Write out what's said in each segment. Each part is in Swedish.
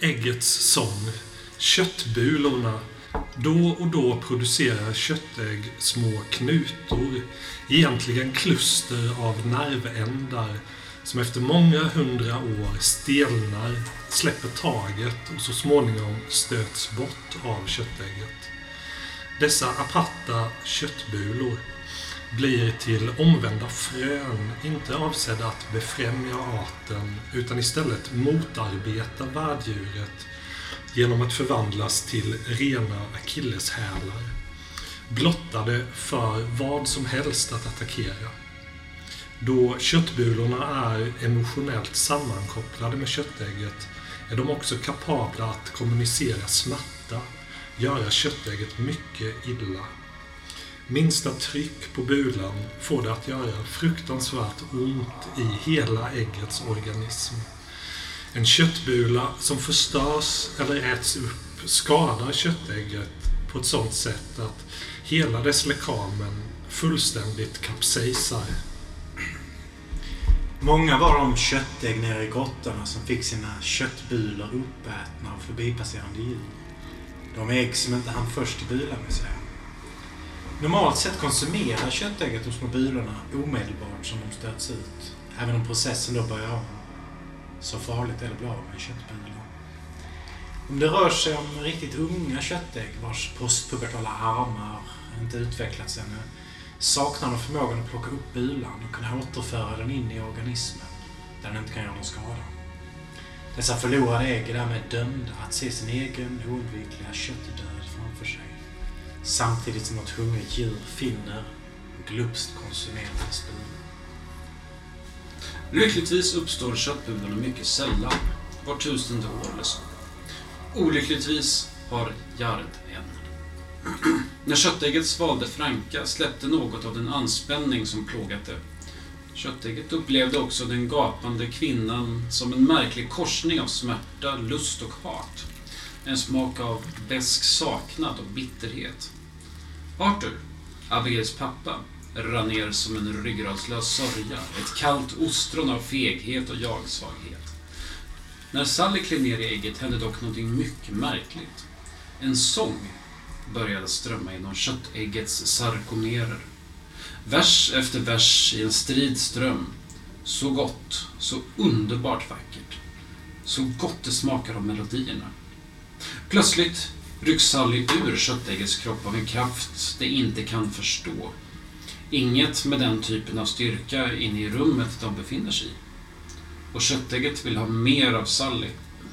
äggets sång. Köttbulorna. Då och då producerar köttägg små knutor, egentligen kluster av nervändar, som efter många hundra år stelnar, släpper taget och så småningom stöts bort av köttägget. Dessa aparta köttbulor blir till omvända frön, inte avsedda att befrämja arten utan istället motarbeta värddjuret genom att förvandlas till rena akilleshälar. Blottade för vad som helst att attackera. Då köttbulorna är emotionellt sammankopplade med köttägget är de också kapabla att kommunicera smärta, göra köttägget mycket illa. Minsta tryck på bulan får det att göra fruktansvärt ont i hela äggets organism. En köttbula som förstörs eller äts upp skadar köttägget på ett sådant sätt att hela dess lekamen fullständigt kapsejsar. Många var de köttägg nere i grottorna som fick sina köttbulor uppätna av förbipasserande djur. De ägg som inte hann först i bulan vill säga. Normalt sett konsumerar köttägget de små bulorna omedelbart som de stöts ut. Även om processen då börjar om. Så farligt är det att bli av med köttbulor. Om det rör sig om riktigt unga köttägg vars postpubertala armar inte utvecklats ännu saknar de förmågan att plocka upp bulan och kunna återföra den in i organismen där den inte kan göra någon skada. Dessa förlorade ägg är därmed dömda att se sin egen oundvikliga köttdöd. Samtidigt som något hungrigt djur finner och glupskt konsumerar dess. Lyckligtvis uppstår köttbullarna mycket sällan, var tusende år eller så. Olyckligtvis har Gard en. När köttägget svalde Franka släppte något av den anspänning som plågat det. Köttägget upplevde också den gapande kvinnan som en märklig korsning av smärta, lust och hat. En smak av besk saknad och bitterhet. Arthur, Abigails pappa, rann ner som en ryggradslös sörja, ett kallt ostron av feghet och jagsvaghet. När Sally klev ner i ägget hände dock någonting mycket märkligt. En sång började strömma genom köttäggets sarkomerer. Vers efter vers i en strid ström. Så gott, så underbart vackert. Så gott det smakar av melodierna. Plötsligt rycks Sally ur köttäggets kropp av en kraft det inte kan förstå. Inget med den typen av styrka inne i rummet de befinner sig i. Och köttägget vill ha mer av Sally.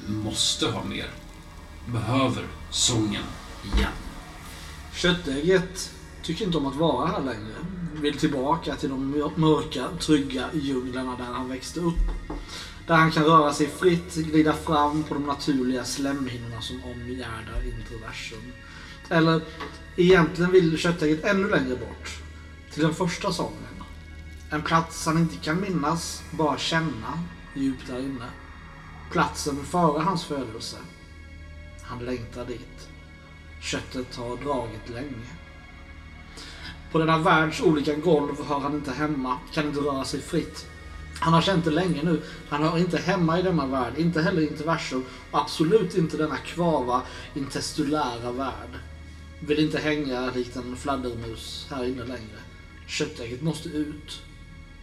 Måste ha mer. Behöver sången igen. Köttägget tycker inte om att vara här längre. Vill tillbaka till de mörka, trygga djunglerna där han växte upp. Där han kan röra sig fritt, glida fram på de naturliga slemhinnorna som omgärdar introversum. Eller egentligen vill köttägget ännu längre bort. Till den första sången. En plats han inte kan minnas, bara känna djupt där inne. Platsen före hans födelse. Han längtar dit. Köttet har dragit länge. På denna världs olika golv hör han inte hemma, kan inte röra sig fritt. Han har känt det länge nu. Han hör inte hemma i denna värld, inte heller i interversum och absolut inte denna kvava intestulära värld. Vill inte hänga likt en fladdermus här inne längre. Köttägget måste ut.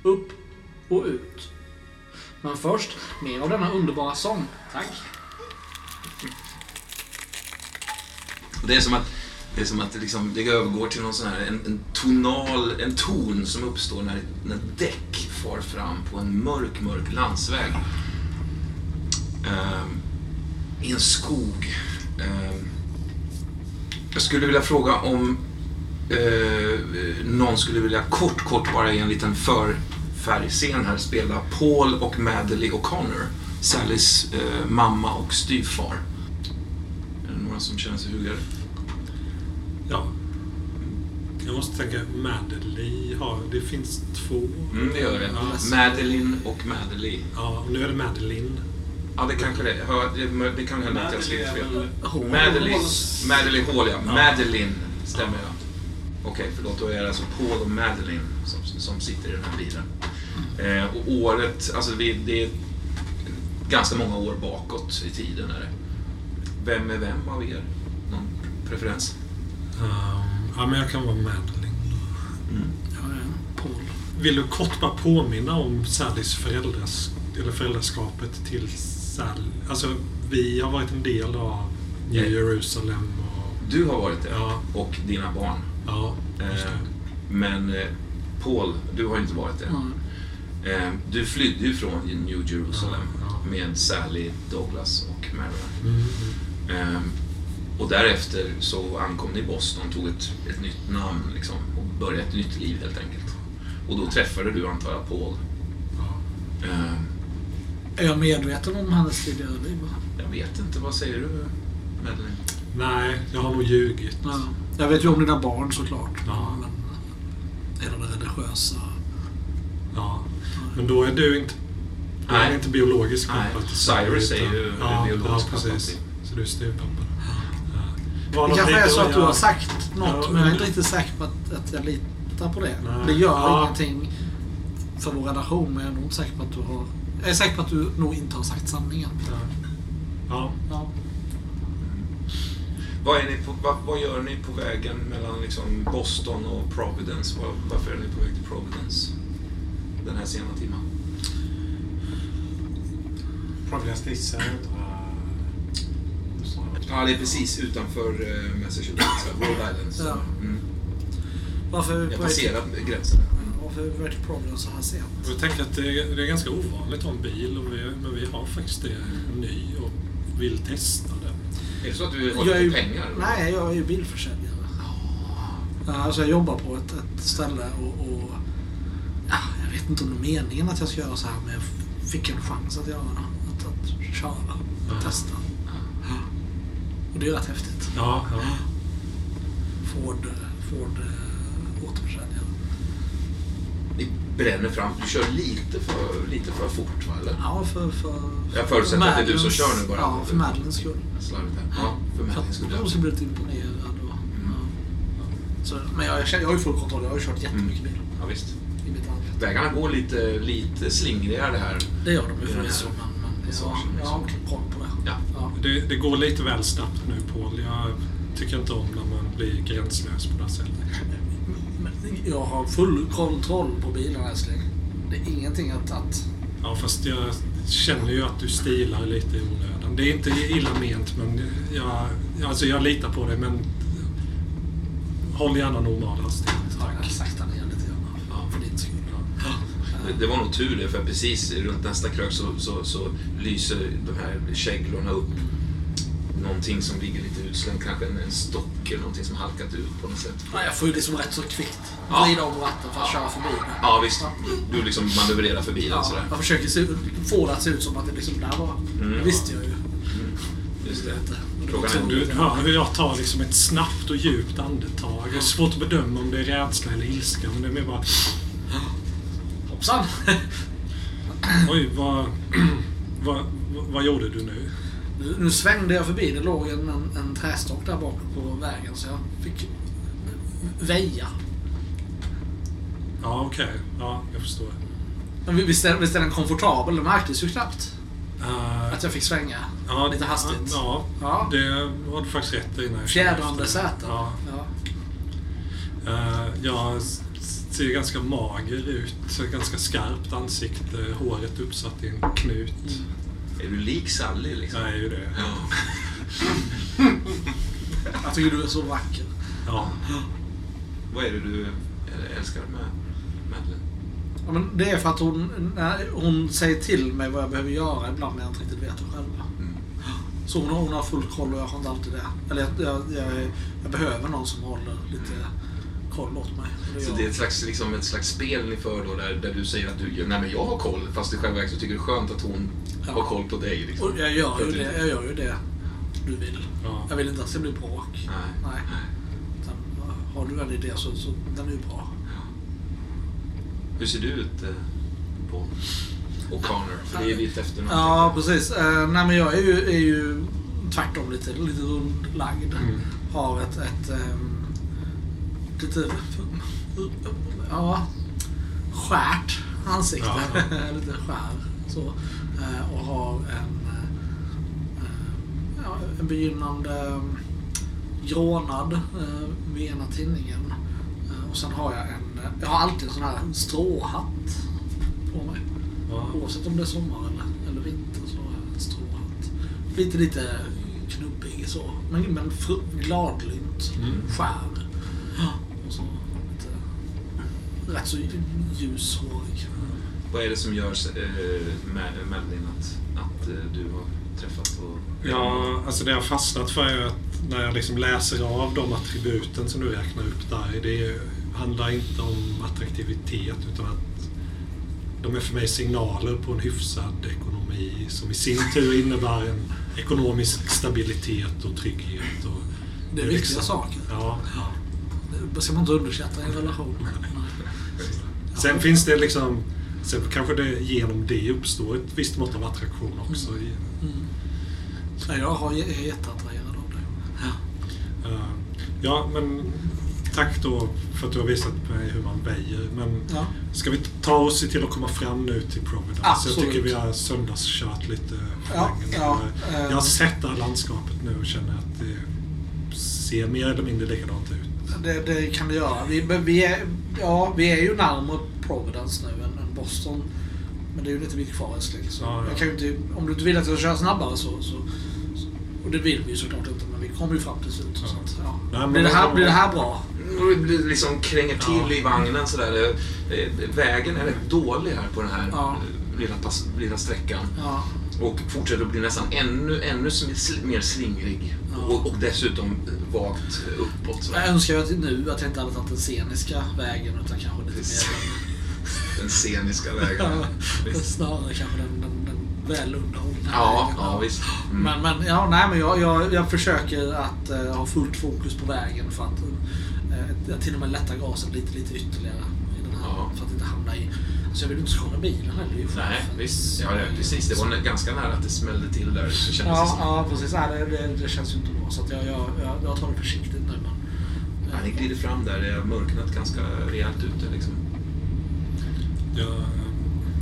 Upp och ut. Men först, mer av denna underbara sång. Tack. Det är som att det, är som att det, liksom, det övergår till någon sån här, en, en tonal, en ton som uppstår när, när däck far fram på en mörk, mörk landsväg. Ehm, I en skog. Ehm, jag skulle vilja fråga om eh, någon skulle vilja kort, kort bara i en liten förfärgscen här spela Paul och Madeleine O'Connor. Sallys eh, mamma och styvfar. Är det några som känner sig hugade? Ja. Jag måste tänka, Madeleine har... Det finns två. Mm, det gör det. Ja, Madeline och Madeleine. ja och nu är det Madeleine. Ja, det kanske det är. Det, det kan hända att jag skriver fel. Hall. Madeline, Madeline Hall, ja. Madeline stämmer ja. Okej, förlåt. Då är det alltså Paul och Madeline som, som sitter i den här bilen. Eh, och året, alltså det, det är ganska många år bakåt i tiden. Är det. vem är vem av er? Någon preferens? Ehm, ja, men jag kan vara Madeline. Mm. Jag är Paul. Vill du kort bara påminna om Sallys föräldras, eller föräldraskapet till Sally? Alltså, vi har varit en del av New Ja. Jerusalem och... Du har varit det. Ja, Och dina barn. ja, just Eh, men Paul, du har inte varit det. Mm. Eh, du flydde ju från New Jerusalem Ja, med Sally, Douglas och. Mm, mm. Eh, och därefter så ankom ni i Boston, tog ett, ett nytt namn liksom, och började ett nytt liv helt enkelt. Och då träffade du, antar jag, Paul. Ja. Eh, Är jag medveten om hennes tidigare liv? jag vet inte, vad säger du, Madeleine? Nej, jag har nog ljugit. Ja. Jag vet ju om dina barn såklart. Ja. Men hela det religiösa. Ja. Men då är du inte, är Nej. inte biologisk Nej, pappa till Cyrus är ju ja, biologisk ja, pappa precis. till- Så du är styvpappa. Det kanske är så att du har sagt något, Ja, men jag är inte riktigt säker på att, att jag litar på det. Nej. Det gör Ja. ingenting för vår relation, men jag är nog inte säker på att du har... Jag är säker på att du nog inte har sagt sanningen. Ja. Ja. Ja. Vad, är ni på, vad, vad gör ni på vägen mellan liksom Boston och Providence? Var, varför är ni på väg till Providence den här sena timmen? Providence det är södra... Ja, det är precis utanför uh, Massachusetts, Rhode Island. så- Ja. Mm. Varför Jag på passerat gränsen. Varför är vi på väg till Providence så här sent? Jag tänker att det är, det är ganska ovanligt att ha en bil, och vi, men vi har faktiskt det ny och vill testa det. Är det så att du har Jag är lite pengar? Nej, jag är ju bilförsäljare. Ja, Alltså jag jobbar på ett, ett ställe och, och ja, jag vet inte om det är meningen att jag ska göra så här men jag fick en chans att göra det. Att, att köra och Ja. testa. Och det är rätt häftigt. Ja, ja. Ford, Ford äh, återförsäljare. Ni bränner fram. Du kör lite för, lite för fort, va? Eller? Ja, för... för Jag förutsätter att det är du som kör nu bara. Ja, för Madeleines skull. Slarvigt här. Ja, för För Madeleines att skull. de ska bli lite imponerade. Och, ja. Så, men jag, jag har ju full kontroll. Jag har ju kört jättemycket bil Ja, visst. i mitt arbete. Vägarna går lite, lite slingrigare det här. Det gör de ju förvisso, men, men jag, jag har koll på det. Ja. Ja. Det, går lite väl snabbt nu, Paul. Jag tycker inte om när man blir gränslös på det här sättet. Jag har full kontroll på bilen älskling. Det är ingenting att... att Ja, fast jag känner ju att du stilar lite i onödan. Det är inte illa ment, men jag, alltså jag litar på dig, men håll gärna normal hastighet. jag Tack. sakta ner lite grann. Ja. För din skull. Det, det var nog tur det, för precis runt nästa krök så, så, så lyser de här käglorna upp. Någonting som ligger lite utslängt, kanske en, en stock eller någonting som halkat ut på något sätt. Ja, jag får ju liksom rätt så kvickt Ja. vrida om ratten för att köra förbi. Ja, visst. Du liksom manövrerar förbi den Ja, sådär. jag försöker se, få det att se ut som att det liksom där var. Mm. Det visste jag ju. Just det. Frågan är, Du hör hur jag tar liksom ett snabbt och djupt andetag. Det är svårt att bedöma om det är rädsla eller ilska, men det är mer bara... Hoppsan! Oj, vad, vad, vad gjorde du nu? Nu, svängde jag förbi. Det låg en, en, en trästock där bak på vägen så jag fick väja. Ja, okej. Ja, jag förstår. Men visst är, visst är den komfortabel? Det märktes ju knappt Uh, att jag fick svänga. ja, lite hastigt. Ja, Ja. det har du faktiskt rätt i. Fjädrande säten. Ja. Ja. Eh, jag ser ganska mager ut. Ganska skarpt ansikte. Håret uppsatt i en knut. Är du lik Sally liksom? Jag är ju det. Ja. Jag tycker du är så vacker. Ja. Vad är det du älskar med Madeleine? Ja, men det är för att hon, när hon säger till mig vad jag behöver göra ibland när jag inte riktigt vet det själv. Mm. Så hon har, hon har full koll och jag har inte alltid det. Eller jag, jag, jag, jag behöver någon som håller lite koll åt mig. Så det är ett slags, liksom ett slags spel ni för då, där, där du säger att du, nej men jag har koll, fast i själva verket så tycker du det är skönt att hon Ja. har koll på dig. Liksom. Och jag gör ju det, jag gör ju det du vill. Ja. Jag vill inte att det ska bli bråk. Nej. Nej. Utan, har du en idé så, så den är ju bra. Hur ser du ut, eh, Paul? O'Connor, för det är ditt efternamn. Ja, tänkte precis. Uh, nej, men jag är ju, är ju tvärtom lite, lite rundlagd. Mm. Har ett, ett ehm, lite, ja, skärt ansikte. lite skär. Så. Eh, och har en, eh, ja, en begynnande grånad vid ena tinningen. Och sen har jag en, jag har alltid en sån här stråhatt på mig. Ja. Oavsett om det är sommar eller, eller vinter så har jag en stråhatt. Lite, lite knubbig så. Men, men gladlynt. Mm. Skär. Lite, rätt så ljushårig. Vad är det som gör eh, Mel- Melvin att, att eh, du har träffat och... Ja, alltså det jag har fastnat för är att när jag liksom läser av de attributen som du räknar upp där, det handlar inte om attraktivitet utan att de är för mig signaler på en hyfsad ekonomi som i sin tur innebär en ekonomisk stabilitet och trygghet. Och Det är viktiga saker. Ja, ja. Det ska man inte underskatta i en relation. Sen finns det liksom, sen kanske det genom det uppstår ett visst mått av attraktion också. i- Mm. Nej, jag har- jag är jätteattraherad av det. Eh, Ja, men tack då för att du har visat mig hur man väjer. Men Ja. ska vi ta oss till att komma fram nu till Providence? Absolut. Jag tycker vi har söndagskört lite för Ja, länge. ja, Eh, eh. Jag har sett det här landskapet nu och känner att det ser mer eller mindre likadant ut. Det, det kan det göra. Vi, men vi, är, ja, vi är ju närmare Providence nu än, än Boston. Men det är ju lite mycket kvar älskling. Så Ja, ja. jag kan ju inte, om du inte vill att jag ska köra snabbare så, så, så... Och det vill vi ju såklart inte, men vi kommer ju fram till slut. Så att, ja. Nej, blir, det här, blir det här bra? Det liksom kränger till Ja. i vagnen sådär. Vägen är rätt dålig här på den här Ja. lilla, lilla sträckan. Ja. Och fortsätter att bli nästan ännu, ännu mer slingrig. Ja. Och, och dessutom vagt uppåt. sådär. Jag önskar att nu att jag inte hade tagit den sceniska vägen utan kanske lite mer Den sceniska vägen. Visst. snarare kanske den, den, den väl underhållna Ja, vägen. ja visst. Mm. Men, men, ja, nej, men jag, jag, jag försöker att eh, ha fullt fokus på vägen för att uh, jag till och med lätta gasen lite, lite ytterligare. I den här, Ja. För att inte hamna i... Alltså jag vill inte skada bilen heller. ju Nej, chefen. visst. Ja, det, precis. Det var nä- ganska nära att det smällde till där. Det kändes Ja, som. ja, precis. Nej, det, det, det känns ju inte bra. Så att jag, jag, jag, jag tar det försiktigt nu. Men, Ja, ni glider fram där. Det har mörknat ganska rejält ute. Liksom. Jag,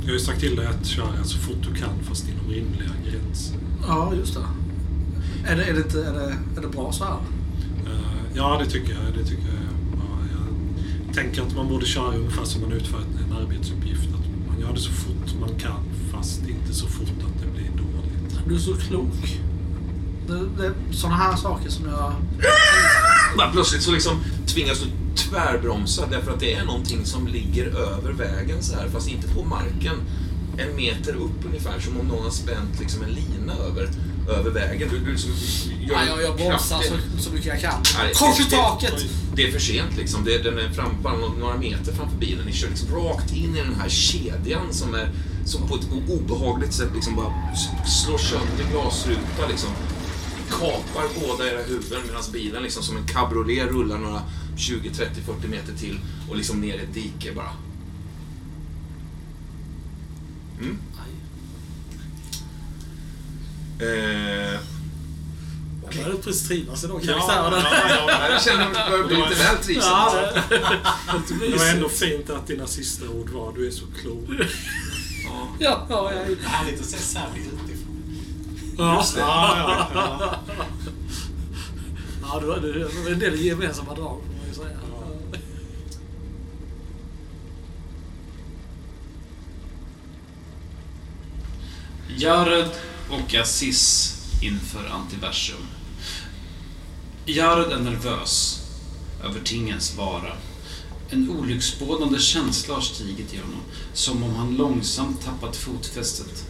jag har ju sagt till dig att köra så fort du kan fast inom rimliga gränser. ja, just det. Är det, är det, inte, är det, är det bra så här? Eh, Ja, det tycker jag. Det tycker. Jag tänker att man borde köra ungefär som man utför en arbetsuppgift. Att man gör det så fort man kan, fast inte så fort att det blir dåligt. Du är så klok. Det, det är sådana här saker som jag... Bara plötsligt så liksom tvingas du tvärbromsa därför att det är någonting som ligger över vägen så här, fast inte på marken. En meter upp ungefär, som om någon har spänt liksom en lina över, över vägen. Du, du liksom gör Ja, jag, jag bromsar så, så mycket jag kan. Nej, Kors i taket! Det är för sent liksom. Det, den är fram, bara några- meter framför bilen. Ni kör liksom rakt in i den här kedjan som, är, som på ett obehagligt sätt liksom bara slår sönder glasruta liksom. Kapar båda era huvuden medan bilen liksom som en cabriolet rullar några 20, 30, 40 meter till och liksom ner i ett dike bara. Mm. Eh, Jag börjar precis trivas i de ja, karaktärerna. ja, ja, Jag känner att det börjar bli lite väl trivsamt. Ja, det, Det var ändå fint att dina sista ord var du är så klok. Ja. ja, ja, jag, Härligt att se Sally utifrån. Ja, ja, ja. ja, det var det var en del gemensamma drag får man ju säga. Jared och Aziz inför Antiversum. Jared är nervös över tingens vara. En olycksbådande känsla har stigit i honom, som om han långsamt tappat fotfästet.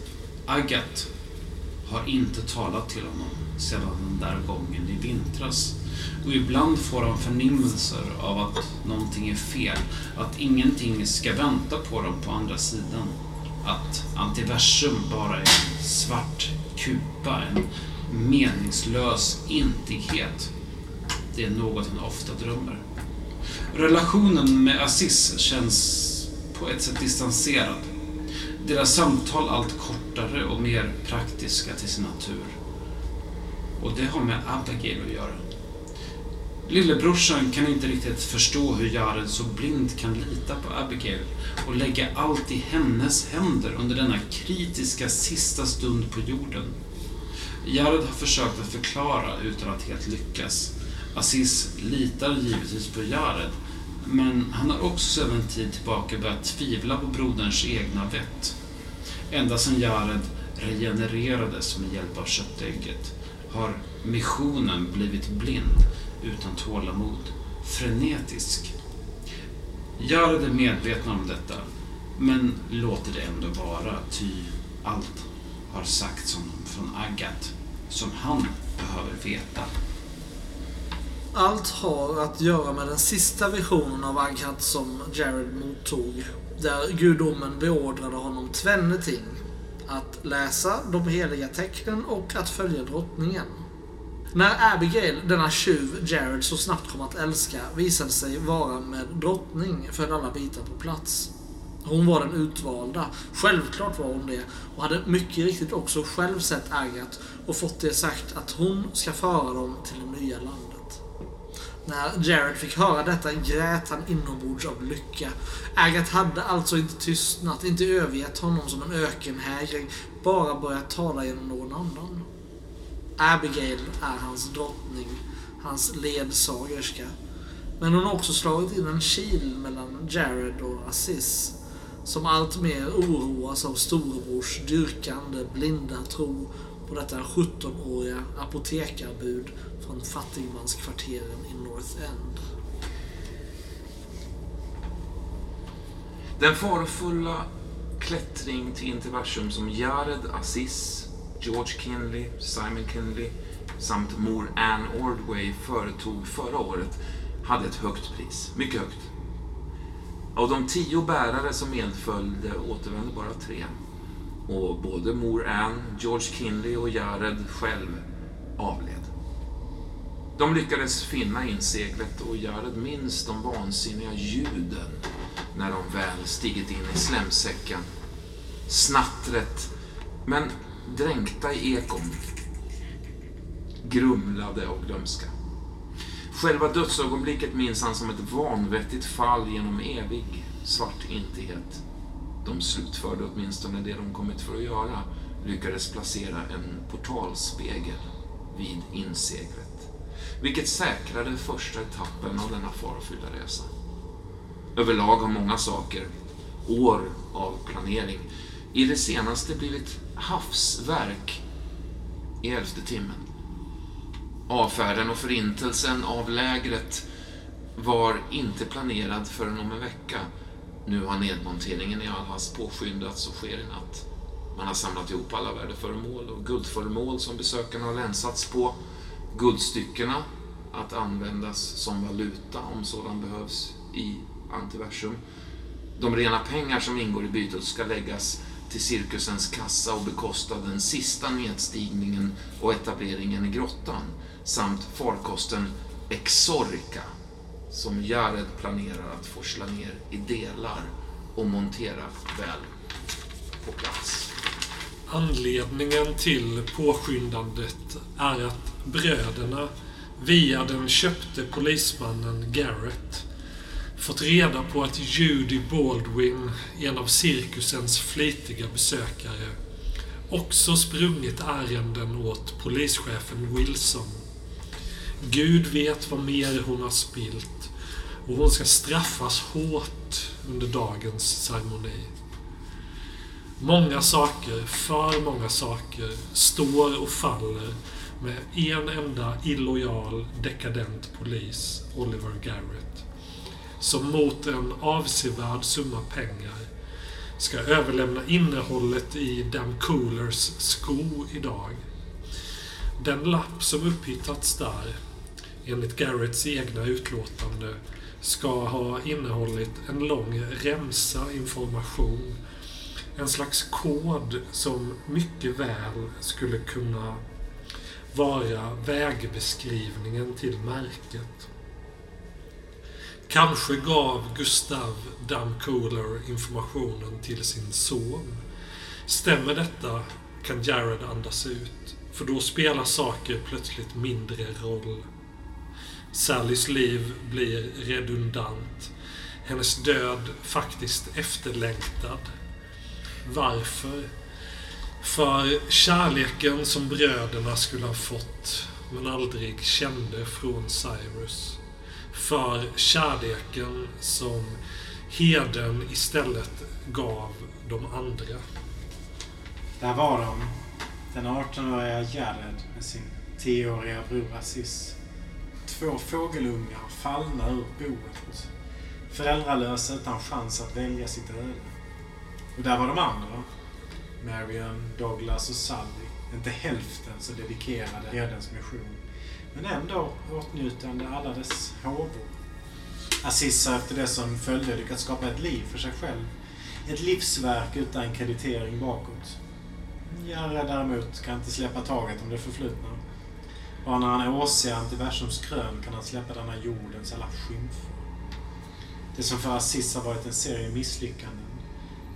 Agat har inte talat till honom sedan den där gången i vintras. Och ibland får han förnimmelser av att någonting är fel, att ingenting ska vänta på dem på andra sidan. Att antiversum bara är en svart kupa, en meningslös intighet. Det är något han ofta drömmer. Relationen med Aziz känns på ett sätt distanserad. Deras samtal allt kortare och mer praktiska till sin natur. Och det har med Abigail att göra. Lillebrorsan kan inte riktigt förstå hur Jared så blint kan lita på Abigail och lägga allt i hennes händer under denna kritiska sista stund på jorden. Jared har försökt att förklara utan att helt lyckas. Aziz litar givetvis på Jared, men han har också sedan en tid tillbaka börjat tvivla på broderns egna vett. Ända sedan Jared regenererades med hjälp av köttägget har missionen blivit blind, utan tålamod, frenetisk. Gör det medvetna om detta, men låter det ändå vara, ty allt har sagts honom från Agat som han behöver veta. Allt har att göra med den sista visionen av Agat som Jared mottog. Där gudomen beordrade honom tvenne ting. Att läsa de heliga tecknen och att följa drottningen. När Abigail, denna tjuv Jared så snabbt kom att älska, visade sig vara med drottning föll alla bitar på plats. Hon var den utvalda. Självklart var hon det. Och hade mycket riktigt också själv sett Agat och fått det sagt att hon ska föra dem till det nya landet. När Jared fick höra detta grät han inombords av lycka. Agat hade alltså inte tystnat, inte övergett honom som en ökenhägring, bara börjat tala genom någon annan. Abigail är hans drottning, hans ledsagerska. Men hon har också slagit in en kil mellan Jared och Aziz som alltmer oroas av storebrors dyrkande, blinda tro på detta 17-åriga apotekarbud från fattigmanskvarteren i North End. Den farofulla klättring till interversum som Jared Aziz, George Kinley, Simon Kinley samt mor Anne Ordway företog förra året hade ett högt pris. Mycket högt. Av de tio bärare som medföljde återvände bara tre. Och både mor Anne, George Kinley och Jared själv avled. De lyckades finna inseglet och Jared minns de vansinniga ljuden när de väl stigit in i slemsäcken. Snattret, men dränkta i ekon. Grumlade av glömska. Själva dödsögonblicket minns han som ett vanvettigt fall genom evig svart intighet. De slutförde åtminstone det de kommit för att göra, lyckades placera en portalspegel vid inseglet. Vilket säkrade första etappen av denna farofyllda resa. Överlag har många saker, år av planering, i det senaste blivit havsverk i elfte timmen. Avfärden och förintelsen av lägret var inte planerad förrän om en vecka. Nu har nedmonteringen i all hast påskyndats och sker i natt. Man har samlat ihop alla värdeföremål och guldföremål som besökarna har länsats på. Guldstyckena att användas som valuta om sådan behövs i antiversum. De rena pengar som ingår i bytet ska läggas till cirkusens kassa och bekosta den sista nedstigningen och etableringen i grottan samt farkosten Exorica som Jared planerar att forsla ner i delar och montera väl på plats. Anledningen till påskyndandet är att bröderna via den köpte polismannen Garrett fått reda på att Judy Baldwin, en av cirkusens flitiga besökare, också sprungit ärenden åt polischefen Wilson. Gud vet vad mer hon har spilt och hon ska straffas hårt under dagens ceremoni. Många saker, för många saker, står och faller med en enda illojal, dekadent polis, Oliver Garrett, som mot en avsevärd summa pengar ska överlämna innehållet i Dan Coolers sko idag. Den lapp som upphittats där, enligt Garretts egna utlåtande, ska ha innehållit en lång remsa information. En slags kod som mycket väl skulle kunna vara vägbeskrivningen till märket. Kanske gav Gustav Damcooler informationen till sin son. Stämmer detta kan Jared andas ut, för då spelar saker plötsligt mindre roll. Sallys liv blir redundant. Hennes död faktiskt efterlängtad. Varför? För kärleken som bröderna skulle ha fått men aldrig kände från Cyrus. För kärleken som heden istället gav de andra. Där var de. Den 18-åriga Jared med sin 10-åriga bror Aziz. Två fågelungar fallna ur boet. Föräldralösa utan chans att välja sitt öde. Och där var de andra. Marion, Douglas och Sally. Inte hälften så dedikerade herdens mission. Men ändå åtnjutande alla dess håvor. Aziz har efter det som följde lyckats skapa ett liv för sig själv. Ett livsverk utan kreditering bakåt. Jarre däremot kan inte släppa taget om det förflutna. Bara när han är ocean till versums krön kan han släppa denna jordens alla skymfer. Det som för Aziz har varit en serie misslyckanden.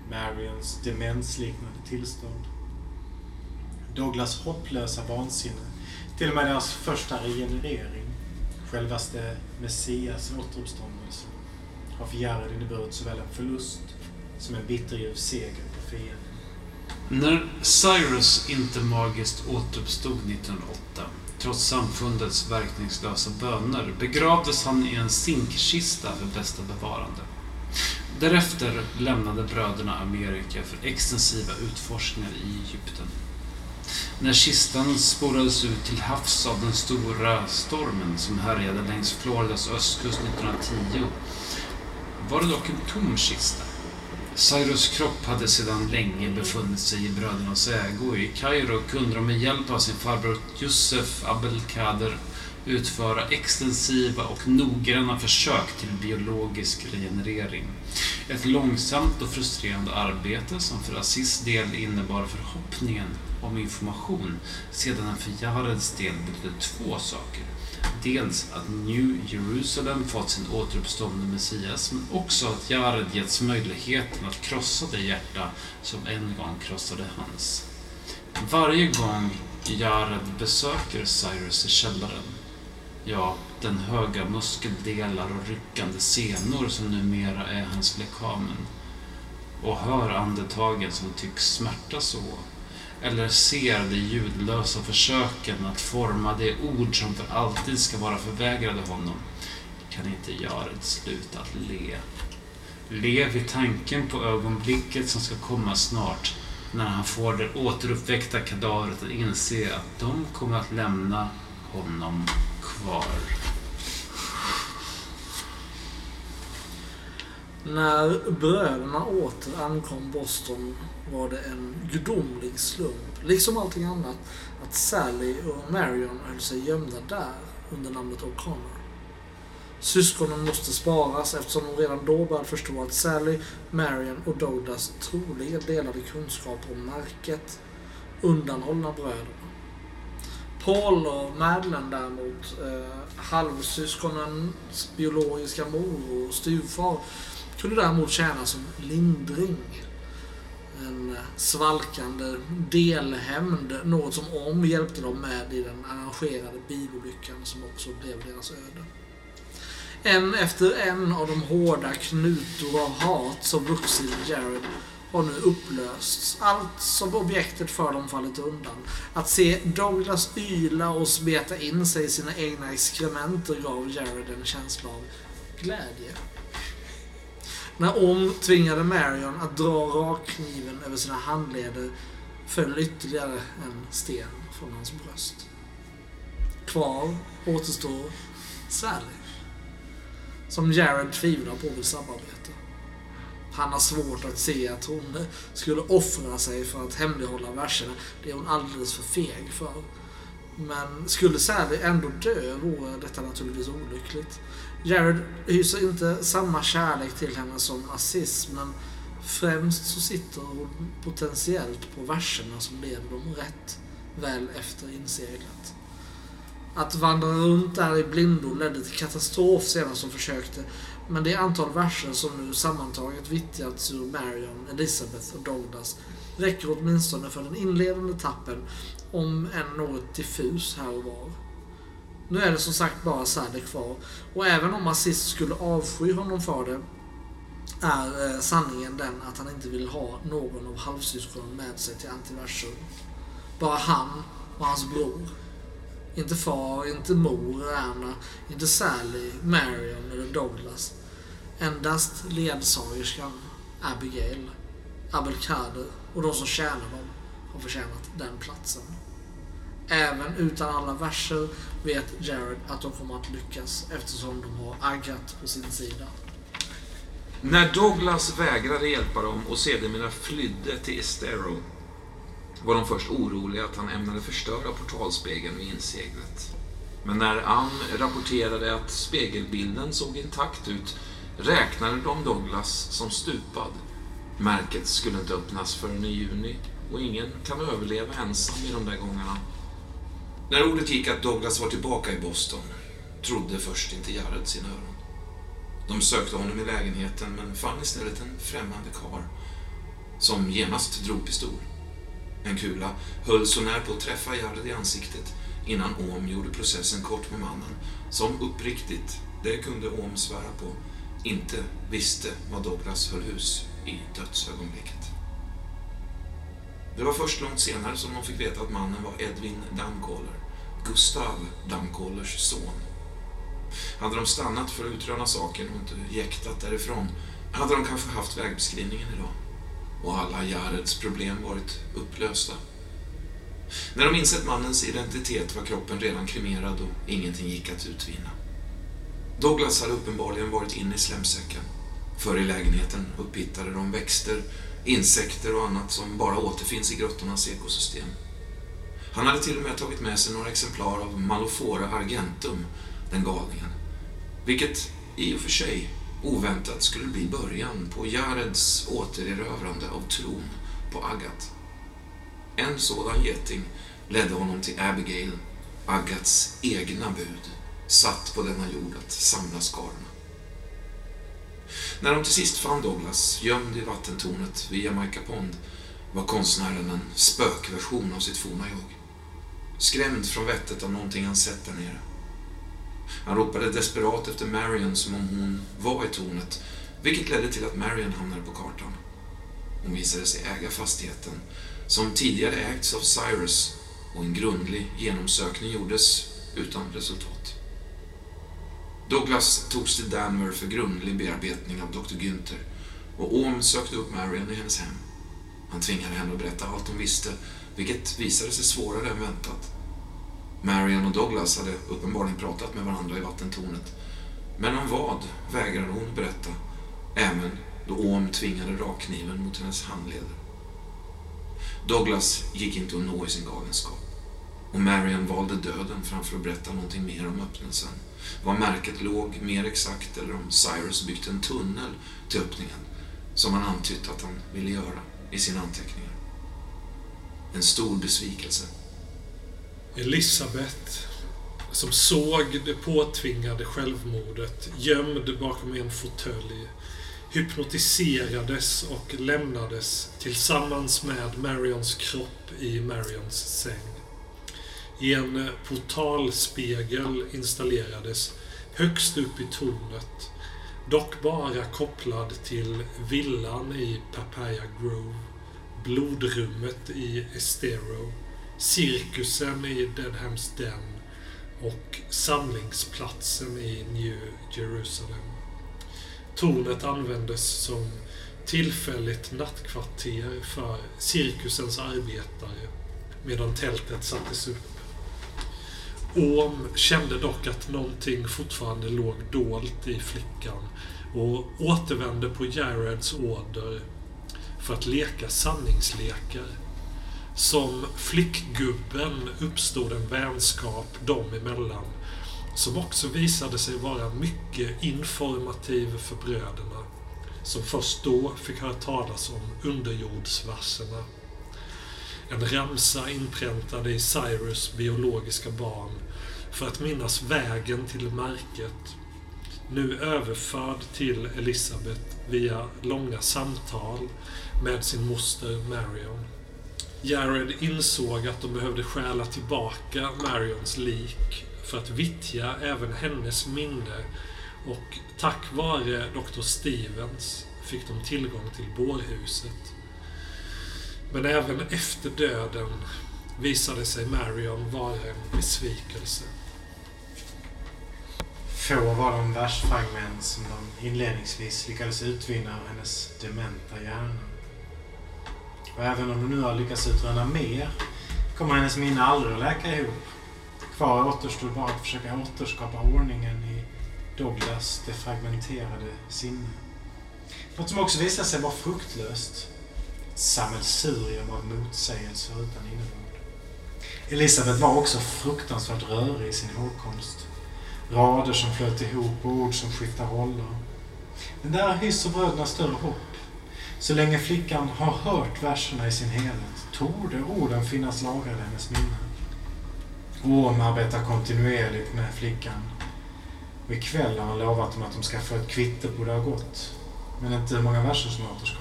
Marions demensliknande tillstånd. Douglas hopplösa vansinne. Till och med deras första regenerering. Självaste Messias återuppståndelse. Har för Jared inneburit såväl en förlust som en bitterljuv seger på fienden. När Cyrus inte magiskt återuppstod 1908, trots samfundets verkningslösa böner, begravdes han i en zinkkista för bästa bevarande. Därefter lämnade bröderna Amerika för extensiva utforskningar i Egypten. När kistan spolades ut till havs av den stora stormen som härjade längs Floridas östkust 1910 var det dock en tom kista. Cyrus kropp hade sedan länge befunnit sig i brödernas ägo. I Kairo kunde de med hjälp av sin farbror Yusuf Abelkader utföra extensiva och noggranna försök till biologisk regenerering. Ett långsamt och frustrerande arbete som för Aziz del innebar förhoppningen om information sedan den för Jareds del betydde två saker. Dels att New Jerusalem fått sin återuppståndne Messias, men också att Jared getts möjligheten att krossa det hjärta som en gång krossade hans. Varje gång Jared besöker Cyrus i källaren, ja, den höga muskeldelar och ryckande senor som numera är hans lekamen, och hör andetagen som tycks smärta så, eller ser de ljudlösa försöken att forma det ord som för alltid ska vara förvägrade honom, kan inte Jared sluta att le. Le vid tanken på ögonblicket som ska komma snart, när han får det återuppväckta kadavret att inse att de kommer att lämna honom kvar. När bröderna åter ankom Boston var det en gudomlig slump, liksom allting annat, att Sally och Marion höll sig gömda där under namnet O'Connor. Syskonen måste sparas eftersom de redan då började förstå att Sally, Marion och Douglas troligen delade kunskap om märket, undanhållna bröder, Paul och Madeleine däremot, eh, halvsyskonens biologiska mor och styvfar, kunde däremot tjäna som lindring. En eh, svalkande delhämnd, något som Om hjälpte dem med i den arrangerade bilolyckan som också blev deras öde. En efter en av de hårda knutor av hat som vuxit i Jared har nu upplösts. Allt som objektet för dem fallit undan. Att se Douglas yla och smeta in sig i sina egna exkrementer gav Jared en känsla av glädje. När Om tvingade Marion att dra rakkniven över sina handleder föll ytterligare en sten från hans bröst. Kvar återstår Sally. Som Jared tvivlar på vill samarbeta. Han har svårt att se att hon skulle offra sig för att hemlighålla verserna. Det är hon alldeles för feg för. Men skulle Sally ändå dö vore detta naturligtvis olyckligt. Jared hyser inte samma kärlek till henne som Aziz, men främst så sitter hon potentiellt på verserna som leder dem rätt väl efter inseglat. Att vandra runt där i blindo ledde till katastrof senast hon försökte, men det antal verser som nu sammantaget vittjats ur Marion, Elizabeth och Douglas räcker åtminstone för den inledande tappen, om än något diffus här och var. Nu är det som sagt bara Sally kvar, och även om Aziz skulle avsky honom för det, är eh, sanningen den att han inte vill ha någon av halvsyskonen med sig till antiversum. Bara han och hans bror. Inte far, inte mor, Anna, inte Sally, Marion eller Douglas. Endast ledsagerskan Abigail, Abelkader och de som tjänar dem har förtjänat den platsen. Även utan alla verser vet Jared att de kommer att lyckas eftersom de har Agat på sin sida. När Douglas vägrade hjälpa dem och sedermera flydde till Estero var de först oroliga att han ämnade förstöra portalspegeln vid inseglet. Men när Ann rapporterade att spegelbilden såg intakt ut räknade de Douglas som stupad. Märket skulle inte öppnas förrän i juni och ingen kan överleva ensam i de där gångerna. När ordet gick att Douglas var tillbaka i Boston trodde först inte Jared sina öron. De sökte honom i lägenheten men fann istället en främmande kar som genast drog pistol. En kula höll så när på att träffa Jared i ansiktet innan Ohm gjorde processen kort med mannen som uppriktigt, det kunde Ohm svära på, inte visste vad Douglas höll hus i dödsögonblicket. Det var först långt senare som de fick veta att mannen var Edwin Damcaller, Gustav Damcallers son. Hade de stannat för att utröna saken och inte jäktat därifrån hade de kanske haft vägbeskrivningen idag och alla Jareds problem varit upplösta. När de insett mannens identitet var kroppen redan kremerad och ingenting gick att utvinna. Douglas hade uppenbarligen varit inne i slemsäcken. För i lägenheten upphittade de växter, insekter och annat som bara återfinns i grottornas ekosystem. Han hade till och med tagit med sig några exemplar av Malofora argentum, den galningen. Vilket i och för sig oväntat skulle bli början på Jareds återerövrande av tron på Agat. En sådan geting ledde honom till Abigail, Agats egna bud, satt på denna jord att samla skarorna. När de till sist fann Douglas gömd i vattentornet vid Jamaica Pond var konstnären en spökversion av sitt forna jag. Skrämd från vettet av någonting han sett där nere. Han ropade desperat efter Marion som om hon var i tornet, vilket ledde till att Marion hamnade på kartan. Hon visade sig äga fastigheten, som tidigare ägts av Cyrus och en grundlig genomsökning gjordes utan resultat. Douglas togs till Danver för grundlig bearbetning av Dr. Günther och Ohm sökte upp Marion i hennes hem. Han tvingade henne att berätta allt hon visste, vilket visade sig svårare än väntat. Marion och Douglas hade uppenbarligen pratat med varandra i vattentornet. Men om vad vägrade hon berätta, även då Ohm tvingade rakkniven mot hennes handleder. Douglas gick inte att nå i sin galenskap. Och Marion valde döden framför att berätta någonting mer om öppnelsen. Var märket låg mer exakt eller om Cyrus byggt en tunnel till öppningen som han antytt att han ville göra i sina anteckningar. En stor besvikelse. Elisabeth, som såg det påtvingade självmordet gömd bakom en fåtölj, hypnotiserades och lämnades tillsammans med Marions kropp i Marions säng. I en eh, portalspegel installerades högst upp i tornet, dock bara kopplad till villan i Papaya Grove, blodrummet i Estero, cirkusen i Deadhams Den och samlingsplatsen i New Jerusalem. Tornet användes som tillfälligt nattkvarter för cirkusens arbetare medan tältet sattes upp. Ohm kände dock att någonting fortfarande låg dolt i flickan och återvände på Jareds order för att leka sanningslekar. Som flickgubben uppstod en vänskap dem emellan som också visade sig vara mycket informativ för bröderna som först då fick höra talas om underjordsverserna. En ramsa inpräntad i Cyrus biologiska barn för att minnas vägen till märket. Nu överförd till Elisabeth via långa samtal med sin moster Marion. Jared insåg att de behövde stjäla tillbaka Marions lik för att vittja även hennes minne och tack vare Dr. Stevens fick de tillgång till bårhuset. Men även efter döden visade sig Marion vara en besvikelse. Få var de versfragment som de inledningsvis lyckades utvinna ur hennes dementa hjärna. Och även om de nu har lyckats utröna mer kommer hennes minne aldrig att läka ihop. Kvar återstod bara att försöka återskapa ordningen i Douglas defragmenterade sinne. Något som också visade sig vara fruktlöst. Sammelsurium av motsägelser utan innebörd. Elisabeth var också fruktansvärt rörig i sin hårkonst. Rader som flöt ihop och ord som skiftar roller. Men där hyser bröderna större hopp. Så länge flickan har hört verserna i sin helhet torde orden finnas lagrade i hennes minne. Orm arbetar kontinuerligt med flickan. Och ikväll har han lovat dem att de ska få ett kvitto på hur det har gått. Men inte hur många verser som återstår.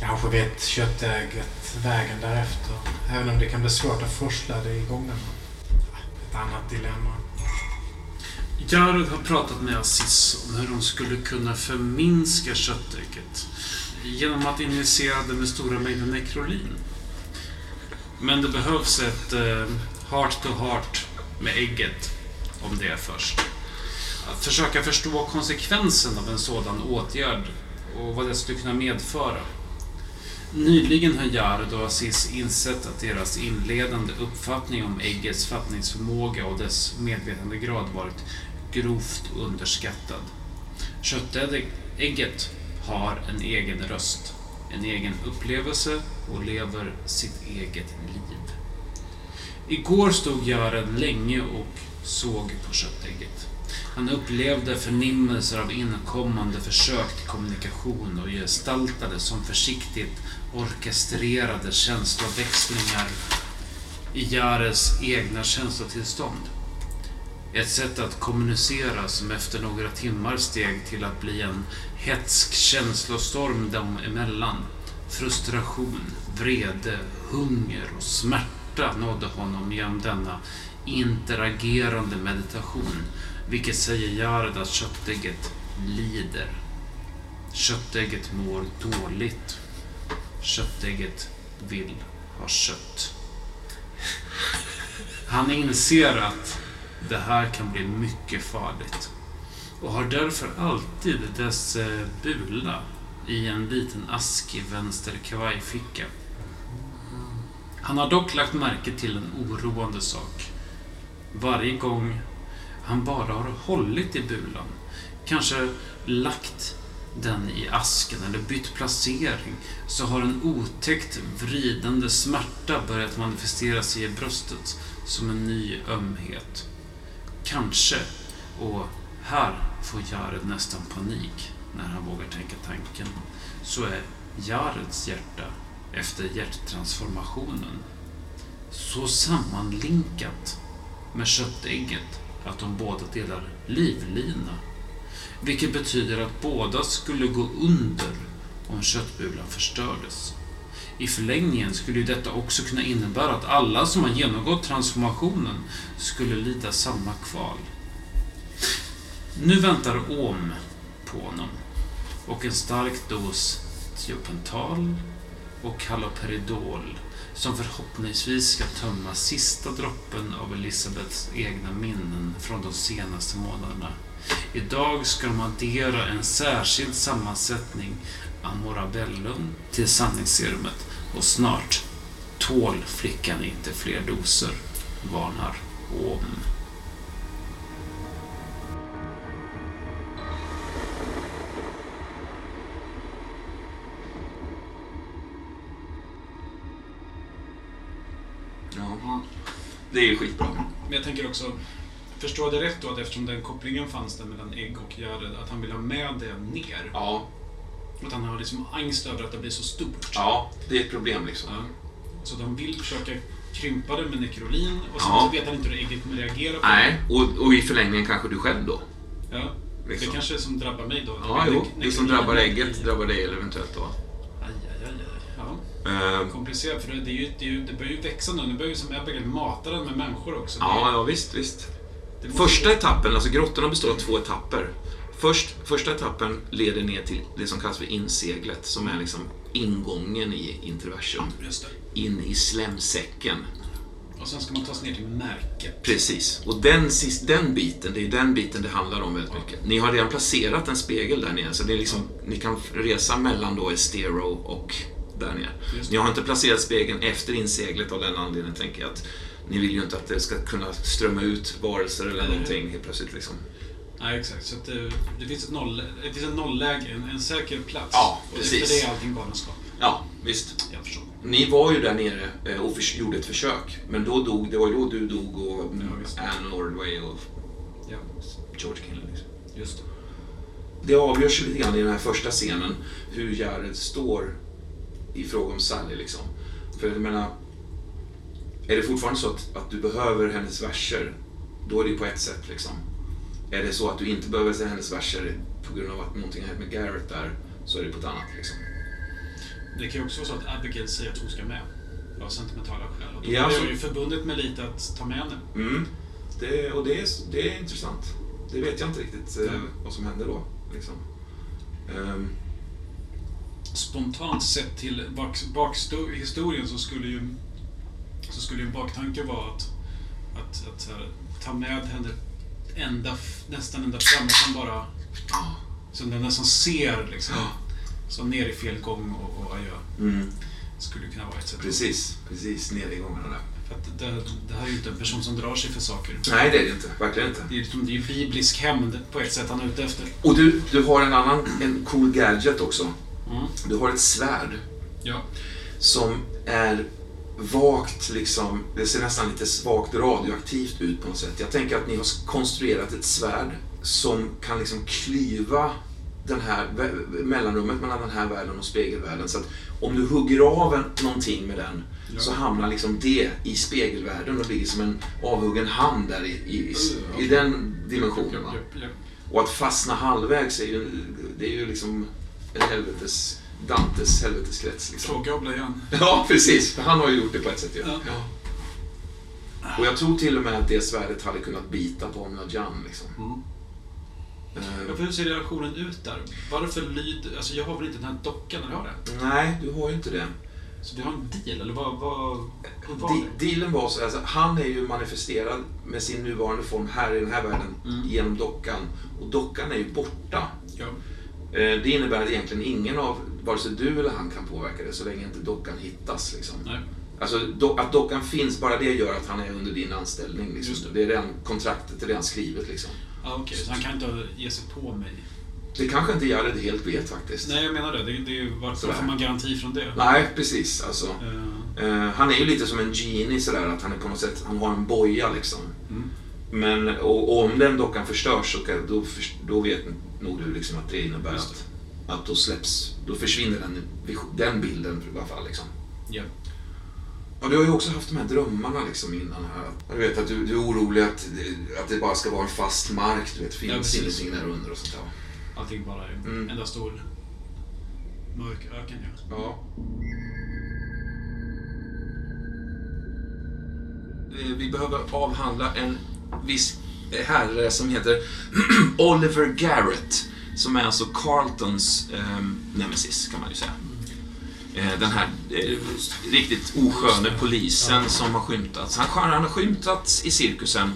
Kanske vet köttägget vägen därefter, även om det kan bli svårt att forsla det i gångarna. Ett annat dilemma. Jarud har pratat med Aziz om hur de skulle kunna förminska köttägget genom att injicera det med stora mängder nekrolin. Men det behövs ett eh, heart to heart med ägget om det är först. Att försöka förstå konsekvensen av en sådan åtgärd och vad det skulle kunna medföra. Nyligen har Jared och Aziz insett att deras inledande uppfattning om äggets fattningsförmåga och dess medvetandegrad varit grovt underskattad. Köttägget har en egen röst, en egen upplevelse och lever sitt eget liv. Igår stod Jared länge och såg på köttägget. Han upplevde förnimmelser av inkommande försök till kommunikation och gestaltade som försiktigt orkestrerade känsloväxlingar i Jares egna känslotillstånd. Ett sätt att kommunicera som efter några timmar steg till att bli en hetsk känslostorm dem emellan. Frustration, vrede, hunger och smärta nådde honom genom denna interagerande meditation, vilket säger Jared att köttägget lider. Köttägget mår dåligt. Köttägget vill ha kött. Han inser att det här kan bli mycket farligt och har därför alltid dess eh, bula i en liten ask i vänster kavajficka. Han har dock lagt märke till en oroande sak. Varje gång han bara har hållit i bulan, kanske lagt den i asken eller bytt placering, så har en otäckt vridande smärta börjat manifestera sig i bröstet som en ny ömhet. Kanske, och här får Jared nästan panik när han vågar tänka tanken, så är Jareds hjärta efter hjärttransformationen så sammanlinkat med köttägget att de båda delar livlina. Vilket betyder att båda skulle gå under om köttbulan förstördes. I förlängningen skulle ju detta också kunna innebära att alla som har genomgått transformationen skulle lida samma kval. Nu väntar Om på honom och en stark dos tiopental och haloperidol som förhoppningsvis ska tömma sista droppen av Elisabeths egna minnen från de senaste månaderna. Idag ska de addera en särskild sammansättning Amorabellum till sanningsserumet och snart tål flickan inte fler doser, varnar Om. Det är ju skitbra. Men jag tänker också, förstår jag det rätt då att eftersom den kopplingen fanns där mellan Egg och Jared, att han vill ha med det ner? Ja, Att han har liksom angst över att det blir så stort? ja, det är ett problem liksom. Ja. Så de vill försöka krympa det med nekrolin och sen Ja. så vet han inte hur ägget kommer reagera på Nej, och, och i förlängningen kanske du själv då. det. Ja. Liksom. Det kanske är som drabbar mig då. Ja, Det- jo. Det som drabbar ägget drabbar dig eventuellt då. Aj, aj, aj, aj. Ja. Eh, Komplicerat, för det, det, är ju, det, är ju, det börjar ju växa nu. Nu börjar ju som Abigail mata den med människor också. ja, ja, visst, visst. Första etappen, alltså grottorna består av två etapper. först, första etappen leder ner till det som kallas för inseglet, som är liksom ingången i det. In i slemsäcken. Och sen ska man ta sig ner till märket. Precis. Och den, sist, den biten, det är den biten det handlar om väldigt mycket. Ni har redan placerat en spegel där nere, så det är liksom, ni kan resa mellan då Estero och där nere. Ni har inte placerat spegeln efter inseglet av den anledningen, tänker jag. Att ni vill ju inte att det ska kunna strömma ut varelser eller Nej. någonting helt plötsligt. Liksom. Nej, exakt. Så det, det finns ett, noll, det finns en nollläge, en, en säker plats. Ja, och precis. efter det är allting galenskap. Ja, visst. Jag förstår. Ni var ju där nere eh, och förs- gjorde ett försök. Men då dog, det var ju då du dog och Ja. Anne Ordway och Ja, George Kinley. Liksom. just det. Det avgörs lite grann i den här första scenen hur Jared står i fråga om Sally. Liksom. För jag menar, är det fortfarande så att, att du behöver hennes verser, då är det på ett sätt. Liksom. Är det så att du inte behöver se hennes verser på grund av att någonting har hänt med Garrett där, så är det på ett annat. Liksom. Det kan ju också vara så att Abigail säger att hon ska med. Av sentimentala skäl. Och då Ja, är det ju förbundet med lite att ta med henne. Mm. Det, och det är, det är intressant. Det vet jag inte riktigt eh, Nej. vad som händer då. Liksom. Ehm, Spontant sett till bak, bakhistorien så skulle ju så skulle ju en baktanke vara att, att, att här, ta med henne ända, nästan ända fram sen bara så den nästan ser liksom. Så ner i fel gång och, och adjö. Mm. Skulle kunna vara ett sätt. Precis, precis. Ner i gångarna där. För att det, det här är ju inte en person som drar sig för saker. Nej, det är det inte. Verkligen inte. Det är, det är ju biblisk hämnd på ett sätt han är ute efter. Och du, du har en annan en cool gadget också. Mm. Du har ett svärd Ja. som är vagt, liksom, det ser nästan lite svagt radioaktivt ut på något sätt. Jag tänker att ni har konstruerat ett svärd som kan liksom klyva den här mellanrummet mellan den här världen och spegelvärlden. Så att om du hugger av en, någonting med den Ja. så hamnar liksom det i spegelvärlden och ligger som en avhuggen hand där i, i, i, i den dimensionen. Och att fastna halvvägs är ju, det är ju liksom en helvetes, Dantes helveteskrets. Liksom. Fråga och blöjan. Ja, precis. För han har ju gjort det på ett sätt ju. Ja. Ja. Och jag tror till och med att det svärdet hade kunnat bita på Nadjan. Liksom. Mm. Eh, Ja, hur ser relationen ut där? Varför lyder... Alltså jag har väl inte den här dockan, eller har det? nej, du har ju inte det. Så vi har en deal, eller vad, vad, vad var De- det? dealen var så alltså, han är ju manifesterad med sin nuvarande form här i den här världen Mm. genom dockan. Och dockan är ju borta. Ja. Eh, Det innebär att egentligen ingen av, vare sig du eller han kan påverka det så länge inte dockan hittas. Liksom. Nej. Alltså do, att dockan finns, bara det gör att han är under din anställning. Liksom. Just det. Det är redan, kontraktet är redan skrivet. Liksom. Ja, okej. Så han kan inte ge sig på mig. Det kanske inte Jared helt vet faktiskt. Nej, jag menar det. Det, det varför får man garanti från det? Nej, precis. Alltså, Eh, eh, han är ju lite som en genie sådär, att han är på något sätt, han har en boja liksom. mm. Men och, och om den dockan förstörs så kan, då, då vet nog du liksom att det innebär Just att, att då släpps, då försvinner den, den bilden i alla fall. Liksom. Ja. Och du har ju också haft de här drömmarna liksom innan här. Jag vet att du, du är orolig att, det- att det bara ska vara en fast mark, du vet, Ja, finns precis. ingenting där under och sånt där. Allting bara är en Mm. enda stor mörk öken. Ja. Ja. Eh, Vi behöver avhandla en viss herre som heter Oliver Garrett. Som är alltså Carltons eh, nemesis, kan man ju säga. Eh, den här eh, riktigt osköne polisen som har skymtats. Han, han har skymtats i cirkusen.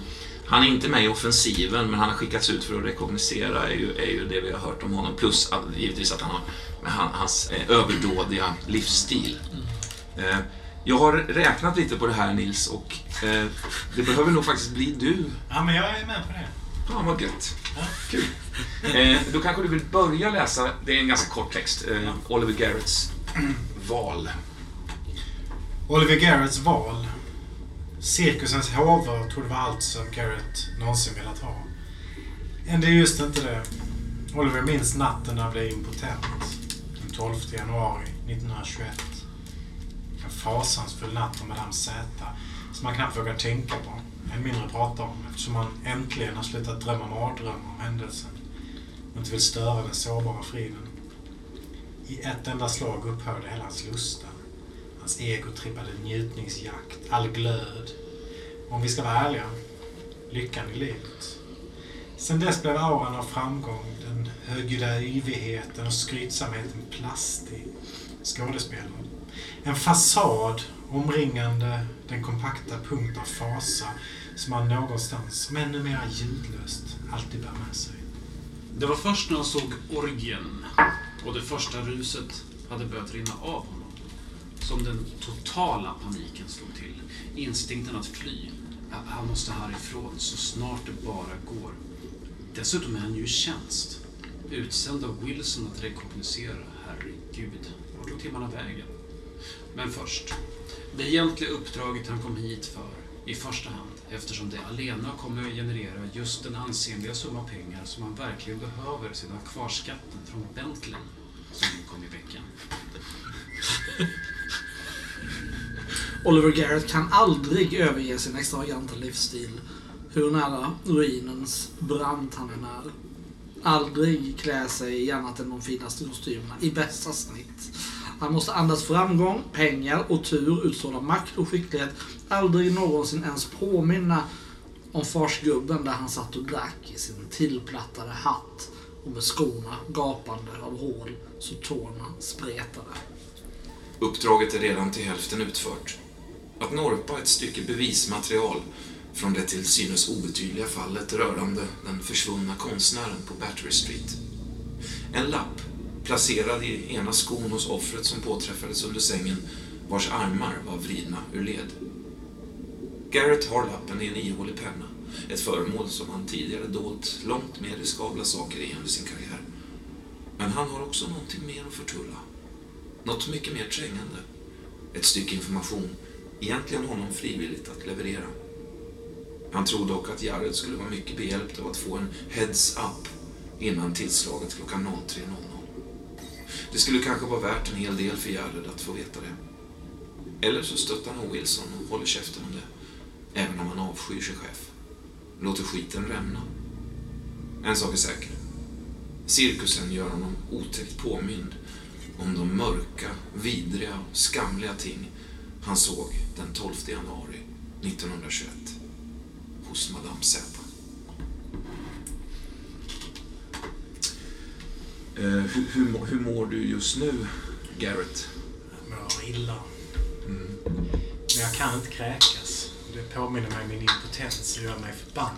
Han är inte med i offensiven, men han har skickats ut för att rekognosera, är ju, är ju det vi har hört om honom. Plus givetvis att han har med han, hans eh, överdådiga livsstil. Eh, jag har räknat lite på det här Nils och eh, det behöver nog faktiskt bli du. Ja, men jag är med på det. Fan vad gött. Ja. Kul. Eh, då kanske du vill börja läsa, det är en ganska kort text, eh, Oliver Garretts val. Oliver Garretts val. Cirkusens hovar trodde vara allt som Garrett någonsin velat ha. Men det är just inte det. Oliver minns natten när han blev impotent. Den 12 januari 1921. Fasansfull natt om Madame Z som man knappt vågar tänka på. Än mindre prata om eftersom han äntligen har slutat drömma mardrömmar om händelsen och inte vill störa den sårbara friden. I ett enda slag upphörde hela hans lustar. Hans ego trippade njutningsjakt, all glöd. Om vi ska vara ärliga, lyckan i livet. Sen dess blev auran av framgång, den högljudda yvigheten och skrytsamheten plastig, skådespelad. En fasad omringande den kompakta punkt av fasa som han någonstans, men numera ljudlöst, alltid bär med sig. Det var först när han såg orgien och det första ruset hade börjat rinna av honom som den totala paniken slog till. Instinkten att fly. Han måste härifrån så snart det bara går. Dessutom är han ju i tjänst. Utsänd av Wilson att rekognosera. Herregud, vart tog timmarna vägen? Men först. Det egentliga uppdraget han kom hit för i första hand eftersom det alena kommer att generera just den ansenliga summa pengar som han verkligen behöver sedan kvarskatten från Bentley som kom i veckan. Oliver Garrett kan aldrig överge sin extravaganta livsstil. Hur nära ruinens brant han än är. Aldrig klä sig i annat än de finaste kostymerna, i bästa snitt. Han måste andas framgång, pengar och tur, utstråla makt och skicklighet. Aldrig någonsin ens påminna om farsgubben där han satt och drack i sin tillplattade hatt och med skorna gapande av hål så tårna spretade. Uppdraget är redan till hälften utfört. Att norpa ett stycke bevismaterial från det till synes obetydliga fallet rörande den försvunna konstnären på Battery Street. En lapp placerad i ena skon hos offret som påträffades under sängen vars armar var vridna ur led. Garrett har lappen i en ihålig penna, ett föremål som han tidigare dolt långt mer riskabla saker i under sin karriär. Men han har också någonting mer att förtulla. Något mycket mer trängande. Ett stycke information, egentligen honom frivilligt att leverera. Han tror dock att Jared skulle vara mycket behjälpt av att få en heads up innan tillslaget klockan 03.00. Det skulle kanske vara värt en hel del för Jared att få veta det. Eller så stöttar han Wilson och håller käften om det, även om han avskyr sig chef. Låter skiten rämna. En sak är säker. Cirkusen gör honom otäckt påmind om de mörka, vidriga och skamliga ting han såg den 12 januari 1921 hos Madame Zell. Eh, hur, hur, mår- hur mår du just nu, Garrett? Jag mår illa. Mm. Men jag kan inte kräkas. Det påminner mig om min impotens och gör mig förbannad.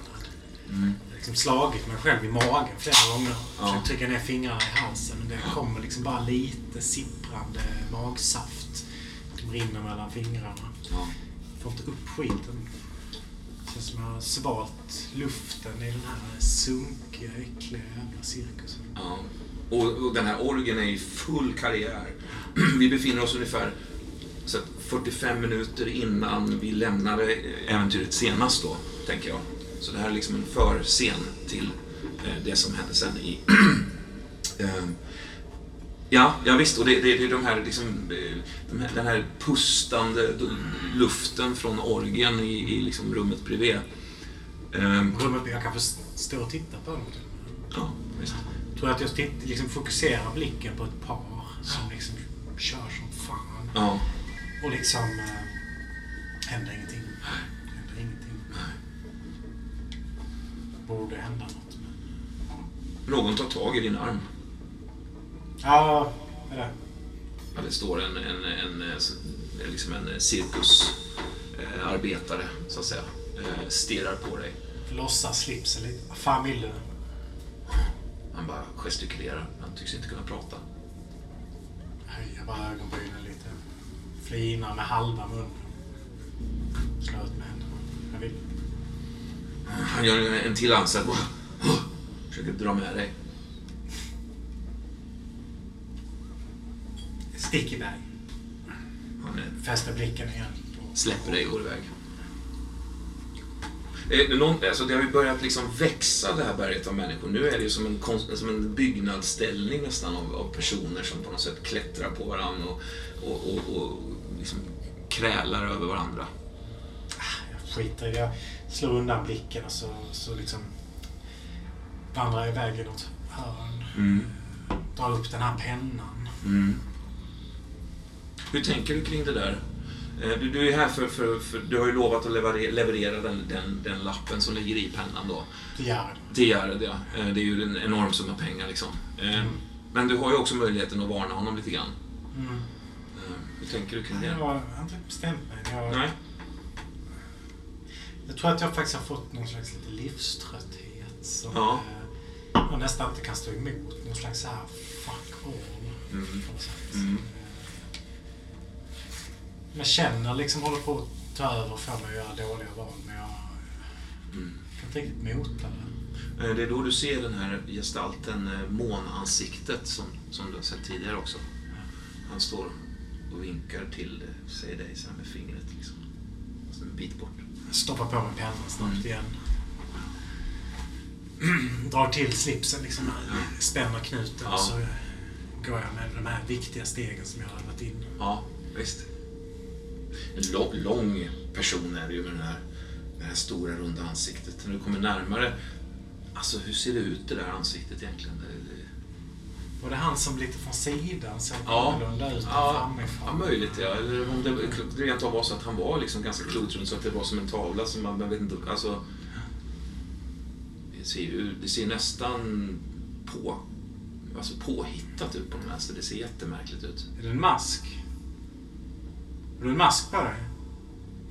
Mm. Jag har liksom slagit mig själv i magen flera gånger. Ja. Försökt trycka ner fingrarna i halsen. Men det kommer liksom bara lite sipprande magsaft. som rinner mellan fingrarna. Ja. Får inte upp skiten. Det känns som jag har svalt luften i den här sunkiga, äckliga jävla cirkusen. Ja. Och, och den här orgen är i full karriär. Vi befinner oss ungefär så att 45 minuter innan vi lämnade äventyret senast då, tänker jag. Så det här är liksom en förscen till eh, det som hände sen i... eh, ja, ja, visst. Och det, det, det är de här, liksom, eh, de här, den här pustande luften från orgen i, i liksom rummet bredvid. Eh, Rummet, jag kan få stå och titta på dem. ja, visst. Tror att jag titt, liksom fokuserar blicken på ett par som liksom kör som fan. Ja. Och liksom... Eh, händer ingenting. Händer ingenting. Borde hända något. Men... Någon tar tag i din arm. Ja, är det. Ja, det står en, en, en, eh, s- liksom en cirkusarbetare, eh, arbetare, så att säga, eh, stirrar på dig. Låtsas slipsen lite. Vad fan vill du? Han bara gestikulerar. Han tycks inte kunna prata. Höjer bara ögonbrynen lite. Flinar med halva munnen. Slår ut med händerna. Jag vill. Han gör en, till ansats. Försöker dra med dig. Stick iväg. Han Fäster blicken igen. på- släpper dig och går iväg. Eh, det någon, alltså det har ju börjat liksom växa det här berget av människor. Nu är det ju som en, konst, som en byggnadsställning nästan av, av personer som på något sätt klättrar på varandra och, och, och, och liksom krälar över varandra. Jag skiter i det. Jag slår undan blicken och så, så liksom vandrar jag iväg i något hörn. Mm. Drar upp den här pennan. Mm. Hur tänker du kring det där? Eh, Du, du är här för, för, för du har ju lovat att leverera, leverera den, den, den lappen som ligger i pennan då. Till Jared, ja. Eh, Det är ju en enorm summa pengar liksom. Eh, Men du har ju också möjligheten att varna honom lite grann. Mm. Hur tänker du kring Jag det? har inte bestämt mig. Jag, Nej? jag tror att jag faktiskt har fått någon slags lite livströtthet som Ja. jag nästan inte kan stå emot. Någon slags så här fuck all. Mm. Jag känner liksom håller på att ta över och få mig att göra dåliga val men jag Mm. kan inte riktigt mota det. Eh, Det är då du ser den här gestalten, eh, månansiktet, som, som du har sett tidigare också. Han står och vinkar till eh, säger dig så med fingret. Liksom. Alltså en bit bort. Jag stoppar på mig pennan snabbt Mm. igen. Drar till slipsen liksom. Spänner knuten Ja. och så går jag med de här viktiga stegen som jag har övat in. Ja, visst. En lång, person är det ju med den här, det här stora runda ansiktet. När du kommer närmare, alltså hur ser det ut det där ansiktet egentligen? Det, det, Var det han som lite från sidan såg Ja. annorlunda ut ja, framifrån? ja, möjligt ja. Eller om det rent av var så att han var liksom ganska klotrund så att det var som en tavla som man, man vet inte, alltså. Det ser ju, det ser nästan på, alltså påhittat ut på den vänster. Det ser jättemärkligt ut. Är det en mask? Har du en mask på dig?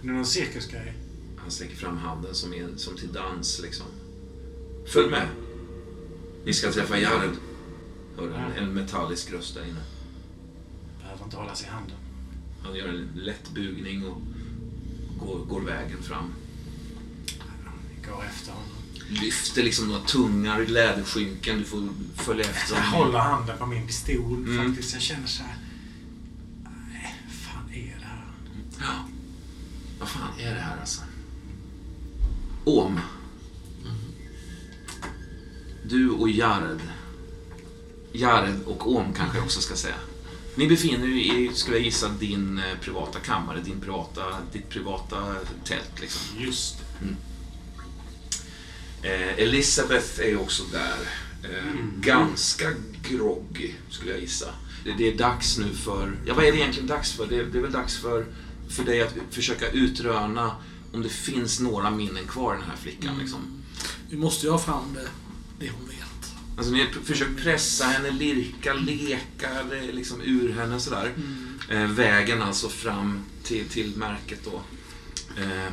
Är det någon cirkusgrej? Han sträcker fram handen som, är, som till dans liksom. Följ med. Ni ska träffa Jared. Hör en, en metallisk röst där inne. Behöver inte hållas i handen. Han gör en lätt bugning och går, går vägen fram. Vi går efter honom. Lyfter liksom några tunga läderskynken. Du får följa efter Jag honom. håller handen på min pistol Mm. faktiskt. Jag känner så här. Ja. Vad fan är det här alltså? Om. Du och Jared. Jared och Om kanske jag också ska säga. Ni befinner er i, skulle jag gissa, din eh, privata kammare, din privata, ditt privata tält liksom. Just det. Eh, Elisabeth är också där. Eh, Ganska groggy, skulle jag gissa. Det, det är dags nu för... Ja, vad är det egentligen dags för? Det, det är väl dags för, för dig att försöka utröna om det finns några minnen kvar i den här flickan. Liksom. Vi måste ju ha fram det, det hon vet. Alltså, ni försökt pressa henne, lirka, leka liksom ur henne sådär. Eh, vägen alltså fram till, till märket då. Eh,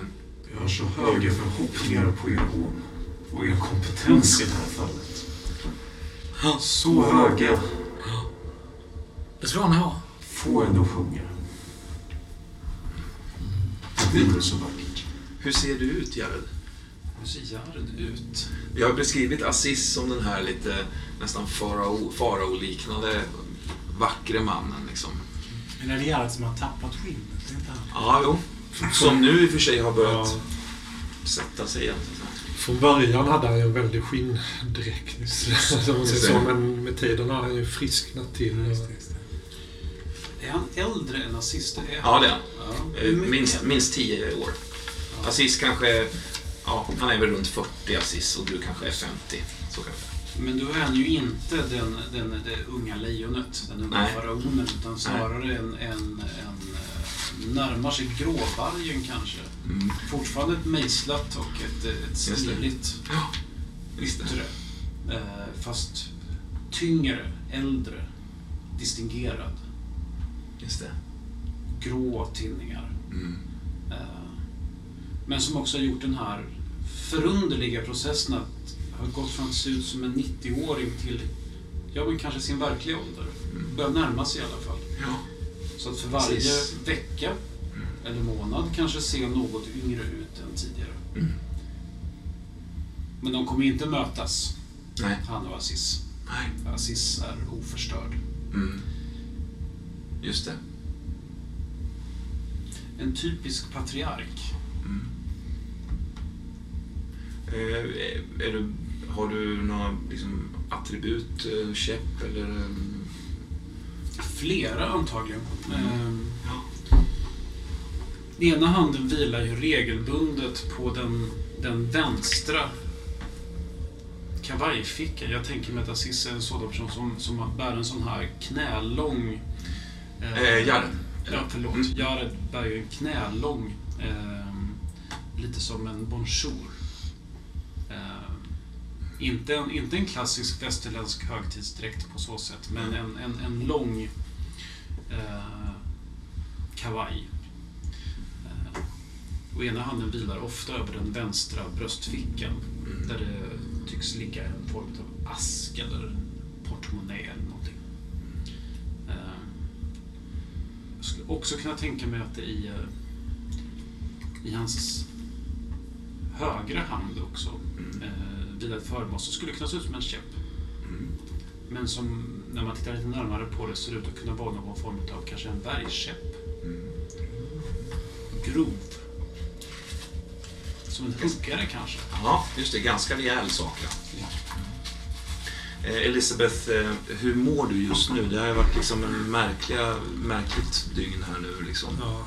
Jag har så höga förhoppningar på er Orm och er kompetens i det här fallet. Så höga. Det ska ni ha. Få henne att sjunga. Det vore så vackert. hur ser du ut, Jared? Hur ser Jared ut? Vi har beskrivit Aziz som den här lite nästan farao- farao-liknande vackre mannen. Liksom. Men är det Gerhard som har tappat skinnet? Ja, jo. Som nu i och för sig har börjat Ja, sätta sig igen. från början hade han ju en väldig skinndräkt. Men med tiden har han ju frisknat till. Just det, just det. Är han äldre än? Är Ja, det är han. Ja. Eh, Minst, minst tio år. Aziz kanske... Ja, han är väl runt 40 Aziz och du kanske är 50. Så kanske. Men då är han ju inte den, den, det unga lejonet, den unga Nej. faraonen, utan snarare en, en, en, eh, närmar sig gråvargen kanske. Mm. Fortfarande ett mejslat och ett, ett stiligt Ja, yttre. Eh, Fast tyngre, äldre, distingerad. Just det. Grå tinningar. Mm. Eh, Men som också har gjort den här förunderliga processen att ha gått från att se ut som en 90-åring till, ja men kanske sin verkliga ålder. Mm. Börjar närma sig i alla fall. Ja. Så att för varje Precis. vecka eller månad kanske se något yngre ut än tidigare. Mm. Men de kommer inte mötas, Nej. han och Aziz. Nej. Aziz är oförstörd. Mm. Just det. En typisk patriark. Mm. Eh, är du, har du några liksom, attribut, eh, käpp eller... mm, Flera antagligen. Mm. Ehm, Den ena handen vilar ju regelbundet på den, den vänstra kavajfickan. Jag tänker mig att Aziz är en sådan person som, som bär en sån här knälång... Eh, Jared. Ja, förlåt. Mm. Jared bär ju en knälång, ehm, lite som en bonjour. Ehm, inte, en, inte en klassisk västerländsk högtidsdräkt på så sätt, men en, en, en lång eh, kavaj. Eh, och ena handen vilar ofta över den vänstra bröstfickan Mm. där det tycks ligga en form av ask eller portmonnä eller någonting. Eh, Jag skulle också kunna tänka mig att det i, eh, i hans högra hand också Mm. eh, vilar ett föremål som skulle kunna se ut som en käpp. Mm. Men som när man tittar lite närmare på det ser ut att kunna vara någon form av kanske en bergskäpp. Mm. Grov. Som en huggare kanske. Ja, just det. Ganska rejäl sak. Ja. Eh, Elisabeth, eh, hur mår du just nu? Det har ju varit liksom en märkliga, märkligt dygn här nu. Liksom. Ja.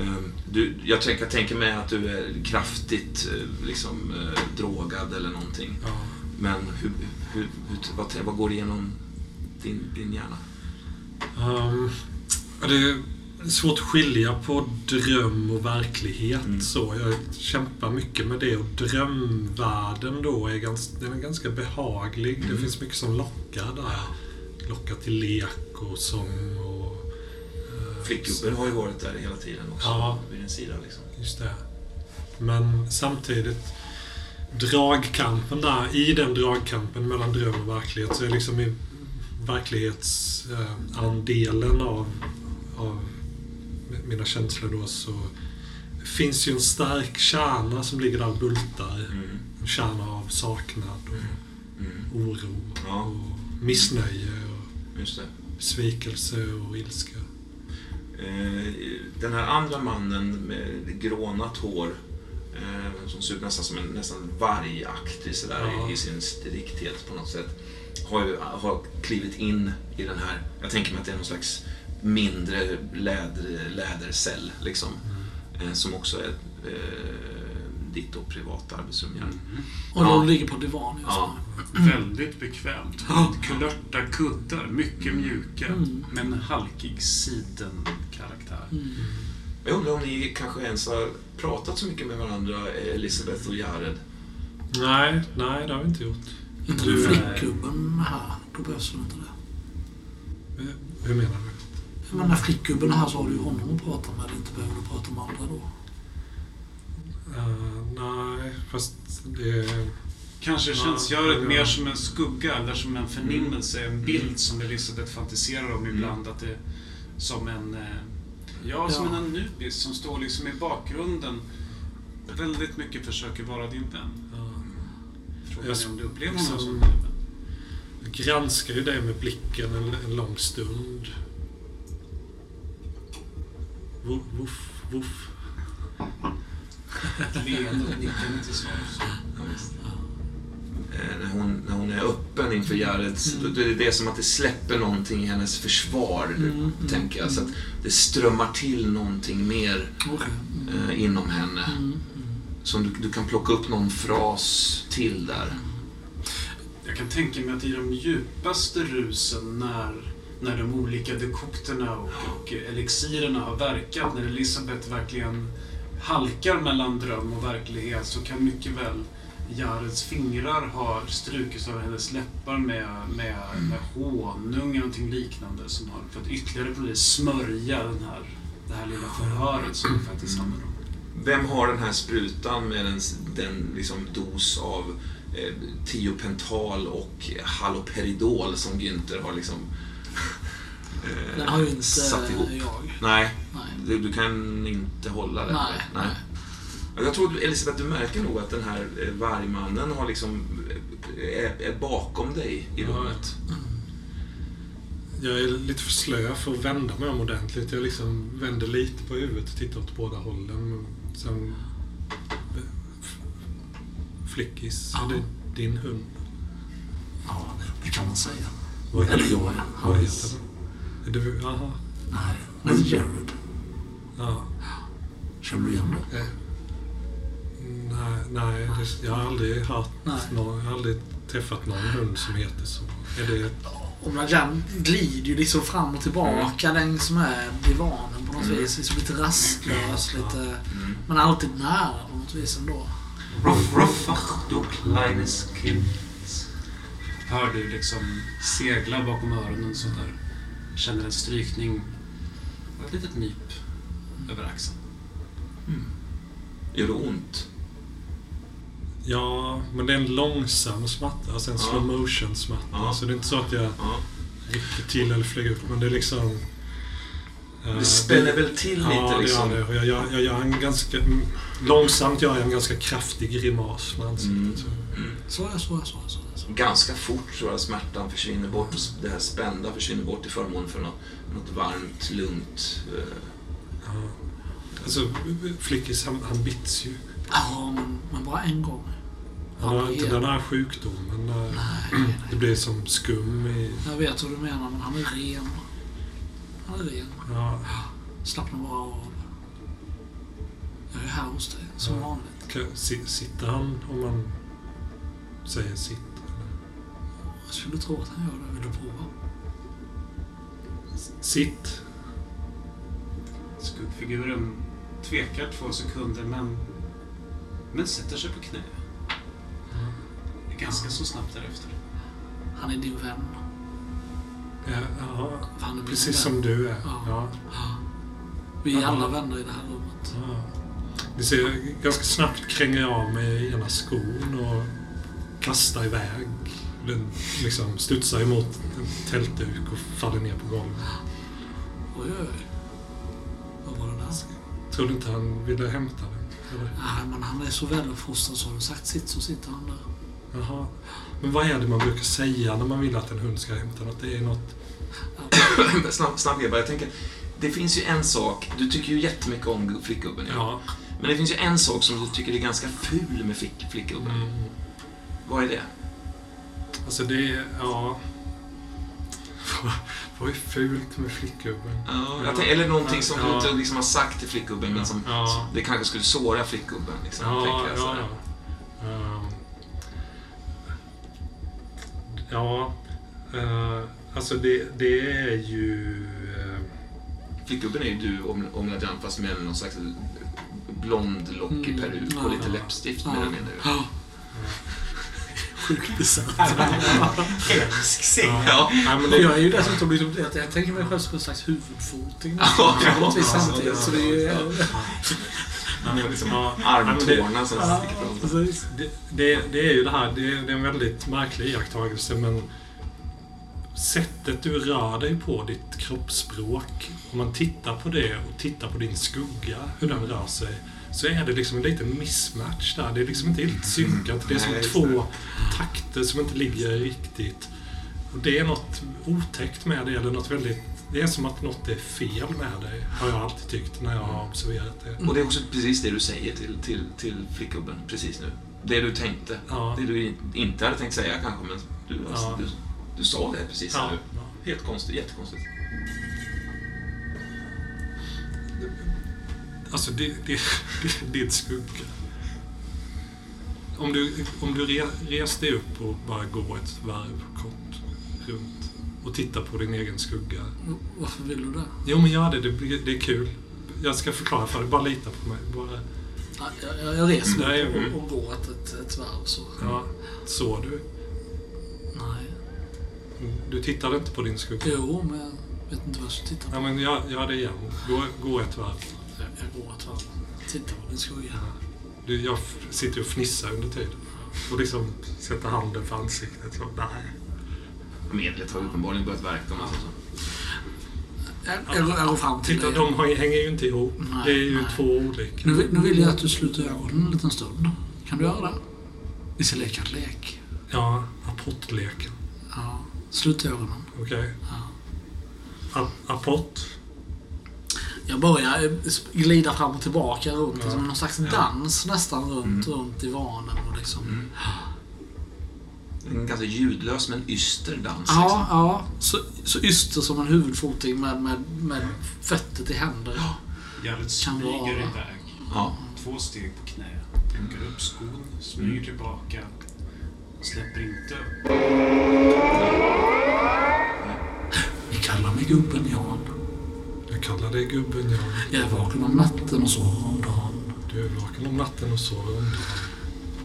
Eh, Du, jag tänker, jag tänker mig att du är kraftigt eh, liksom, drogad eller någonting. Ja. Men hur, hur, vad, vad går igenom din, din hjärna? Um, det svårt att skilja på dröm och verklighet. Mm. Så jag kämpar mycket med det och drömvärlden då är ganska, den är ganska behaglig. Mm. Det finns mycket som lockar där. Lockar till lek och sång och... eh, Flickgubben har ju varit där hela tiden också. Ja. Vid din sida. Liksom. Just det. Men samtidigt, dragkampen där, i den dragkampen mellan dröm och verklighet så är liksom i verklighetsandelen av, av mina känslor då så finns ju en stark kärna som ligger där och bultar. Mm. En kärna av saknad och Mm. oro Ja. och missnöje och besvikelse och ilska. Eh, Den här andra mannen med grånat hår eh, som ser ut nästan som en nästan vargaktig sådär Ja. i, i sin strikthet på något sätt. Har, ju, har klivit in i den här, jag tänker mig att det är någon slags mindre läder, lädercell liksom. Eh, Som också är eh, ditt och privata arbetsrum. Jan. Och Ja. de ligger på divan just Ja. Väldigt bekvämt. Ja. Kulörta kuddar, mycket mjuka. Mm. Med en halkig sidenkaraktär. Mm. Jag undrar om ni kanske ens har pratat så mycket med varandra, Elisabeth och Jared? Nej, nej det har vi inte gjort. Inte Du, eh, flickgubben här. Då behövs väl inte det. Eh, Hur menar du? Men när flickgubben är här så har du ju honom att prata med. Inte behöver du prata med andra då. Eh, nej, fast det... Kanske Ja, känns Göret ja. mer som en skugga eller som en förnimmelse, en bild som Elisabeth fantiserar om ibland. Att det som en, eh, ja, som Ja. en Anubis som står liksom i bakgrunden. Väldigt mycket försöker vara din vän. Ja. Frågan Jag är om du upplever liksom- honom som din vän. Jag granskar ju dig med blicken en, en lång stund. Woof, woof, woof. Ett leende och nickande till svars. Ja, visst. Eh, När hon, när hon är öppen inför Jareds, då- det är det som att det släpper någonting i hennes försvar, Mm, mm, tänker jag. Så att det strömmar till någonting mer. Mm. eh, inom henne. Mm. Mm. Som du, du kan plocka upp någon fras till där. Jag kan tänka mig att i de djupaste rusen när, när de olika dekokterna och, och elixirerna har verkat, när Elisabeth verkligen halkar mellan dröm och verklighet så kan mycket väl Jareds fingrar ha strukits av hennes läppar med, med, med honung eller någonting liknande som har för att ytterligare på det smörja den här, det här lilla förhöret som det faktiskt handlar om. Vem har den här sprutan med den, den liksom dos av eh, tiopental och haloperidol som Günther har liksom eh, Den har ju inte satt ihop? jag. Nej, Nej. du, du kan inte hålla den. Nej, nej. Jag tror, Elisabeth, du märker nog att den här eh, vargmannen har liksom, eh, är, är bakom dig i rummet. Jag är lite för slö för att vända mig om ordentligt. Jag liksom vänder lite på huvudet och tittar åt båda hållen. Sen... F- Flickis, Ja. är det din hund? Ja, det kan man säga. Vad Eller heter den? Du... Jaha. Nej, det är Jared. Ja. Känner du igen det? Eh, Nej, nej det, jag har aldrig hört Nej. någon, jag har aldrig träffat någon hund som heter så. Är det, Och Blajan glider ju liksom fram och tillbaka längs med divanen på något Mm. vis. Liksom lite rastlös, lite... Mm. Men alltid nära på något vis ändå. Ruff, ruff, ach, du kleines Kind. Hör du liksom segla bakom öronen sådär. Känner en strykning och ett litet nyp över axeln. Gör det ont? Ja, men det är en långsam smärta. Alltså en Ja. slow motion smärta. Ja. Så det är inte så att jag Ja. rycker till eller flyger upp. Men det är liksom... eh, Det spänner väl till lite Ja, det liksom? gör det. Och jag, jag, jag gör en ganska... mm, Långsamt gör jag en ganska kraftig grimas med ansiktet. Mm. Så. Så så så är så. Ganska fort tror jag smärtan försvinner bort. och Det här spända försvinner bort till förmån för något, något varmt, lugnt. eh, Ja. Alltså, Flickis han, han bits ju. Ja, men, men bara en gång. Han har inte den här sjukdomen. där Nej, nej. Det blir som skum i... Jag vet vad du menar, men han är ren. Han är ren. Ja, Slappna bara av. Jag är här hos dig, som Ja. vanligt. Sitter han om man säger sitt? Jag skulle tro att han gör det. Vill du prova? Sitt. Skuggfiguren tvekar två sekunder men, men sätter sig på knä. Ganska så snabbt därefter. Han är din vän. Ja, ja, han är precis vän. som du är. Ja. Ja. Vi är Ja. alla vänner i det här rummet. Ja. Ni ser, ganska snabbt kränger jag av mig ena skon och kastar iväg. Den liksom studsar emot en tältduk och faller ner på golvet. Oj, oj, oj. Vad var det där? Tror du inte han ville hämta den? Eller? Nej, men han är så väluppfostrad så har du sagt sitt så sitter han där. Jaha. Men vad är det man brukar säga när man vill att en hund ska hämta något? Det är något... snabb, snabb Eva, jag tänker, det finns ju en sak, du tycker ju jättemycket om flickgubben. Ja. Ja. Men det finns ju en sak som du tycker är ganska ful med flick, flickgubben. Mm. Vad är det? Alltså det. Ja... Vad är fult med flickgubben? Ja, tänker, eller någonting som Ja. du inte liksom har sagt till flickgubben men som Ja. det kanske skulle såra flickgubben. Liksom, Ja, jag ja, eh, alltså det, det är ju... eh, Flickgubben är ju du, om, om Lajan, fast med någon slags blond, lockig Mm, peruk och lite läppstift Ja. med menar du? Ja. Sjukt bisarrt. Hemsk scen. Ja. nej, men Jag det, är ju dessutom liksom, jag, jag tänker mig själv som en slags huvudfoting. Ja, på något vis ja, samtidigt. Så det är ju... Liksom ja, det, armtårna som Ja, sticker fram. precis. det, det, det är ju det här, det är, det är en väldigt märklig iakttagelse men sättet du rör dig på, ditt kroppsspråk, om man tittar på det och tittar på din skugga, hur den rör sig, så är det liksom en liten mismatch där. Det är liksom inte helt synkat. Det är som Nej, två takter som inte ligger riktigt. Och det är något otäckt med det, eller något väldigt... Det är som att något är fel med dig, har jag alltid tyckt när jag har observerat det. Och det är också precis det du säger till, till, till flickgubben precis nu. Det du tänkte. Ja. Det du in- inte hade tänkt säga kanske, men du, Ja. du, du sa det precis Ja, nu. Helt konstigt, jättekonstigt. Alltså, det, det, det är din skugga. Om du, om du re, dig upp och bara går ett varv kort runt och tittar på din egen skugga. Varför vill du det? Jo, men gör det. Det, det är kul. Jag ska förklara för dig. Bara lita på mig. Bara, Ja, Jag, jag, jag reser mig mm. och, och går ett, ett, ett varv så. ja, såg du? Nej. Du tittade inte på din skugga? Jo, men jag vet inte vad jag ska titta på. Ja, men gör, gör det igen. Gå, gå ett varv. Jag, går ett varv. Titta på din skugga. Du, jag sitter och fnissar under tiden. Och liksom sätter handen för ansiktet. Så, nej. Medlet har uppenbarligen börjat verka. Om man säger så. Jag, jag, går- jag går fram till Titta, dig. de har- hänger ju inte ihop. Nej, det är ju nej. två olika. Nu, vill- nu vill jag att du sluter ögonen en liten stund. Kan du göra det? Vi ska leka en lek. Ja, apportleken. Ja. Slut ögonen. Okej. Ja. A- Apport. Jag börjar glida fram och tillbaka runt, Ja. liksom någon slags Ja. dans nästan runt, Mm. runt divanen och liksom. Mm. En ganska ljudlös men yster dans. Ja, Liksom. ja. Så, så yster som en huvudfoting med, med, med fötter till händer. Gärdet Kan smyger vara. iväg. Ja. Två steg på knä. Plockar upp skon, smyger Mm. tillbaka. Släpper inte upp. gubben Jan. Jag kallar dig gubben Jan. Jag är vaken om natten och sover om dagen. Du är vaken om natten och sover om dagen.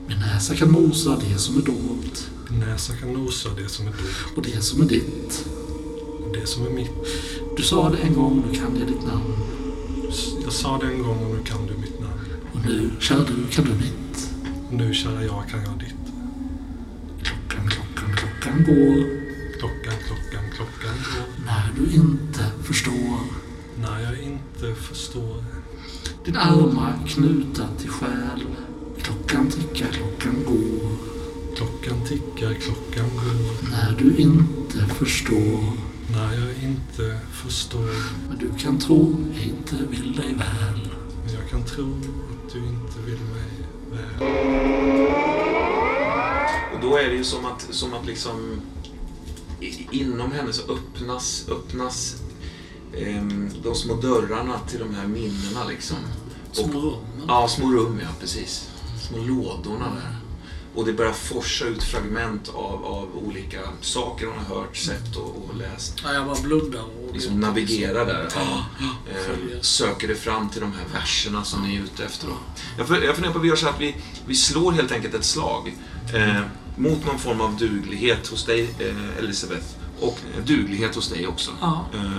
Min näsa kan mosa det som är dolt Din näsa kan nosa det som är dolt och det som är ditt. och det som är mitt. Du sa det en gång, nu kan jag ditt namn. Jag sa det en gång och nu kan du mitt namn. Och nu, kära du, kan du mitt. Och nu, kära jag, kan jag ditt. Klockan, klockan, klockan går. Klockan, klockan, klockan går. När du inte förstår. När jag inte förstår. Din arma knutna till själ. Klockan tickar, klockan går. Klockan tickar, klockan går. När du inte förstår. När jag inte förstår. Men du kan tro jag inte vill dig väl. Men jag kan tro att du inte vill mig väl. Och då är det ju som att, som att liksom inom henne så öppnas, öppnas de små dörrarna till de här minnena liksom. Små rum. Ja, små rum ja, precis. Små lådorna där. Och det börjar forsa ut fragment av, av olika saker hon har hört, sett och, och läst. Ja, jag bara blundar och... Liksom navigera där. Ja. Följer. Eh, söker det fram till de här verserna som ni är ute efter. Då. Jag, fun- jag funderar på att vi gör så att vi, vi slår helt enkelt ett slag eh, mot någon form av duglighet hos dig, eh, Elisabeth. Och duglighet hos dig också. Ja. Eh,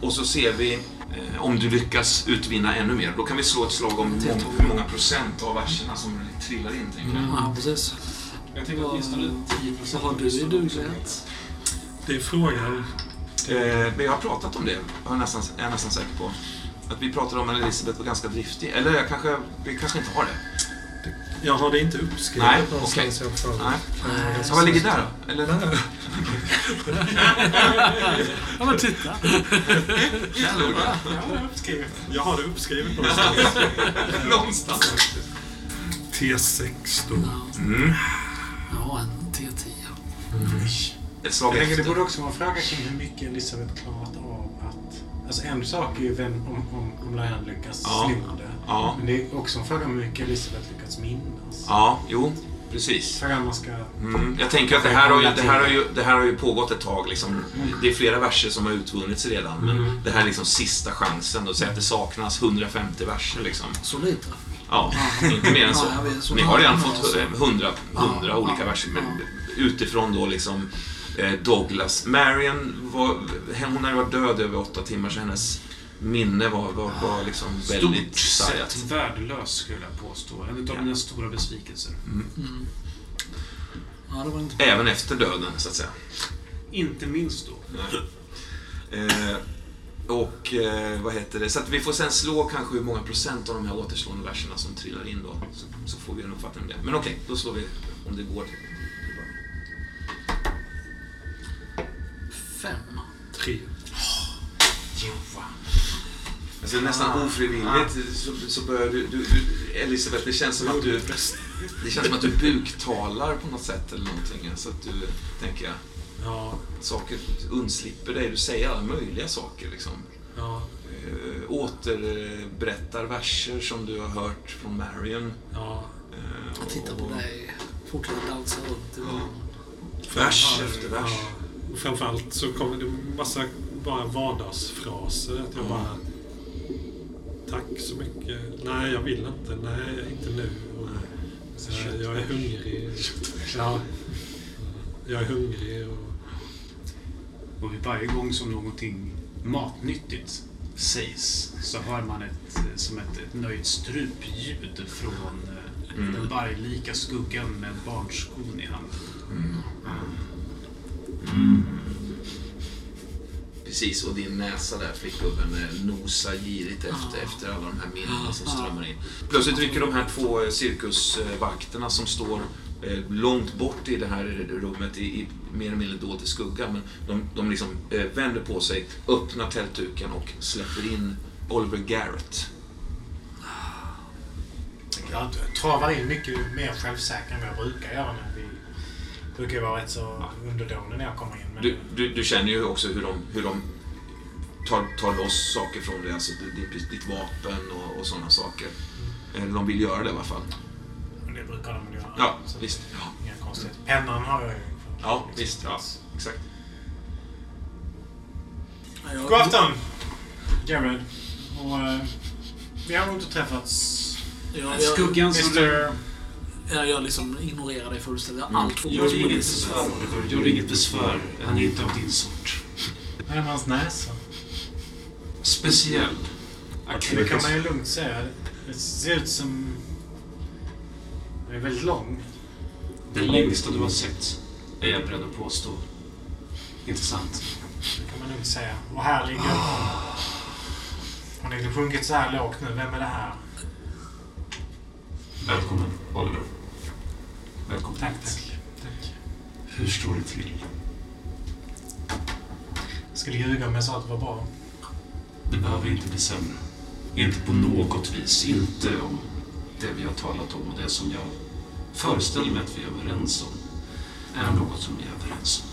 och så ser vi eh, om du lyckas utvinna ännu mer. Då kan vi slå ett slag om hur många, hur många procent av verserna som trillar in. Tänker. Ja, precis. Jag tänker åtminstone 10 Vad har du i duglighet? Det är frågan. Eh, men jag har pratat om det, är jag nästan, är jag nästan säker på. Att vi pratade om att Elisabeth var ganska driftig. Eller jag kanske, vi kanske inte har det. Jag har det inte uppskrivet Nej, någonstans i alla fall. Nej. Ganska Ja, vad ligger där då? Eller? Ja, men titta. Där låg det. Jag har det uppskrivet någonstans. Någonstans. T6 då. Mm. Ja, en T10. Ett slag Jag tänker det borde också vara en fråga kring hur mycket Elisabeth klarat av att... Alltså en sak är ju vem, om, om, om Lion lyckas Ja. sno det. Ja. Men det är också en fråga om hur mycket Elisabeth lyckats minnas. Ja, jo, precis. Mm. Jag tänker att det här, har ju, det, här har ju, det här har ju pågått ett tag. Liksom. Det är flera verser som har utvunnits redan. Men det här är liksom sista chansen. Då. Säg att det saknas 150 verser. Liksom. Så lite. Ja, inte mer än så. Ja, Ni har redan fått så. 100, 100 Ja, olika ja, verser. Utifrån då liksom eh, Douglas. Marion var, hon hade varit död över åtta timmar så hennes minne var, var, var liksom väldigt Stort sargat. sett värdelös skulle jag påstå. En av Ja. mina stora besvikelser. Mm. Ja, det var inte... Även efter döden, så att säga. Inte minst då. Eh, och eh, vad heter det? Så att vi får sen slå kanske hur många procent av de här återstående verserna som trillar in då. Så, så får vi en uppfattning om det. Men okej, då slår vi om det går. Fem. Tre. Alltså nästan ofrivilligt så, så börjar du, du, du... Elisabeth, det känns som att du... Det känns som att du buktalar på något sätt eller någonting. Så att du, tänker jag, Ja, saker undslipper dig. Du säger alla möjliga saker liksom. ja, Eh, återberättar verser som du har hört från Marion. ja. Eh, Jag tittar på och- dig. Fortsätter dansa runt i rummet. Vers efter vers. Ja. Och framförallt så kommer det massa bara vardagsfraser. Att jag Ja. bara... Tack så mycket. Nej, jag vill inte. Nej, inte nu. Eh, jag är hungrig. Ja. Jag är hungrig och... Och varje gång som någonting matnyttigt sägs så hör man ett, som ett, ett nöjt strupljud från eh, Mm. den varglika skuggan med barnskon i handen. Precis, och din näsa där, flickgubben, eh, nosar girigt efter, efter alla de här minnena som strömmar in. Plötsligt rycker de här två eh, cirkusvakterna som står eh, långt bort i det här rummet, i, i mer eller mindre dolt i skugga, men de, de liksom vänder på sig, öppnar tältduken och släpper in Oliver Garrett. Jag travar in mycket mer självsäker än vad jag brukar göra. Men vi brukar ju vara rätt så underdåniga när jag kommer in. Men Du, du, du känner ju också hur de, hur de tar, tar loss saker från dig, alltså ditt, ditt vapen och, och sådana saker. Eller de vill göra det i alla fall. men det brukar de göra. Ja, Så visst. Ja. Inga konstigheter. Pennan har jag ju. Ja, visst. Ja, exakt. Ja, God afton, Jared. Och, eh, vi har nog inte träffats. Jag, Skuggan som. Mr... jag, jag liksom ignorerar dig fullständigt. Jag har Mm. allt för Gör inget besvär, Oliver. Gör inget besvär. Han är inte av din sort. Vad är hans näsa? Speciell. Det kan man ju lugnt säga. Det ser ut som... Den är väldigt lång. Den längsta du har sett, är jag beredd att påstå. Intressant. Det kan man lugnt säga. Och här ligger... Har ni sjunkit så här lågt nu? Vem är det här? Välkommen, Oliver. Välkommen Tack, tack. Hur står det till? Jag skulle ljuga om jag sa att det var bra. Det behöver inte bli sämre. Inte på något vis. Inte om det vi har talat om och det som jag föreställer mig att vi är överens om är något som vi är överens om.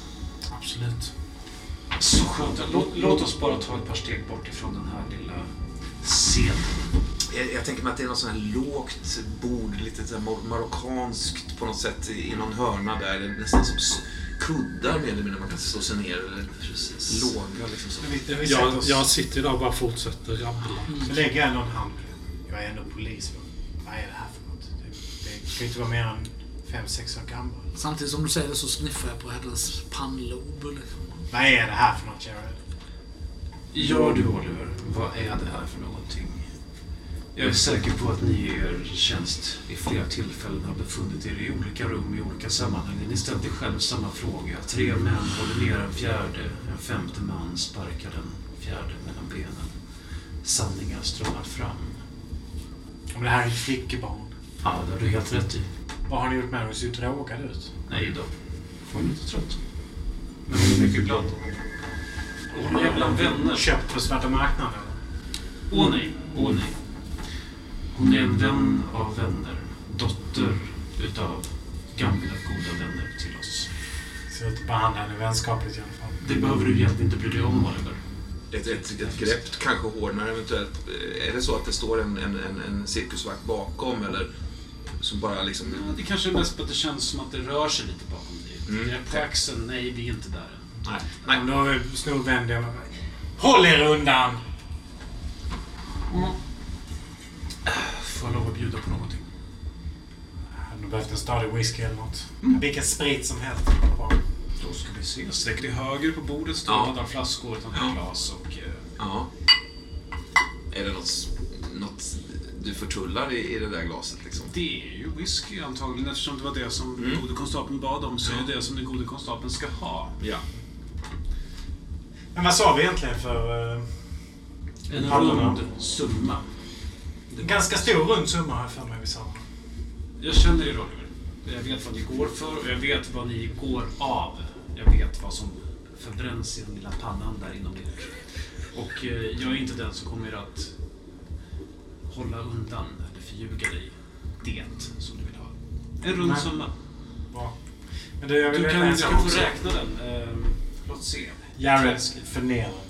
Absolut. Så skönt. Låt, låt oss bara ta ett par steg bort ifrån den här lilla scenen. Jag, jag tänker mig att det är något sånt här lågt bord, lite så marockanskt på något sätt i någon hörna där. Det är Nästan som kuddar mer eller mindre man kan slå sig ner eller låga liksom så. Jag, jag sitter där och bara fortsätter rabbla. Så lägger jag någon hand. Jag är ändå polis. Vad är det här för något? Det, det kan ju inte vara mer än fem sex år gammal. Samtidigt som du säger det så sniffar jag på hennes pannlob. Liksom. Vad är det här för något, Jared? Ja du Oliver, vad är det här för någonting? Jag är säker på att ni i er tjänst i flera tillfällen har befunnit er i olika rum i olika sammanhang. Ni ställde själv samma fråga. Tre män håller ner en fjärde, en femte man sparkar den fjärde mellan benen. Sanningar strömmar fram. Om det här är ett flickebarn. Ja, det har du helt rätt i. Vad har ni gjort med henne? Ser ju drogad ut. Nej då, hon är inte trött. Men hon är mycket glad. Hon är bland vänner. Köpt på svarta marknaden. Åh nej, åh nej. Hon är en vän av vänner. Dotter utav gamla goda vänner till oss. Ut att behandla henne vänskapligt i alla fall. Det behöver du egentligen inte bry dig om, Oliver. Ett, ett, ett grepp kanske hårdnar eventuellt. Är det så att det står en, en, en, en cirkusvakt bakom eller som bara liksom... Ja, det kanske är mest på att det känns som att det rör sig lite bakom dig. Mm. Grepp på axeln. Nej, vi är inte där än. Nej. Nej. Om då snor vänder jag mig. Håll er undan! Får jag lov att bjuda på någonting? Hade nog behövt en stadig whisky eller något. Vilken sprit som helst. Då ska vi se. Sträck dig höger på bordet står Ja. några flaskor, ett antal glas och... eh, Ja. Är det något, något du förtullar i, i det där glaset liksom? Det är ju whisky antagligen eftersom det var det som Mm. den gode konstapeln bad om så är det det som den gode konstapeln ska ha. Ja. Men vad sa vi egentligen för... eh, En rund summa. Ganska stor rund summa har jag för mig vi sa. Jag känner er Oliver. Jag vet vad ni går för och jag vet vad ni går av. Jag vet vad som förbränns i den lilla pannan där inom er. Och eh, jag är inte den som kommer att hålla undan eller förljuga dig det som du vill ha. En rund Nej. summa. Bra. Men du, jag vill Du kan, du kan få räkna den. Ehm, låt se. Jared, förnedra inte mig.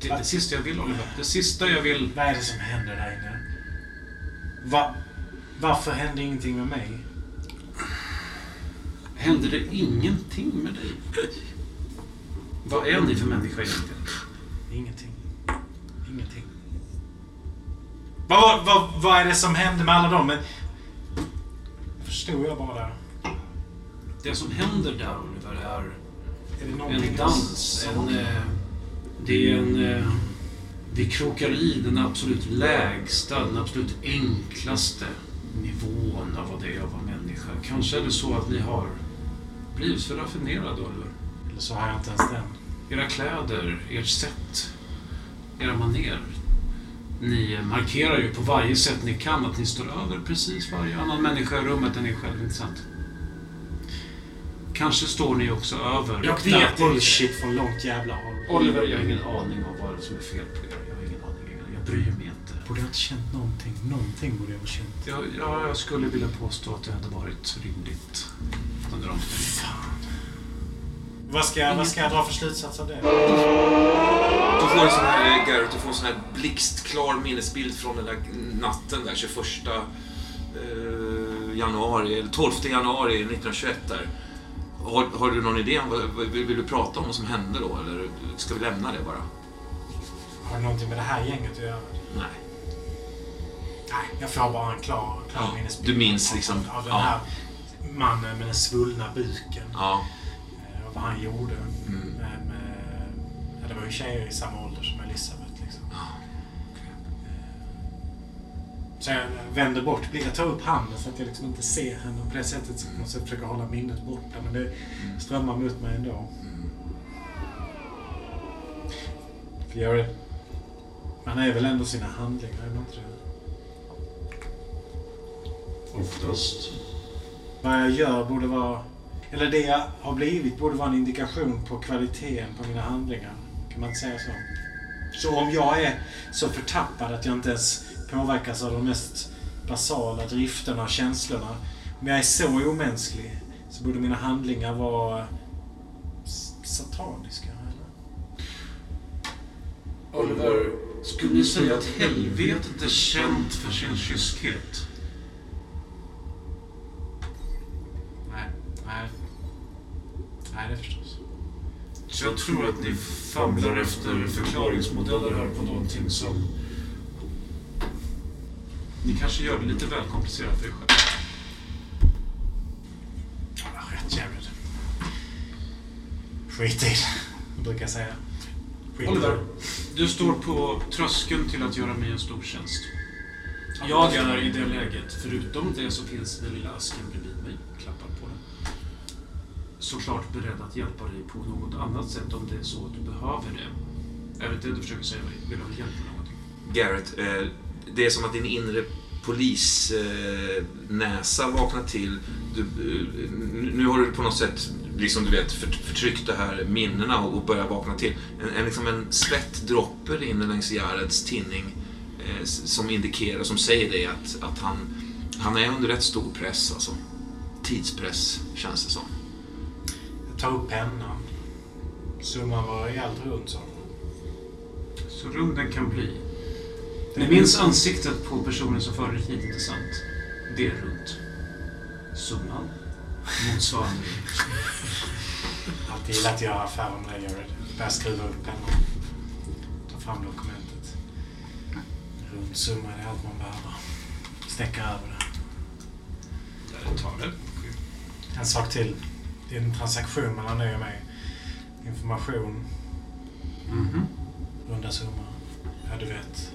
Det är det sista jag vill Oliver. Det sista jag vill. Vad är det som händer där inne? Va? Varför hände ingenting med mig? Händer det ingenting med dig? Vad är ni för människa egentligen? Ingenting. Ingenting. Vad, vad, vad är det som hände med alla dem? Men... Förstod jag bara där. Det som händer där Oliver är Är det någonting en dans. En, eh, det är en... Eh, vi krokar i den absolut lägsta, den absolut enklaste nivån av vad det är att vara människa. Kanske är det så att ni har blivit för raffinerade Oliver. Eller så har jag inte ens den. Era kläder, ert sätt, era maner. Ni markerar ju på varje sätt ni kan att ni står över precis varje annan människa i rummet än er själv, inte sant? Kanske står ni också över... Jag vet bullshit från långt jävla håll. Oliver, jag har ingen aning om vad som är fel på er. Jag har ingen aning. Jag bryr mig inte. Borde jag inte känt någonting? Någonting borde jag ha känt. Jag, ja, jag skulle vilja påstå att det hade varit rimligt under omständigheterna. Vad ska, jag, vad ska jag dra för slutsats av det? Du får en sån här, Garrett, du får en sån här blixtklar minnesbild från den där natten där 21 eh, januari, eller 12 januari 1921 där. Har, har du någon idé om vad, vad- vill, vill du prata om vad som hände då? Eller ska vi lämna det bara? Har det någonting med det här gänget att göra? Nej. Nej, jag får bara en klar, klar Ja, minnesbild du minns liksom, Av den ja. här mannen med den svullna buken. Ja. eh, Och vad han gjorde. Mm. Med, med, ja, det var ju tjejer i samma ålder Så jag vänder bort blicken. Jag tar upp handen så att jag liksom inte ser henne. Och på det sättet så måste jag försöka hålla minnet borta. Men det strömmar mot mig ändå. Är, man är väl ändå sina handlingar, är man inte det? Oftast. Vad jag gör borde vara... Eller det jag har blivit borde vara en indikation på kvaliteten på mina handlingar. Kan man inte säga så? Så om jag är så förtappad att jag inte ens påverkas av de mest basala drifterna och känslorna. Om jag är så omänsklig så borde mina handlingar vara sataniska. Eller? Oliver, skulle ni säga att helvetet är känt för sin kyskhet? Nej, nej. Nej, det förstås. Så jag tror att ni famlar efter förklaringsmodeller här på någonting som... Ni kanske gör det lite väl komplicerat för er själv. Ja, rätt Jared. Skit i det, brukar jag säga. Skit Oliver, du står på tröskeln till att göra mig en stor tjänst. Jag är i det läget, förutom det så finns den lilla asken bredvid mig, klappar på den. Såklart beredd att hjälpa dig på något annat sätt om det är så att du behöver det. Är det det du försöker säga mig? Vill du ha hjälp med någonting? Garrett, eh, det är som att din inre polisnäsa eh, vaknar till. Du, eh, nu har du på något sätt liksom, du vet, för, förtryckt de här minnena och, och börjar vakna till. En, en, liksom en svett dropper inne längs Jareds tinning eh, som indikerar, som säger dig att, att han, han är under rätt stor press. Alltså. Tidspress, känns det som. Jag tar upp pennan. Summan var rejält rund sa. Så rund den kan bli. Ni minns ansiktet på personen som förde hit, inte sant? Det är runt. Summan motsvarande. Alltid gillat att göra affärer med dig Jared. Börjar skruva upp pennan. Ta fram dokumentet. Rund summa, det är allt man behöver. Sträcka över det. Där tar det. En sak till. Det är en transaktion mellan dig och mig. Information, Mhm. runda summor. Ja, du vet.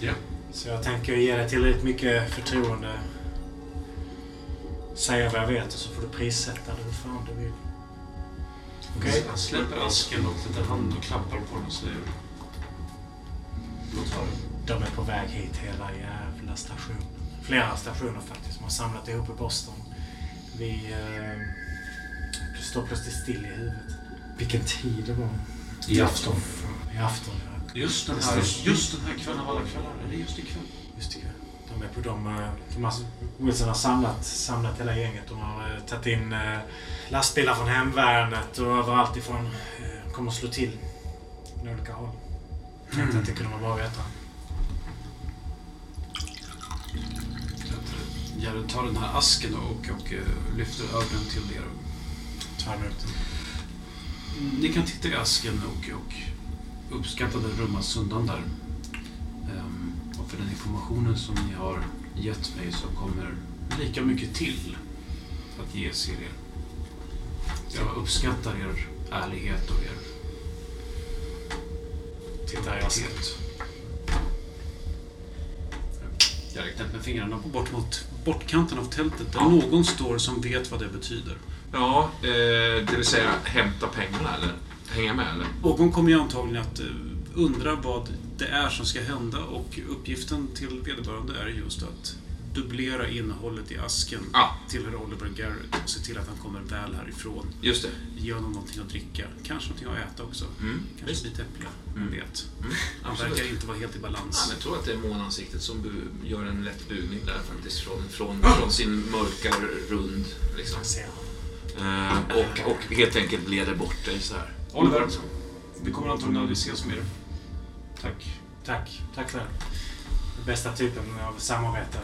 Ja. Så jag tänker ge dig tillräckligt mycket förtroende. Säga vad jag vet och så får du prissätta det hur fan du vill. Okej? Han släpper asken och sätter hand och klappar på den och säger... Låt höra. De är på väg hit hela jävla stationen. Flera stationer faktiskt. som har samlat ihop i Boston. Vi... Eh, står plötsligt still i huvudet. Vilken tid det var. I afton. I afton, ja. Just den här, just den här kvällen. Är det just ikväll? Just det. De är på de... eh, de har, Wilson har samlat, samlat hela gänget. De har eh, tagit in eh, lastbilar från hemvärnet och överallt ifrån. Eh, kommer slå till från olika håll. Tänkte att det kunde vara bra att veta. Jared tar den här asken och, och lyfter över den till er. Ta emot. Ni kan titta i asken och, och uppskattade den rumma där. Ehm, och för den informationen som ni har gett mig så kommer lika mycket till att ges er. Jag uppskattar er ärlighet och er Tittar Jag räknar med fingrarna bort mot bortkanten av tältet där någon står som vet vad det betyder. Ja, eh, det vill säga hämta pengarna eller hänga med eller? Någon kommer ju antagligen att eh, undra vad det är som ska hända och uppgiften till vederbörande är just att dubblera innehållet i asken Ja. till herr Oliver Garrett och se till att han kommer väl härifrån. Just det. Ge honom någonting att dricka, kanske någonting att äta också. Mm. Kanske lite äpple, vem Mm. vet. Mm. Han Absolut. verkar inte vara helt i Ja, balans. men jag tror att det är månansiktet som gör en lätt bugning där faktiskt. Från, från, från sin mörka rund. Liksom. Eh, och, och helt enkelt leder bort dig så här. Oliver, vi kommer antagligen aldrig ses mer. Tack. Tack. Tack själv. Den bästa typen av samarbete.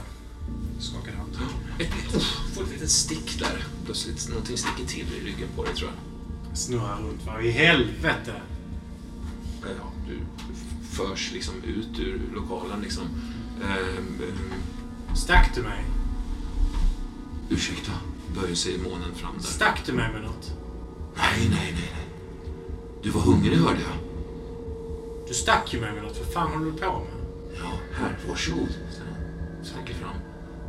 Skakar hand. Ett, uff, får ett litet stick där. Plötsligt någonting sticker till i ryggen på dig tror jag. Snurrar runt. Vad i helvete? Ja, du förs liksom ut ur lokalen liksom. Ehm, ehm, Stack du mig? ursäkta, böjer sig månen fram där. Stack du mig med något? Nej, nej, nej, nej. Du var hungrig hörde jag. Du stack ju mig med något. Vad fan håller du på med? Ja, här, varsågod. Sträcker fram.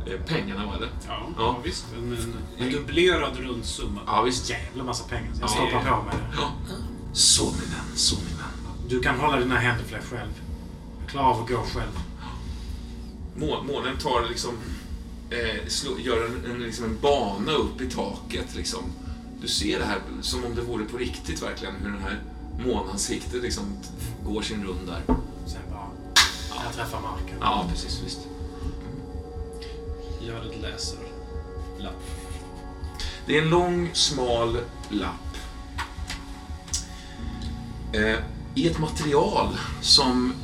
Eh, pengarna var det? Ja, Ja. visst. En, en, en dubblerad rund summa. Ja, visst. Jävla massa pengar. Jag Ja. stoppar på mig det. Ja. Så min vän, så min vän. Du kan hålla dina händer för dig själv. Jag klarar av att gå själv. Må, månen tar liksom, eh, slå, gör en, en, liksom en bana upp i taket. Liksom. Du ser det här som om det vore på riktigt verkligen, hur den här månansiktet liksom går sin rund där. Sen bara... Jag träffar marken. Ja, precis, visst. Jared läser lapp. Det är en lång, smal lapp. Eh, I ett material som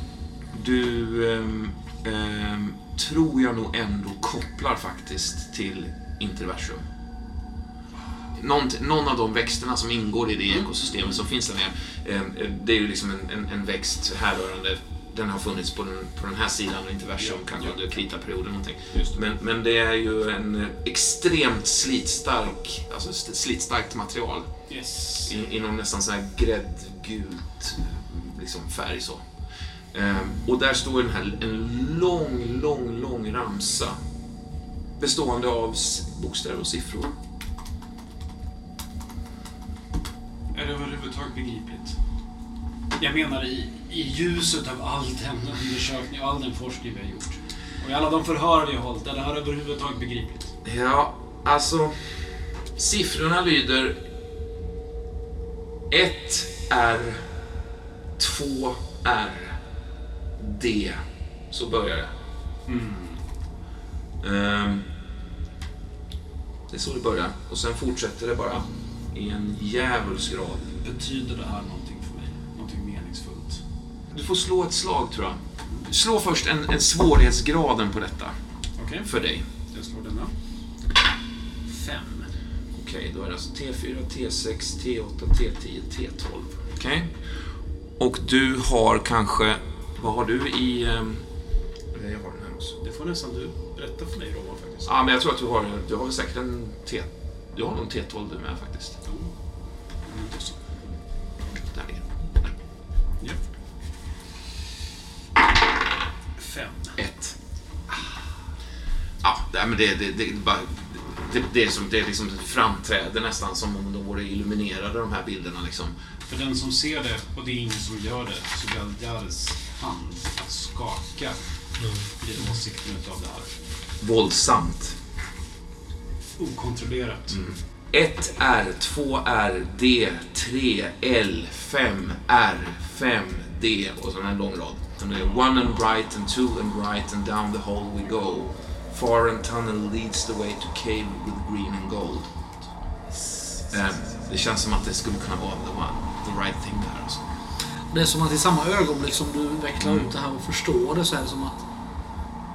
du, ehm, ehm, tror jag nog ändå kopplar faktiskt till interversum. Någon, någon av de växterna som ingår i det ekosystemet som finns där nere, eh, det är ju liksom en, en, en växt härrörande den har funnits på den, på den här sidan av interversum, Ja, kanske ja. under kritaperioden någonting. Men, men det är ju en extremt slitstark, alltså st- slitstarkt material. Yes. I, inom nästan så här gräddgult liksom färg så. Ehm, och där står den här, en lång, lång, lång ramsa. Bestående av bokstäver och siffror. Är det överhuvudtaget begripligt? Jag menar i, i ljuset av all den undersökning och all den forskning vi har gjort. Och i alla de förhör vi har hållit, är det här överhuvudtaget begripligt? Ja, alltså. Siffrorna lyder 1 R 2 R D. Så börjar det. Ehm, det är så det börjar. Och sen fortsätter det bara i en djävulsgrad. Betyder det här någonting för mig? Någonting meningsfullt? Du får slå ett slag tror jag. Slå först en, en svårighetsgraden på detta. Okej, För dig. jag slår denna. Fem. Okej, då är det alltså T4, T6, T8, T10, T12. Okej. Och du har kanske... Vad har du i... ehm, Jag har den här också. Det får nästan du berätta för mig, Roman, faktiskt. Ja, men jag tror att du har, du har säkert en T... Du har nog en T12 du med faktiskt. Oh. Mm, Ett. Ja, nej, men det, det, det, bara, det, det, är som, det är liksom framträder nästan som om de vore illuminerade de här bilderna. Liksom. För den som ser det, och det är ingen som gör det, så Jares hand att skaka i åsikten utav det här. Våldsamt. Okontrollerat. 1 R, 2 R, D, 3 L, 5 R, 5 D och så en lång rad. Är det one and right and two and right and down the hole we go. Far and tunnel leads the way to cave with green and gold. Eh, det känns som att det skulle kunna vara the, one, the right thing där. Alltså. Det är som att i samma ögonblick som du vecklar ut det här och förstår det så är det som att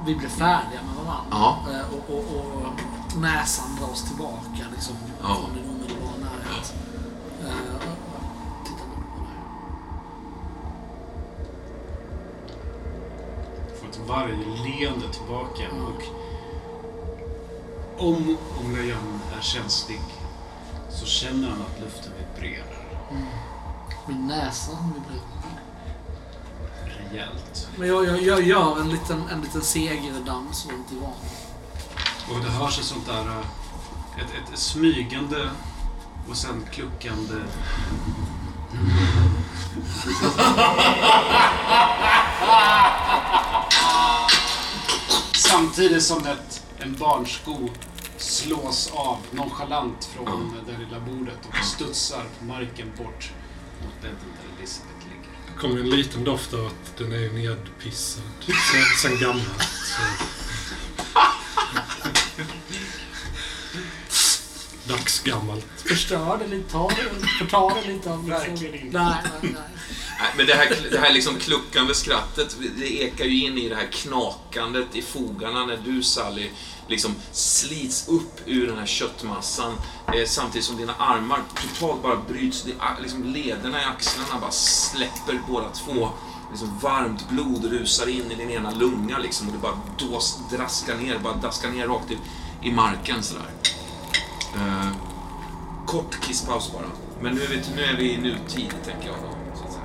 vi blir färdiga med varandra. Ja. Eh, Och, och, och näsan dras tillbaka liksom, Ja. från din omedelbara närhet. Eh, och- Titta nu på det. Får ett vargleende tillbaka. Och om Omlejan är känslig så känner han att luften vibrerar Min näsa vibrerar. rejält. Men jag, jag, jag gör en liten, en liten segerdans runt i vanen. Och det hörs ett sånt där... Ett, ett smygande och sen kluckande... Samtidigt som ett, en barnsko slås av nonchalant från det lilla bordet och studsar på marken bort mot bädden där Elisabeth ligger. Det kommer en liten doft av att den är nedpissad sen, sen gammalt. Så. Dagsgammalt. Förstör det lite, ta det, förta det lite av liksom. Verkligen inte. Nej, nej, nej. Nej, men det här, det här liksom kluckande skrattet, det ekar ju in i det här knakandet i fogarna när du Sally liksom slits upp ur den här köttmassan eh, samtidigt som dina armar totalt bara bryts. Det, liksom lederna i axlarna bara släpper båda två. Liksom varmt blod rusar in i din ena lunga liksom och det bara dås, draskar ner, bara daskar ner rakt i, i marken sådär. Eh, kort kisspaus bara. Men nu är vi, nu är vi i nutid, tänker jag då. Så att säga.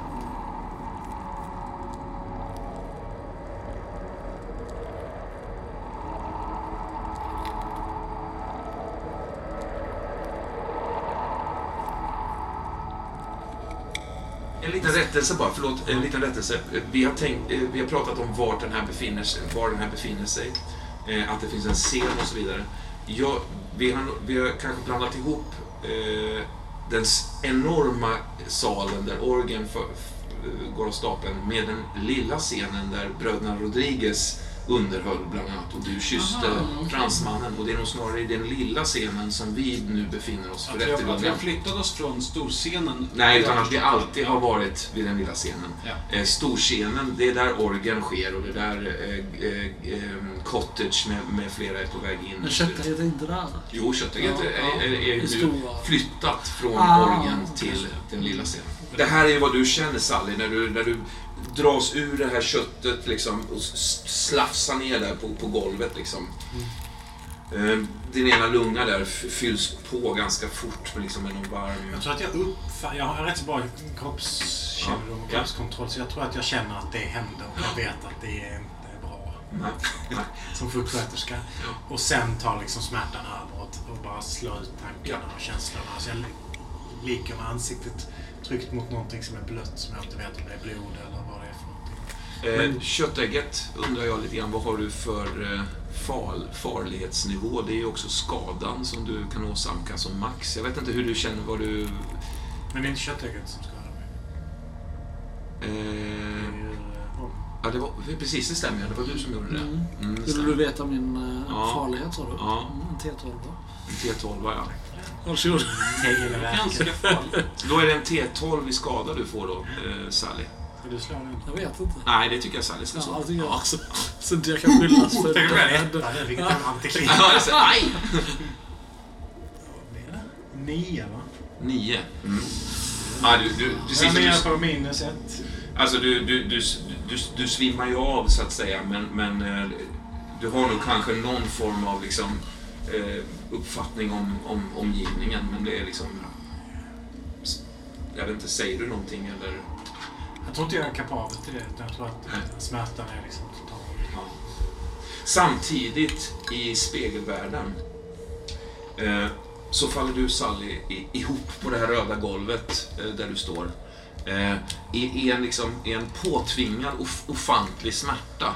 En liten rättelse bara, förlåt. En liten rättelse. Vi har, tänkt, eh, vi har pratat om vart den här befinner sig, var den här befinner sig. Eh, att det finns en scen och så vidare. Jag, vi, har, vi har kanske blandat ihop eh, den enorma salen där orgeln för, går av stapeln med den lilla scenen där bröderna Rodriguez underhöll bland annat och du kysste Aha, fransmannen. Och det är nog snarare i den lilla scenen som vi nu befinner oss för Att har, att vi rättegången. har flyttat oss från storscenen. Nej, utan att vi alltid har varit vid den lilla scenen. Ja. Eh, storscenen, det är där orgeln sker och det är där eh, eh, eh, Cottage med, med flera är på väg in. Men köttägget är inte där. Jo, köttägget Ja, är, är, är ju Det nu flyttat från Ah, orgeln okej. till den lilla scenen. Det här är ju vad du känner Sally, när du, när du dras ur det här köttet liksom, och slafsar ner där på, på golvet. Liksom. Eh, Din ena lunga där fylls på ganska fort med, liksom, någon varm... Jag tror att jag uppfattar... Jag har rätt så bra kroppskännedom och kroppskontroll så jag tror att jag känner att det händer och jag vet att det är inte bra Nej, nej. som sjuksköterska. Och sen tar liksom smärtan över och, bara slår ut tankarna och känslorna. Så jag li- ligger med ansiktet tryckt mot någonting som är blött som jag inte vet om det är blod eller vad det är för någonting. Eh, köttägget undrar jag lite grann, vad har du för eh, fal, farlighetsnivå? Det är ju också skadan som du kan åsamka som max. Jag vet inte hur du känner vad du... Men det är inte köttägget som skadar mig. Det Eh, är ju eh, ja, det var, precis, det stämmer. Det var du som gjorde det. Mm. Mm, det Vill du veta min Ja. farlighet sa du? Ja. Mm, en T12 då. T12, ja. Varsågod. Ganska farligt. Då är det en T12 i skada du får då, eh, Sally. Ska du slå den? Jag vet inte. Nej, det tycker jag Sally ska Ja, slå. det tycker jag också. Så inte jag kan skyllas för Tänk om jag är det. etta nu, vilket är en antiklimax. Ja, det är- Aj! Vad blir det? Nio va? Nio. Mm. Ja, du, du, precis Ja, jag får minus ett. Alltså du, du, du, du, du svimmar ju av så att säga men, men eh, du har nog kanske någon form av liksom, uppfattning om, om omgivningen men det är liksom... Jag vet inte, säger du någonting eller? Jag tror inte jag är kapabel till det. Utan jag tror att Nej. smärtan är liksom total. Ja. Samtidigt i spegelvärlden eh, så faller du Sally ihop på det här röda golvet eh, där du står. Eh, i, i, en liksom, I en påtvingad of, ofantlig smärta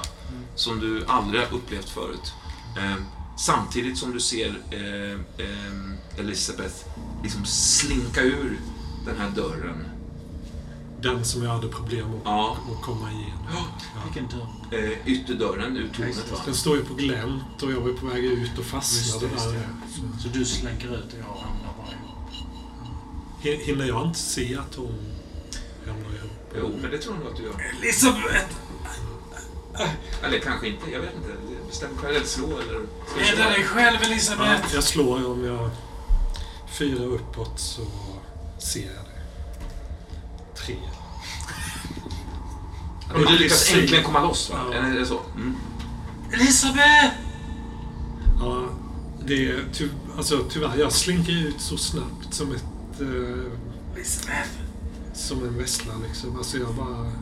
som du aldrig har upplevt förut. Eh, samtidigt som du ser eh, eh, Elisabeth liksom slinka ur den här dörren. Den som jag hade problem att, Ja. att komma igenom. Ja. Vilken dörr? Eh, ytterdörren ut tornet. Va? Den står ju på glänt och jag var på väg ut och fastnade Just det, där. just det. Så du slänger ut och jag hamnar bara i... Hin- Hinner jag inte se att hon ramlar ihop? Jo, men det tror jag nog att du gör. Elisabeth! Eller kanske inte, jag vet inte. Bestäm själv, eller slå eller... Slå? dig själv Ja, Elisabeth! jag slår om jag fyra uppåt så ser jag det. Tre. Och du lyckas äntligen komma loss va? Ja. Eller är det så? Mm. Elisabeth! Ja, det är ty, alltså, tyvärr. Jag slinker ut så snabbt som ett... Eh, Elisabeth! som en vessla liksom. Alltså jag bara...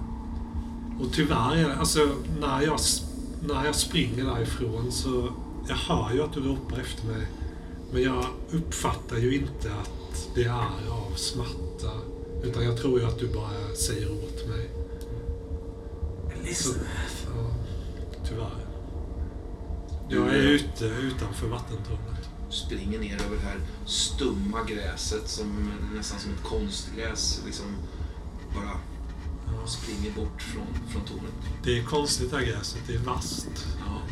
Och tyvärr alltså när jag, när jag springer därifrån så... Jag hör ju att du ropar efter mig. Men jag uppfattar ju inte att det är av smärta. Utan jag tror ju att du bara säger åt mig. Så, Elisabeth! ja, tyvärr. Jag är ute utanför vattentornet. Springer ner över det här stumma gräset som nästan som ett konstgräs liksom bara springer bort från, från tornet. Det är konstigt det här gräset. Det är vasst. Ja,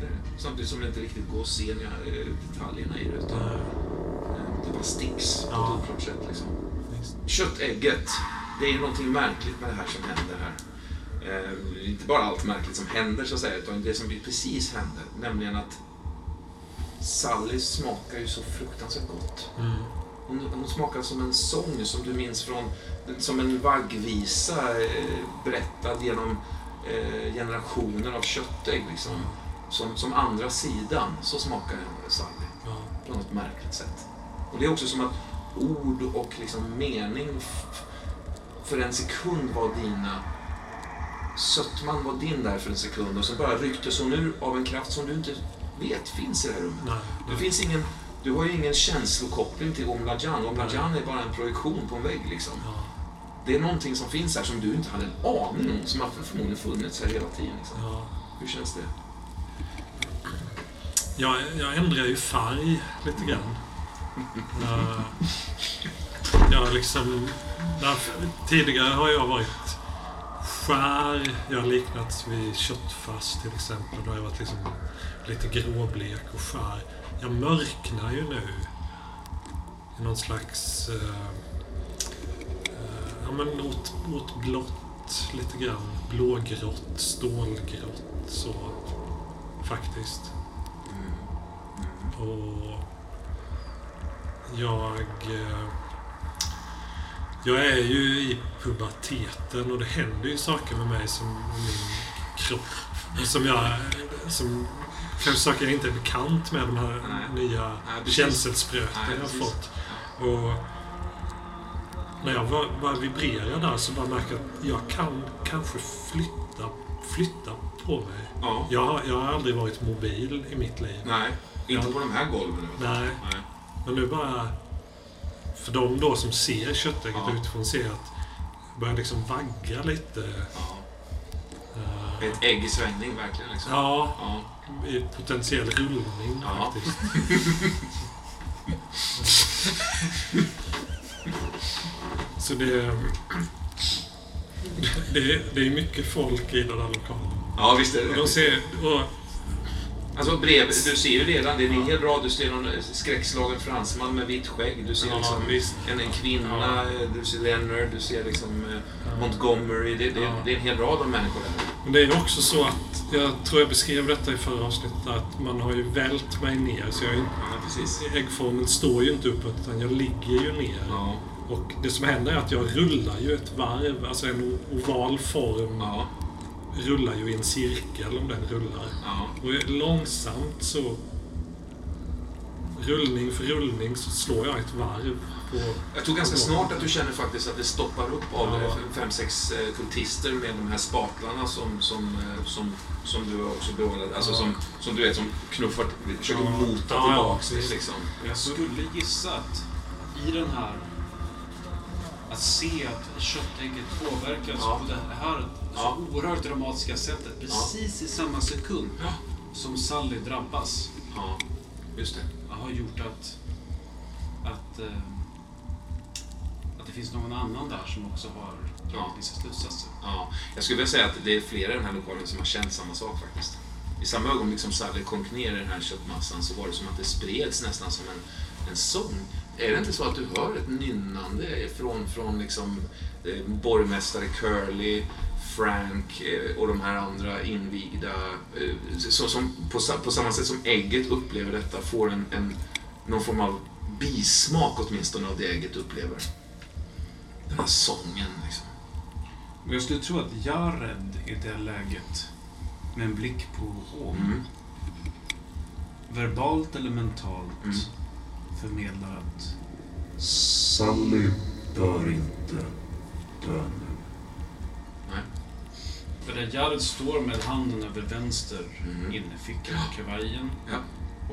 det är det. Samtidigt som det inte riktigt går att se eh, detaljerna i det utan eh, det bara sticks på Ja. ett oklart sätt. Liksom. Köttägget det är någonting märkligt med det här som händer här. Eh, inte bara allt märkligt som händer så att säga, utan det som precis hände. Nämligen att Sally smakar ju så fruktansvärt gott. Mm. Hon, hon smakar som en sång som du minns från, som en vaggvisa eh, berättad genom eh, generationer av köttägg. Liksom. Som, som andra sidan, så smakar Sally Ja. på något märkligt sätt. Och det är också som att ord och liksom mening för en sekund var dina. Sötman var din där för en sekund och så bara rycktes hon ur av en kraft som du inte vet finns i det här rummet. Nej, Det finns ingen, du har ju ingen känslokoppling till Omladjan. Omladjan är bara en projektion på en vägg. Liksom. Ja. Det är någonting som finns här som du inte hade en aning om, som har förmodligen funnits här hela tiden. Liksom. Ja. Hur känns det? Jag, jag ändrar ju färg lite grann. Jag, jag liksom, därför, tidigare har jag varit skär. Jag har liknats vid köttfärs till exempel. Då har jag varit liksom lite gråblek och skär. Jag mörknar ju nu i någon slags... Eh, eh, ja, men åt, åt blått lite grann. Blågrått, stålgrått så. Faktiskt. Och jag... eh, Jag är ju i puberteten och det händer ju saker med mig som min kropp. Som jag... Som kanske saker jag inte är bekant med, de här Nej. nya Nej, jag har fått. Och när jag var- vibrera där så bara märker jag att jag kan kanske flytta, flytta på mig. Ja. Jag har, jag har aldrig varit mobil i mitt liv. Nej, inte Ja. på de här golven. Nej. Nej. Men nu bara... För de då som ser köttägget Ja. utifrån ser att det börjar liksom vagga lite. Ja. eh, Ett ägg i svängning, verkligen. Liksom. ja, Ja. i potentiell rullning Ja. faktiskt. Så det... Det, det är mycket folk i den här lokalen. ja, visst är Och det. de ser... Och, Alltså brev, du ser ju redan, det är en hel rad. Du ser någon skräckslagen fransman med vitt skägg. Du ser Ja, liksom en, en kvinna, du ser Leonard, du ser liksom eh, Montgomery. Det, det, Ja. det är en hel rad av människor där. Men det är också så att, jag tror jag beskrev detta i förra avsnittet, att man har ju vält mig ner. Så jag är, inte- Ja, precis. äggformen står ju inte uppåt, utan jag ligger ju ner. Och det som händer är att jag rullar ju ett varv, alltså en oval form ja, rullar ju i en cirkel om den rullar. ja. Och långsamt så, rullning för rullning, så slår jag ett varv på... Jag tror ganska snart att du känner faktiskt att det stoppar upp av Ja. eh, fem, sex eh, kultister med de här spatlarna som, som, eh, som, som du också beordrade. Alltså Ja. som, som du vet, som knuffar, försöker Ja. mota Ja, ja, tillbaks liksom. Jag skulle gissa att i den här... Att se att köttägget påverkas Ja. på det här så oerhört dramatiska sättet precis i samma sekund som Sally drabbas Ja, just det. har gjort att, att, eh, att det finns någon annan där som också har dragit vissa slutsatser. Ja, jag skulle vilja säga att det är flera i den här lokalen som har känt samma sak faktiskt. I samma ögonblick som Sally sjönk ner i den här köttmassan så var det som att det spreds nästan som en, en sång. Är det inte så att du hör ett nynnande från, från liksom, eh, borgmästare Curly, Frank eh, och de här andra invigda, eh, så, som, på, på samma sätt som ägget upplever detta, får en, en, någon form av bismak åtminstone av det ägget upplever. Den här sången liksom. Men jag skulle tro att Jared i det läget, med en blick på Om, Mm. verbalt eller mentalt, Mm. Förmedlar att Sally bör inte dö nu. Nej. För där Jared står med handen över vänster Mm. innerfickan på kavajen Ja.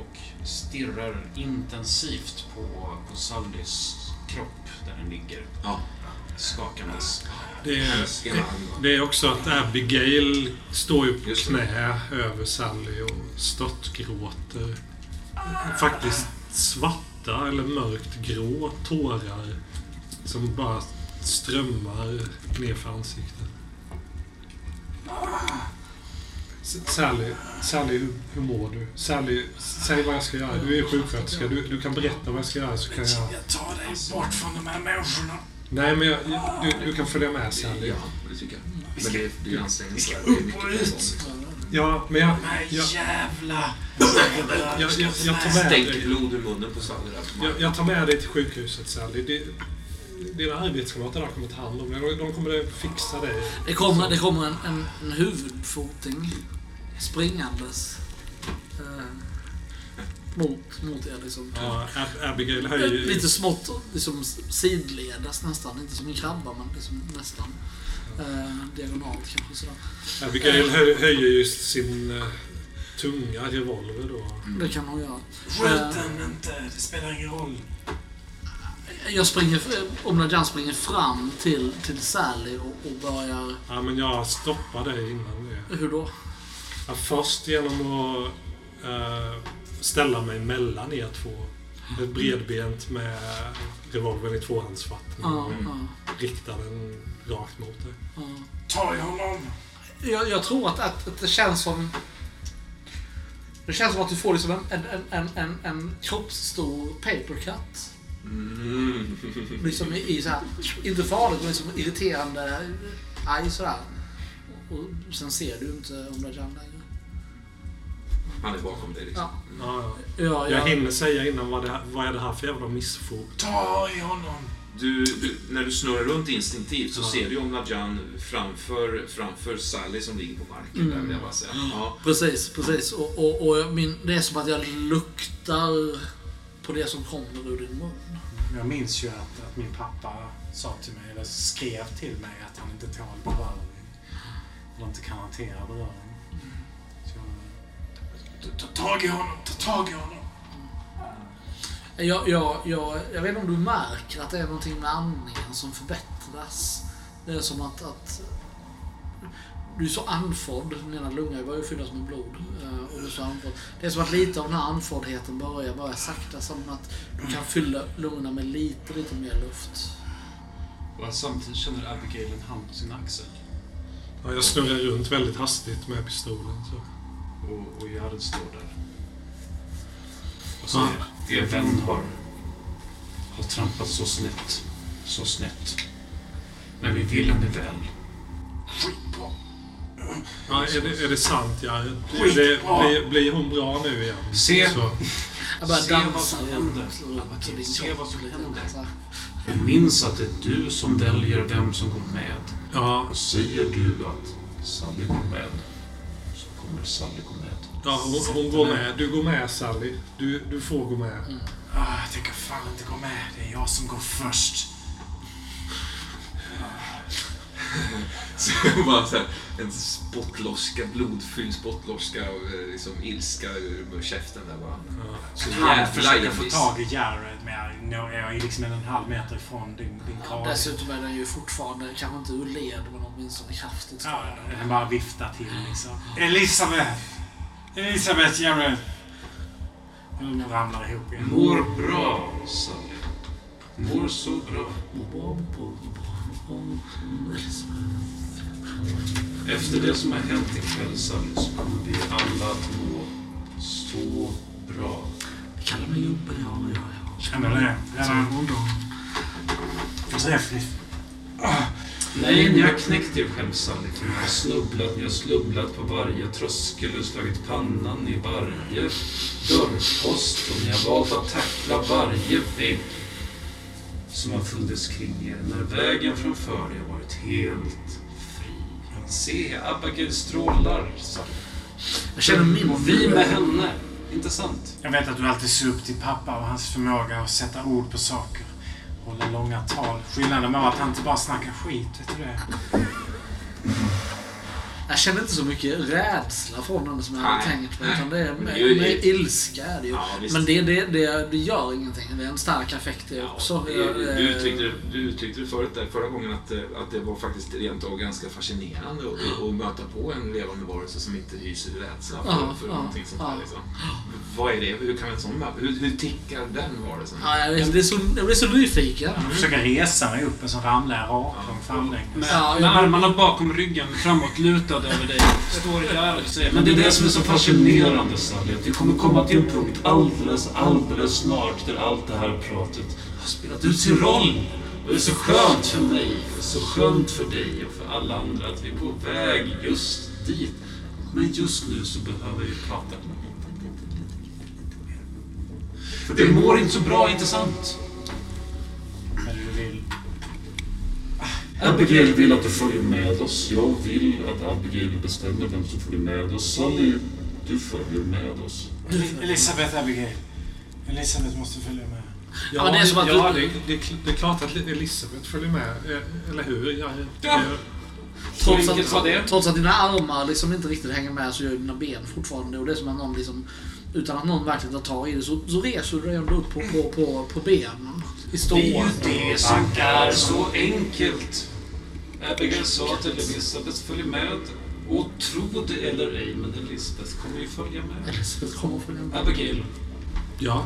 och stirrar intensivt på, på Sallys kropp där den ligger Ja. skakandes. Det är, det är också att Abigail står ju på det. knä över Sally och störtgråter. Faktiskt svarta eller mörkt grå tårar som bara strömmar ner för ansiktet. Sally, Sally hur, hur mår du? Sally, säg vad jag ska göra. Du är sjuksköterska. Du, du kan berätta vad jag ska göra så kan jag... Jag tar dig bort från de här människorna. Nej, men jag, du, du kan följa med Sally. Ja, det tycker jag. Men det ansträngande. Det är mycket på en gång. Ja, men jag, Nej, jag, jävla... jag, jag, jag tar med Stänk dig. blod ur munnen på Sally där. Jag, jag tar med dig till sjukhuset Sally. Det, dina arbetskamrater där kommer ta hand om dig. De- De kommer fixa dig. Det kommer, det kommer en, en, en huvudfoting springandes eh, mot, mot er. Liksom. Ja, Ab- Abigail höjer ju... Lite smått liksom sidledes nästan. Inte som en krabba, men liksom nästan. Eh, diagonalt kanske sådär. Abigail hö, höjer ju sin eh, tunga revolver då. Det kan hon göra. Skjut den inte, det spelar ingen roll. Jag springer, Omladjan springer fram till, till Sally och, och börjar... Ja, men jag stoppar dig innan det. Hur då? Ja, först genom att eh, ställa mig mellan er två. Bredbent med revolvern i tvåhandsfattning. Ja, och ja, Riktar den rakt mot dig. ja. Ta i honom! Jag, jag tror att, att, att det känns som... Det känns som att du får liksom en, en, en, en, en, en kroppsstor papercut. Mm. Liksom i, i så här, inte farligt men liksom irriterande aj sådär. Och sen ser du inte Omladjan längre. Han är bakom dig liksom. Ja. Ja, ja. Ja, Jag jag, hinner säga innan vad, det, här- vad är det här för jävla missfog. Ta i honom! Du, du, när du snurrar runt instinktivt så Ja. ser du ju Nadjan framför, framför Sally som ligger på marken. Mm. Där vill jag bara säga. Ja. Precis, precis. Och, och, och min, det är som att jag luktar på det som kommer ur din mun. Jag minns ju att, att min pappa sa till mig, eller skrev till mig att han inte tål beröring. Eller inte kan hantera beröring. Ta, ta tag i honom! Ta tag i honom! Jag, jag, jag, jag vet inte om du märker att det är någonting med andningen som förbättras. Det är som att, att du är så andfådd. Din ena lunga börjar fyllas med blod. eh, Och du är så andfådd. Det är som att lite av den här andfåddheten börjar, börjar sakta. Som att du kan fylla lungorna med lite, lite mer luft. Och samtidigt känner Abigail en hand på sin axel. Ja, jag snurrar runt väldigt hastigt med pistolen. Så. Och, och Jared står där. Och säger, er vän har, har trampat så snett. Så snett. Men vi vill henne väl. Skitbra! Ja, är, det, är det sant, Jared? Är det, blir, blir hon bra nu igen? Se. Så. Jag börjar Se vad som händer. se vad som händer. Och minns att det är du som väljer vem som går med. Ja, Och säger du att Sally går med, så kommer Sally gå med. Ja hon, hon går med. Du går med, Sally. Du, du får gå med. Ah, jag tänker fan inte gå med. Det är jag som går först. Så bara så här, en spottloska, blodfylld spottloska och eh, liksom ilska ur käften där bara. Ja. Så Han försöker få tag i Jared, men jag, jag är liksom en halv meter ifrån din, din Ja, krage. dessutom är den ju fortfarande, kanske inte ur led, men åtminstone kraftigt Ja, den bara viftar till liksom. Elisabeth! Elisabeth Jared! Nu ramlar ihop igen. Mår bra, Sally. Mår så bra. Efter det som har hänt ikväll, Sally, så kommer vi alla att må så bra. Kalla mig gubbe, ja, ja, ja. Känner det? Redan förträffligt. Nej, ni har knäckt er själv. För ni har snubblat. Ni har snubblat på varje tröskel och slagit pannan i varje dörrpost. Och ni har valt att tackla varje vägg som har funnits kring er när vägen framför er har varit helt fri. Se, Abigail strålar, Sally. Jag känner min... Och vi med henne. Inte sant? Jag vet att du alltid ser upp till pappa och hans förmåga att sätta ord på saker. Håller långa tal. Skillnaden var att han inte bara snackar skit, vet du det? Jag känner inte så mycket rädsla från henne som jag hade Nej, tänkt mig. Utan det är ju- mer ilska är det ju. Ja. Men det, det, det, det gör ingenting. Det är en stark affekt det också. Du, Jag, du, eh, uttryckte, du uttryckte det förut där, förra gången att, eh, att det var faktiskt rent av ganska fascinerande att, att möta på en levande varelse som inte hyser rädsla för, Ja, för ja, någonting sånt ja. här. Liksom. Vad är det? Hur kan en sån? Hur, hur tickar den varelsen? Ja, jag, vet, det är så, jag blir så nyfiken. Jag försöker resa mig upp, men så ramlar jag raklång framlänges. Med, Ja, jag- med armarna bakom ryggen, framåtlutad över dig, står Jared och säger Men det är det som är så fascinerande, Sally. Att vi kommer komma till en punkt alldeles, alldeles snart där allt det här pratet har spelat ut sin roll. Och det är så skönt för mig, och så skönt för dig och för alla andra att vi är på väg just dit. Men just nu så behöver vi prata. lite, lite, lite, lite mer. För det mår inte så bra, inte sant? Men du vill... Abigail vill att du följer med oss. Jag vill att Abigail bestämmer vem som följer med oss. Sally, du följer med oss. Elisabeth Abigail. Elisabeth måste följa med. Ja, men det är som att ja, du- det, det, det är klart att Elisabeth följer med, eh, eller hur? Ja, Ja. Trots att, trots att dina armar liksom inte riktigt hänger med så gör dina ben fortfarande. Och det är som att någon liksom, utan att någon verkligen tar tag i det så, så reser du dig ändå upp på, på, på, på benen. I Det är ju det som är så enkelt. Abigail sa till Elisabeth följ med. Och tro det eller ej, men Elisabeth kommer ju följa med. Elisabeth kommer att följa med. Abigail, ja.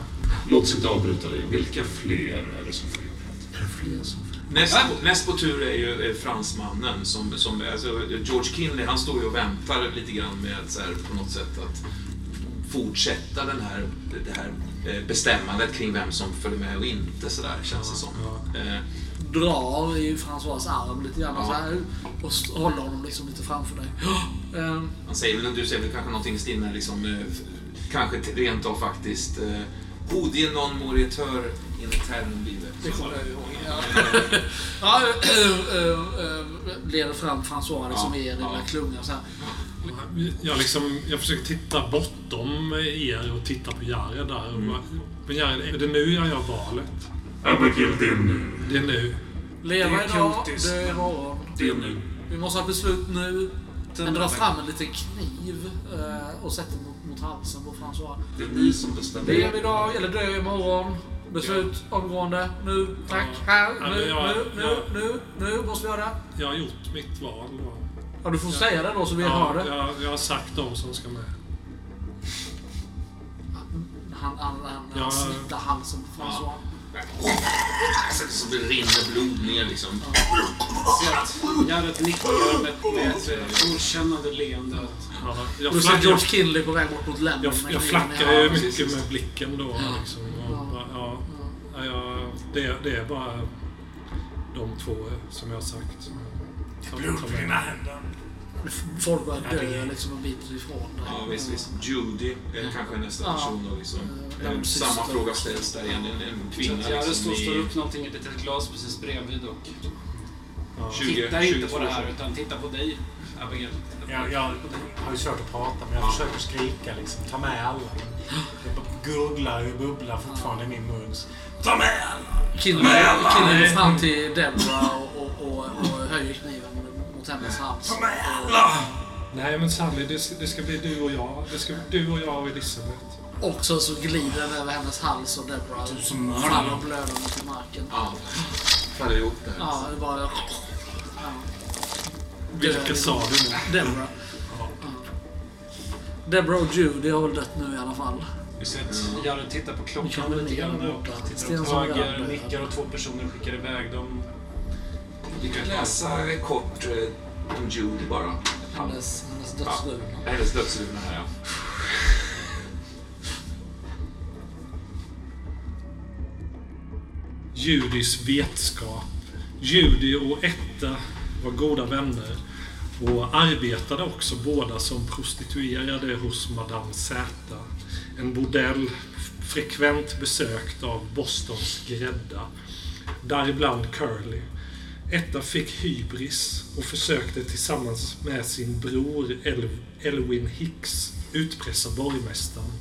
Låt sig inte avbryta dig. Vilka fler är det som följer med? Fler som- Näst, på- näst på tur är ju eh, fransmannen som, som alltså, George Kinley, han står ju och väntar lite grann med så här, på något sätt att fortsätta den här, det här eh, bestämmandet kring vem som följer med och inte sådär känns det som. Ja. Eh, Drar i François arm lite grann Ja. och håller honom liksom lite framför dig. Ehm, Han säger väl, du säger väl kanske någonting i stil med liksom, eh, kanske rent av faktiskt Hodie non moriteur in eternum. Det kommer jag ihåg. Ja. ja, leder fram François liksom Ja, i er lilla ja. klunga så här. Jag, liksom, jag försöker titta bortom er och titta på Jared där. Mm. Men Jared, är det nu jag gör valet? Abigail, det är nu. Det är nu. Leva Det är idag, dö imorgon. Det är nu. Vi måste ha beslut nu. Den drar fram en liten kniv eh, och sätter mot, mot halsen på François. Det är ni som bestämmer. Lev idag eller dö imorgon. Beslut omgående. Nu, tack. Här, Ja, nu, nu, nu, nu, nu måste vi göra det. Jag har gjort mitt val. Ja, du får säga det då så vi Ja, hör det. jag, jag har sagt de som ska med. Han, han, han, Ja. han snittar halsen på. Alltså, så det rinner blod ner liksom. Jared nickar med, med ett eh, godkännande leende. Ja, jag, Du ser George Kinley på väg bort mot lämmen. jag, jag flackar ju mycket med blicken då. Ja. Liksom, Ja. ja, ja, det, det är bara de två som jag har sagt. Som- Blod som på är- dina händer. Folk börjar Ja, det dö liksom en bit ifrån dig. Ja, visst, visst. Judy är kanske nästa Ja. person då liksom. Ja, Eh, syster. Samma fråga ställs där igen. En, en kvinna liksom står, står i upp någonting i ett litet glas precis bredvid och Ja. 20, tittar inte 22 på det här utan tittar på dig, Abigail. Jag, jag har ju svårt att prata men jag Ja. försöker skrika liksom. Ta med alla. Jag gurglar och bubblar fortfarande i min mun. Ta med alla! Kinley går fram till Deborah och, och, och, och höjer kniven mot hennes hals. Med alla! Nej men Sally, det, ska- det ska bli du och jag. Det ska bli du och jag och Elisabeth. Och så, så glider den över hennes hals och Deborah Du som mördar. faller blödande till marken. Ja. Faller ihop där. Ja, det bara... Ja. Vilka sa du nu? Deborah. Ja. Deborah och Judy har väl dött nu i alla fall. Vi ser att Jared tittar på Vi kan klockan lite grann och tittar åt som höger, nickar och två personer skickar iväg dem. Vi kan läsa kort eh, om Judy bara. Hennes, hennes dödsruna. Hennes dödsruna här ja. Judys vetskap. Judy och Etta var goda vänner och arbetade också båda som prostituerade hos Madame Z. En bordell frekvent besökt av Bostons grädda, däribland Curly. Etta fick hybris och försökte tillsammans med sin bror El- Elwin Hicks utpressa borgmästaren.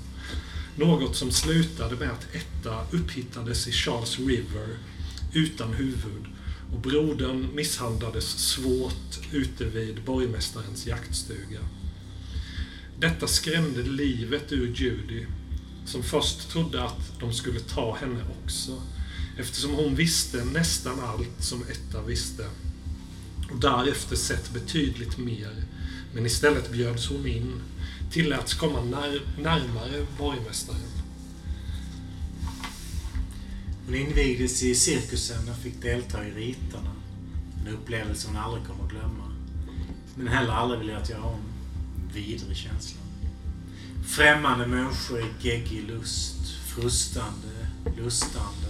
Något som slutade med att Etta upphittades i Charles River utan huvud och brodern misshandlades svårt ute vid borgmästarens jaktstuga. Detta skrämde livet ur Judy, som först trodde att de skulle ta henne också, eftersom hon visste nästan allt som Etta visste och därefter sett betydligt mer, men istället bjöds hon in, tilläts komma när, närmare borgmästaren. Hon invigdes i cirkusen och fick delta i riterna. En upplevelse hon aldrig kommer att glömma. Men heller aldrig vill jag göra om. En vidrig känsla. Främmande människor i geggig lust. Frustande, lustande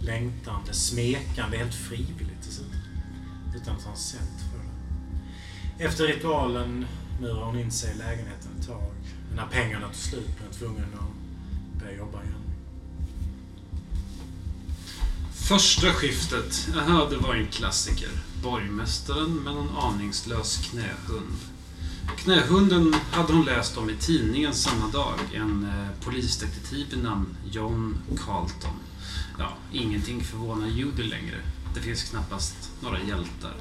längtande, smekande, helt frivilligt dessutom. Utan att ha sett för det. Efter ritualen murar hon in sig i lägenheten ett tag. Men när pengarna tog slut blev hon tvungen att börja jobba igen. Första skiftet, Aha, det var en klassiker. Borgmästaren med någon aningslös knähund. Knähunden hade hon läst om i tidningen samma dag. En eh, polisdetektiv vid namn John Carlton. Ja, ingenting förvånar Judy längre. Det finns knappast några hjältar.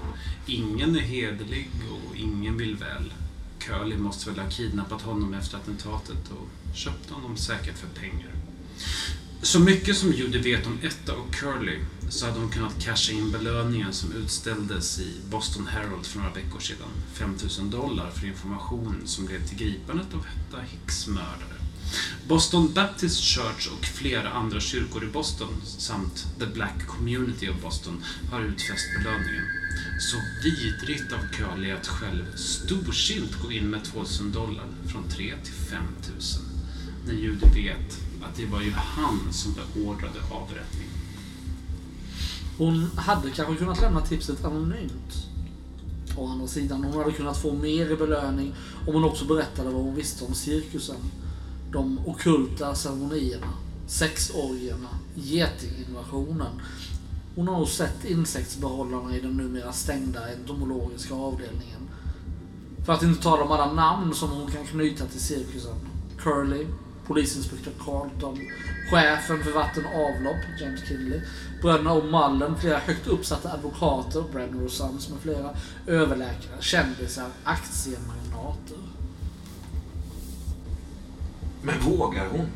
Ingen är hederlig och ingen vill väl. Curly måste väl ha kidnappat honom efter attentatet och köpt honom säkert för pengar. Så mycket som Judy vet om Etta och Curly så hade hon kunnat casha in belöningen som utställdes i Boston Herald för några veckor sedan. 5000 dollar för information som led till gripandet av Etta Hicks mördare. Boston Baptist Church och flera andra kyrkor i Boston samt The Black Community of Boston har utfäst belöningen. Så vidrigt av Curly att själv storsint gå in med 2000 dollar från 3 till 5000. När Judy vet att det var ju han som beordrade avrättningen. Hon hade kanske kunnat lämna tipset anonymt. Å andra sidan, hon hade kunnat få mer i belöning om hon också berättade vad hon visste om cirkusen. De ockulta ceremonierna, sexorgierna, getinginvasionen. Hon har nog sett insektsbehållarna i den numera stängda entomologiska avdelningen. För att inte tala om alla namn som hon kan knyta till cirkusen. Curly, polisinspektör Carlton, chefen för vatten och avlopp, James Kinley, bröderna O'Mullen, flera högt uppsatta advokater, Brenner och Sons med flera, överläkare, kändisar, aktiemagnater. Men vågar hon?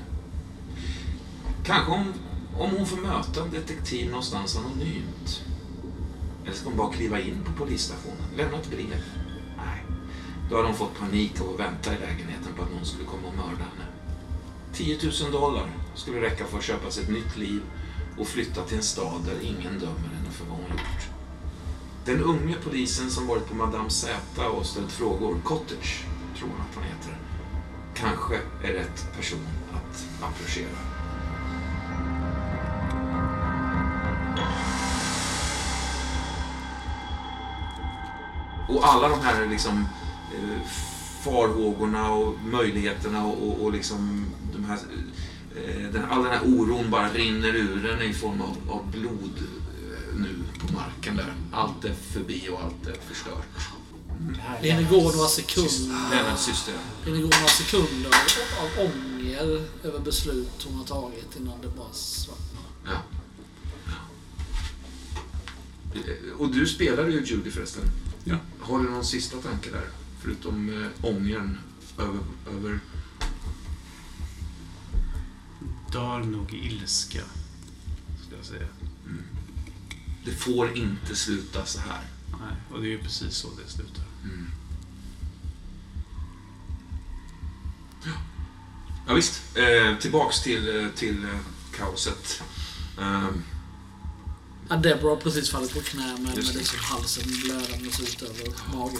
Kanske om, om hon får möta en detektiv någonstans anonymt. Eller ska hon bara kliva in på polisstationen? Lämna ett brev? Nej. Då hade hon fått panik av att vänta i lägenheten på att någon skulle komma och mörda henne. 10 000 dollar skulle räcka för att köpa sig ett nytt liv och flytta till en stad där ingen dömer henne för vad hon gjort. Den unge polisen som varit på Madame Z och ställt frågor, Cottage, tror han att han heter, kanske är rätt person att approchera. Och alla de här liksom eh, farhågorna och möjligheterna och, och, och liksom de här, eh, den, all den här oron bara rinner ur den i form av, av blod eh, nu på marken där. Allt är förbi och allt är förstört. Det hinner gå några sekunder. Det hinner gå några sekunder av, ånger över beslut hon har tagit innan det bara svartnar. Ja. Eh, Och du spelar ju Judy förresten. Ja. Har du någon sista tanke där? Förutom eh, ångern över, över... Dör nog i ilska, skulle jag säga. Det får inte sluta så här. Nej, och det är ju precis så det slutar. Ja, visst. Eh, tillbaks till, eh, till eh, kaoset. Ehm, Ja, Deborah har precis fallit på knä med, med Just liksom halsen blödandes ut över magen.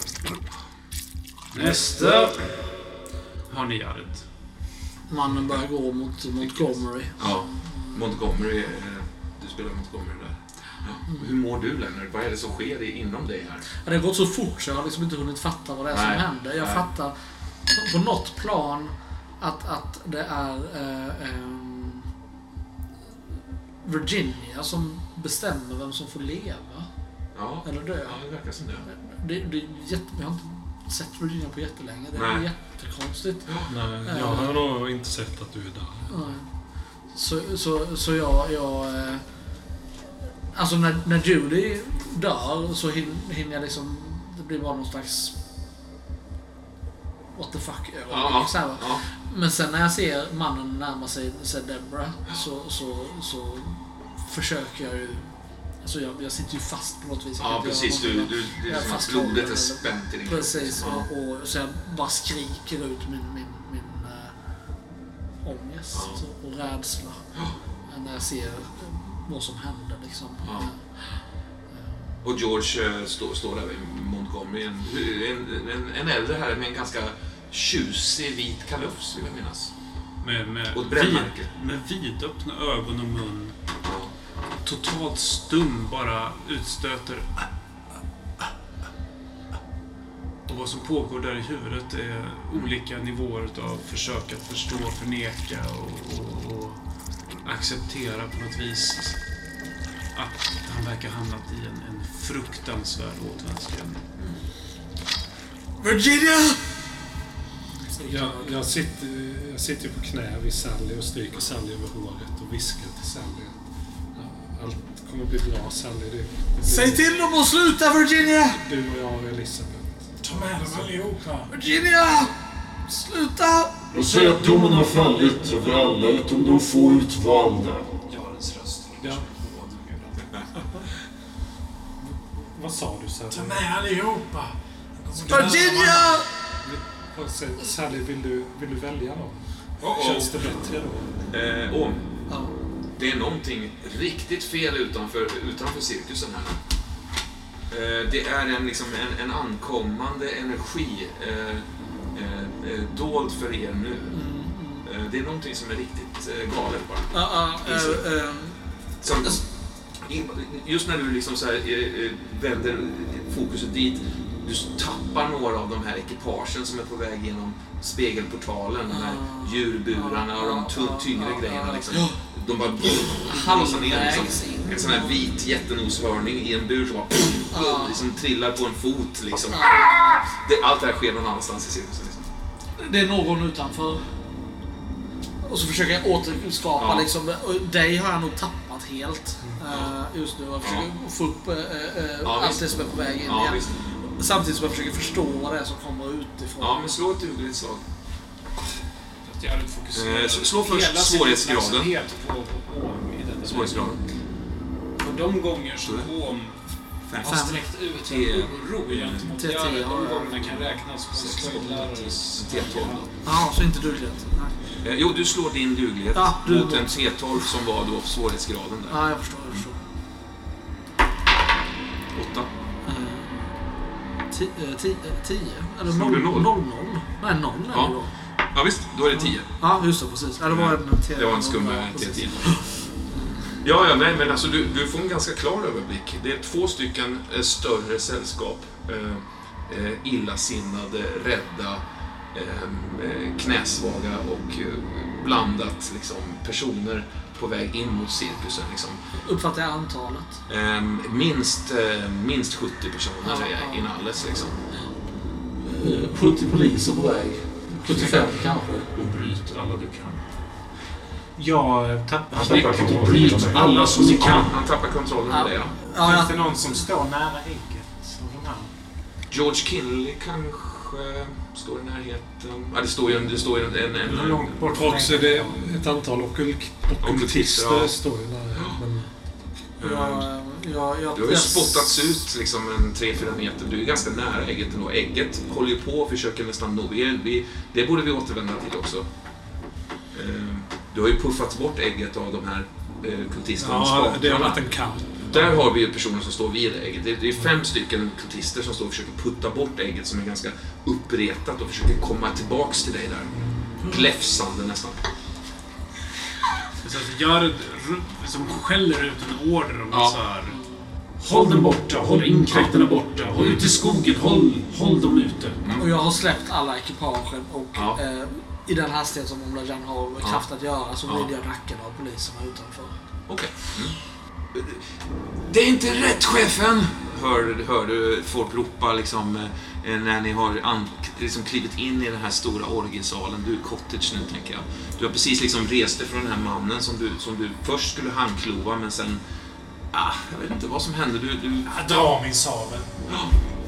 Nästa har ni Jared. Mannen börjar gå mot Montgomery. ja, Montgomery. Eh, du spelar Montgomery. Hur mår du Lennart? Vad är det som sker inom dig här? Ja, det har gått så fort så jag har liksom inte hunnit fatta vad det är Nej. som händer. Jag Nej. fattar på, något plan att, att det är eh, ehm, Virginia som bestämmer vem som får leva Ja, eller dö. ja det verkar som det. Det, det är jätte, jag har inte sett Virginia på jättelänge. Det är Nej. jättekonstigt. Nej, jag har nog inte sett att du är där. Nej. Så, så, så jag... jag eh, alltså när, när Judy dör så hin- hinner jag liksom... Det blir bara någon slags... What the fuck. Ja, så ja. Men sen när jag ser mannen närma sig, sig Deborah så, så, så försöker jag ju... Alltså jag, jag sitter ju fast på något vis. Jag Ja, precis. Du, du, det Jag är som att fasthåller blodet är spänt i din. Precis, Ja. och, och så jag bara skriker ut min, min, min äh, ångest Ja. och, och rädsla när jag ser vad som händer. Liksom. Ja. Och George eh, står, står där vid Montgomery. En, en, en, en äldre herre med en ganska tjusig vit kalufs, vill jag minnas. Med, med, Och ett brännmärke. vid, med vidöppna ögon och mun. Totalt stum bara utstöter och vad som pågår där i huvudet är olika nivåer av försök att förstå, förneka och, och, och acceptera på något vis att han verkar ha hamnat i en, en fruktansvärd återvändsgränd. Virginia! Jag, jag, sitter, jag sitter på knä vid Sally och stryker Sally över håret och viskar till Sally. att Allt kommer bli bra Sally. Det, det Säg till dem att sluta Virginia! Du och jag och Elisabeth. Ta med dem allihopa. Virginia! Sluta! Och säg att domen har fallit över alla utom de få utvalda. Jarens röst. Ja. Vad sa du Sally? Ta med allihopa. Virginia! Sally, vill du, vill du välja då? Oh, Känns det bättre då? Eh, oh, Ja. det är någonting riktigt fel utanför, utanför cirkusen här. Eh, det är en, liksom, en, en ankommande energi eh, eh, eh, dold för er nu. Eh, det är någonting som är riktigt eh, galet bara. Ja, ja, eh, eh, Som, in- just när du liksom så här, eh, eh, vänder fokuset dit, du tappar några av de här ekipagen som är på väg genom spegelportalen. De här djurburarna och de tu- tyngre grejerna. Liksom. De bara halsar ner liksom. En sån här vit jättenoshörning i en bur som bara liksom trillar på en fot. Liksom. Allt det här sker någon annanstans i cirkusen. Liksom. Det är någon utanför. Och så försöker jag återskapa Ja. liksom. Dig har jag nog tappat helt eh, just nu. Jag försöker få upp eh, eh, Ja, allt det som är på väg in Ja, igen. visst. Samtidigt som jag försöker förstå vad det är som kommer utifrån. Ja, men slå ett dugligt slag. Att Jared fokuserar Eh, så- slå först svårighetsgraden. identiteten. Svårighetsgraden. Och de gånger som Om Fem. har sträckt ut en oro gentemot ja, de ja. gångerna kan räknas på en Sex, slöjdlärares... T12 då. Ja, så inte duglighet. Nej. Eh, jo, du slår din duglighet Ja, du- mot en T12 som var då svårighetsgraden där. Ja, jag förstår. Jag förstår. Åtta. Eh, ti- eh, eh, Tio? Eller Slog noll? du noll? Noll, noll. Nej, noll är Ja. det då. Ja, visst. Då är det 10. Ja, just det. Precis. Ja, det var en Det var en skum Ja, precis. T10. Ja, ja, nej, men alltså du, du får en ganska klar överblick. Det är två stycken eh, större sällskap. Eh, eh, illasinnade, rädda, knäsvaga och eh, blandat liksom, personer på väg in mot cirkusen. Liksom. Uppfattar jag antalet? Eh, minst, eh, minst 70 personer Ja, är ja. inalles. Liksom. Eh, 70 poliser på väg. 75 kanske. Och bryt alla du kan. Jag tappar Tappar Och bryt alla som ni kan. Han tappar kontrollen över det, ja. Ja, Finns ja. det någon som står nära ägget? George Kinley kanske står i närheten. Ja, det står ju en... Det står ju en, en, en långt bort Också det är ett antal Ockultister, ja. står ju där. Men Jag, jag, jag, Du har ju spottats ut liksom en 3-4 meter. Du är ganska nära ägget ändå. Ägget håller ju på och försöker nästan nå. Vi, vi, det borde vi återvända till också. Eh, Du har ju puffat bort ägget av de här eh, kultisterna. ja, det har varit en kamp. Där har vi ju personer som står vid ägget. Det, det är fem stycken kultister som står och försöker putta bort ägget som är ganska uppretat och försöker komma tillbaks till dig där. Gläfsande nästan. Så ru- som skäller ut en order om Ja. så här. Håll dem borta, håll inkräktarna borta, håll ut i skogen, håll, håll dem ute. Och jag har släppt alla ekipagen och Ja. eh, i den hastighet som Omlajan har Ja. kraft att göra så Ja. blir jag nackad av poliserna utanför. Okej. Mm. Det är inte rätt, chefen! Hör, hör du folk ropa liksom, eh, när ni har an, liksom klivit in i den här stora orgiesalen. Du är cottage nu, tänker jag. Du har precis liksom rest dig från den här mannen som du, som du först skulle handklova, men sen... Ah, jag vet inte vad som hände. Du, du, Jag drar min sabel.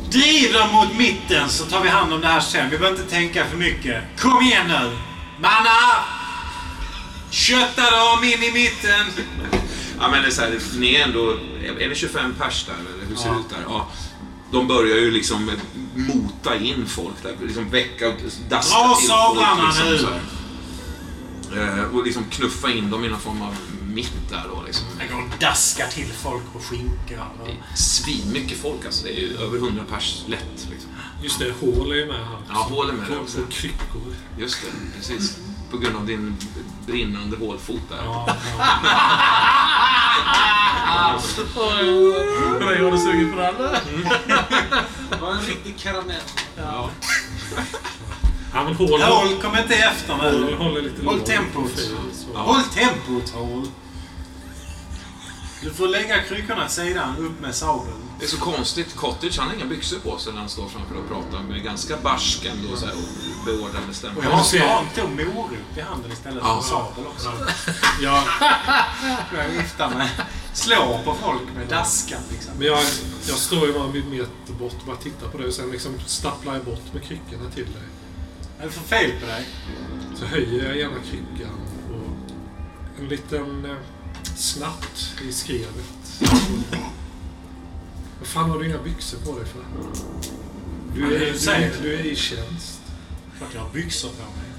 Driv dem mot mitten så tar vi hand om det här sen. Vi behöver inte tänka för mycket. Kom igen nu! Mannar! Kötta dem in i mitten! Ja, men det är så här, ni är ändå... Är det 25 pers där, eller hur ser det ut där? Ja. De börjar ju liksom mota in folk där. Liksom väcka och daska Dra till sablarna folk. Liksom, nu. Eh, och liksom knuffa in dem i någon form av mitt där då. Liksom. Jag går och daskar till folk på är Svinmycket folk alltså. Det är ju över 100 pers lätt. Liksom. Just det, hål är ju med här. Ja, hål är med också. på kryckor. Just det, precis. På grund av din brinnande hålfot där. Ja, ja. Vad gör du sugen på den? Det var en riktig karamell. Ja. Ja, men håll, Håll, kom inte efter håll, nu. håll lite Håll tempot. så. Håll tempot, Håll. Du får lägga kryckorna sidan, upp med sabeln. Det är så konstigt. Cottage, han har inga byxor på sig när han står framför och pratar. Men ganska barsk ändå så här, och beordrande stämma. Och Ja, jag ser. har en tom morot i handen istället Ja. för sabel också. Ja, Jag viftar med. Slår på folk med daskan liksom. men jag, jag står ju bara en meter bort och bara tittar på dig och sen liksom stapplar jag bort med kryckorna till dig. Vad är det för fel på dig? Så höjer jag gärna kryckan och en liten eh, snabbt i skrevet. Vad fan har du inga byxor på dig för? Du är, du, är, du är i tjänst. Klart jag har byxor på mig.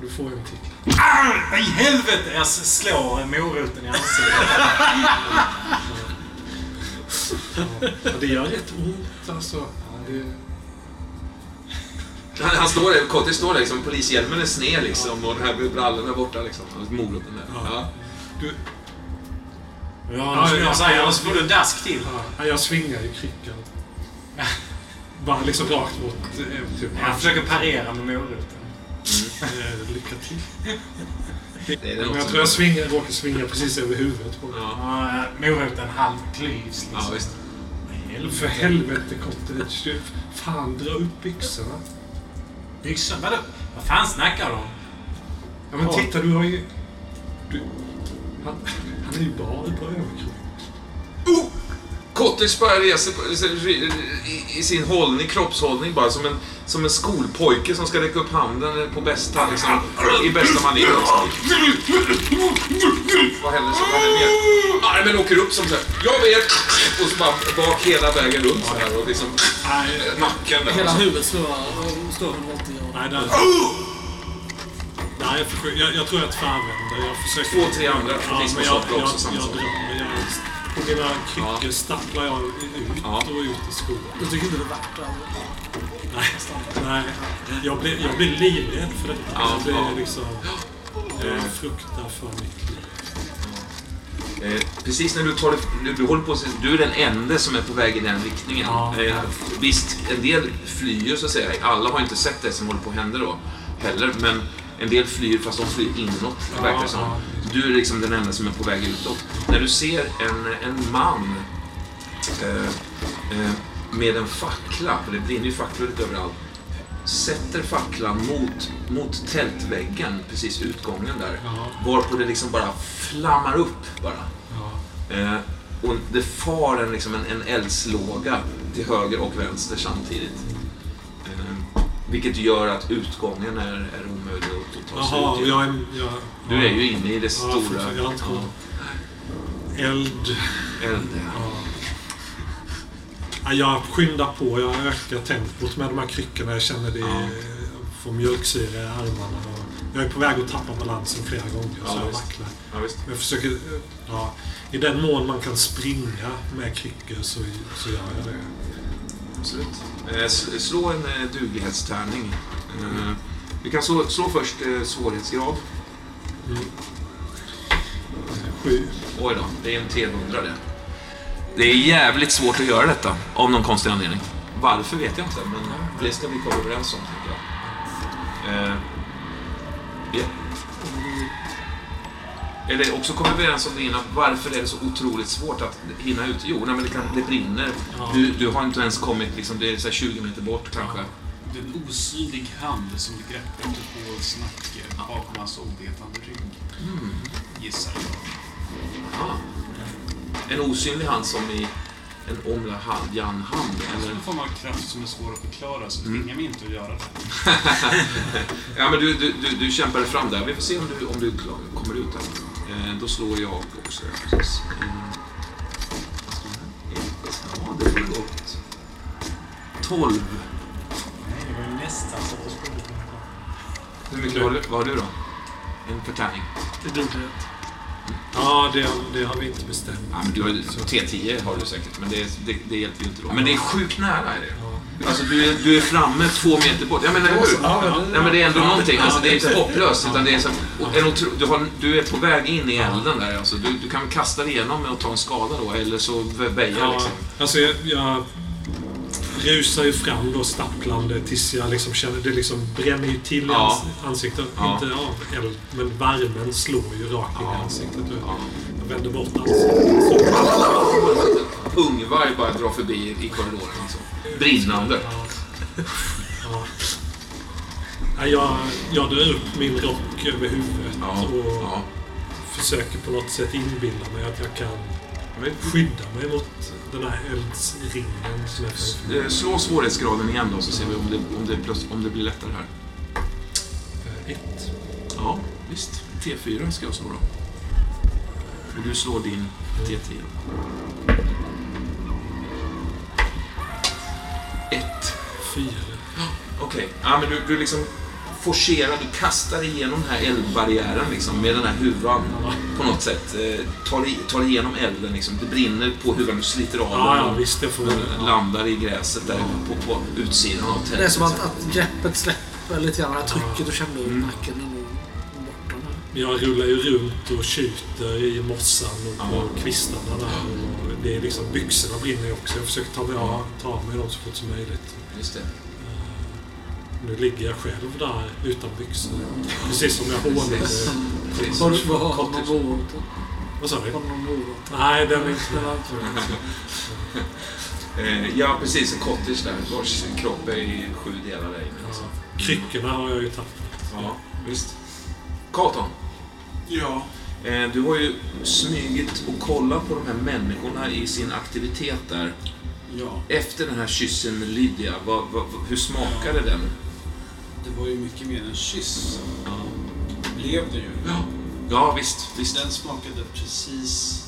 Du får en till. Ah, I helvete! Jag slår moroten i ansiktet. Ja, det gör rätt ont alltså. Det, Han, han står där, Cottage står där liksom, polishjälmen är sned liksom och den här brallorna är borta liksom. Moroten där. Ja. Ja. du, Ja, som jag säger, annars får du en dask till. ja, jag svingar i kryckan. Bara liksom rakt mot... eh, Typ, Jag försöker parera med moroten. Eh, Lycka till. Det det jag tror jag svingar, råkar svinga precis över huvudet på. Ja, Ja, moroten halvklyvs liksom. ja visst. För helvete Cottage. Du, fan, dra upp byxorna. Byxor? Vadå? Vad fan snackar du om? Ja men Ja. titta, du har ju... Du, han, han är ju bara på överkropp. Cottage bara reser på, i, i sin hållning, kroppshållning bara som en, som en skolpojke som ska räcka upp handen på bästa, liksom, i bästa manér. Vad händer så? Vad händer mer? Armen åker upp som så här, jag vet! Och så bara bak hela vägen runt så här och liksom Nej, nacken där. Hela huvudet står, står 180 grader. Nej. Nej, jag, försöker, jag, jag tror jag tvärvänder. Jag försöker... Två, tre andra Ja, jag, jag, också drar. Jag, på mina kryckor stapplar jag ut Ja. och ut i skogen. Du tycker inte det är värt det? Nej, jag blir, jag blir livrädd för detta. Ja, jag blir ja. liksom... Jag fruktar för mitt liv. Eh, precis när du tar det, du, du håller på att- du är den enda som är på väg i den riktningen. Ja. Eh, visst, en del flyr så att säga. Alla har inte sett det som håller på att hända då heller, men en del flyr fast de flyr inåt. Ja, verkar det som. Du är liksom den enda som är på väg utåt. När du ser en, en man eh, eh, med en fackla, för det brinner ju facklor lite överallt, sätter facklan mot, mot tältväggen, precis utgången där. Ja, Varpå det liksom bara flammar upp bara. ja. Eh, och det far en, liksom en, en eldslåga till höger och vänster samtidigt. Vilket gör att utgången är, är omöjlig att ta sig Jaha, ut jag. Jag, Du är ju inne i det stora. Jag har inte. Eld... Eld. Ja. Ja, jag skyndar på. Jag ökar tempot med de här kryckorna. Jag känner det Ja. får mjölksyra i armarna. Jag är på väg att tappa balansen flera gånger. Ja, så jag vacklar. Ja, jag försöker... Ja, I den mån man kan springa med kryckor så, så gör jag det. Absolut. Eh, slå en eh, duglighetstärning. Eh, vi kan slå, slå först svårighetsgrad. Sju. Oj då, det är en T100 det. Det är jävligt svårt att göra detta, av någon konstig anledning. Varför vet jag inte, men det ska vi komma överens om, tycker jag. Eh, ja. Eller också kommer vi överens om det innan, varför är det så otroligt svårt att hinna ut? Jo, nej, men det, kan, det brinner. Ja. Du, du har inte ens kommit, liksom, det är så här 20 meter bort kanske. Det är en osynlig hand som greppar på snacke bakom hans ovetande rygg. Gissar jag. Ah. En osynlig hand som i en Omla Jan-hand. Alltså Eller en form av kraft som är svår att förklara, så tvinga mig inte att göra det. Ja, men du, du, du, du kämpar dig fram där. Vi får se om du, om du kommer ut där. Eh, då slår jag också. Precis. Eh, vad står det här? Ett. Ja, det var gott. 12. Nej, det var ju nästan så att du. Hur mycket har du, vad har du då? En förtärning? Det är duglighet. Ja, det, det har vi inte bestämt. Ja, men du har, T10 har du säkert, men det, det, det hjälper ju inte då. Men det är sjukt nära. Är det. Ja. Alltså du är, du är framme två meter bort. Ja men eller hur? Ja, Nej men det är ändå någonting. Alltså det är inte hopplöst utan det är så en otro, du, har, du är på väg in i elden där alltså. Du, du kan kasta dig igenom och ta en skada då eller så väja Ja, liksom. alltså jag, jag rusar ju fram då stapplande tills jag liksom känner det liksom bränner ju till i Ja. ans- ansiktet. Ja. Inte av eld, men värmen slår ju rakt in i ansiktet. Ja. Vänder bort ansiktet. Ungvarg bara drar förbi i korridoren alltså. Brinnande. Ja. Ja. Nej, Jag, jag drar upp min rock över huvudet Ja. och ja. försöker på något sätt inbilla mig att jag kan skydda mig mot den här eldsringen som eh, Slå svårighetsgraden igen då så ser vi om det, om det, om det blir lättare här. Eh, Ett. Ja, visst. T4 ska jag slå då. Och du slår din T10. Ett. Fyra. Okej. Ja, men du, du liksom forcerar, du kastar igenom den här eldbarriären liksom, med den här huvan på något sätt. Eh, tar, i, tar igenom elden liksom. Det brinner på huvan, du sliter av Ja, den ja, och visst. Det får... den landar i gräset där på, på utsidan av tältet. Det är som att, att greppet släpper lite grann. Det här trycket du kände i nacken Jag rullar ju runt och tjuter i mossan och på Ja. kvistarna där. Och det är liksom, byxorna brinner ju också. Jag försöker ta mig av, ta mig dem så fort som möjligt. Just det. Nu ligger jag själv där utan byxor. Precis som jag hånade. Har du någon morot? Vad sa du? Har du någon morot? Nej, den är inte... Inte- Eh, ja, precis. En cottage där vars kropp är i sju delar där inne. Ja, Liksom. kryckorna har jag ju tappat. Ja, visst. Carlton, Ja. eh, du har ju smygit och kollat på de här människorna i sin aktivitet där. Ja. Efter den här kyssen med Lydia, vad, vad, hur smakade den? Det var ju mycket mer än kyss. Blev det ju. Ja, ja visst. visst. Den smakade precis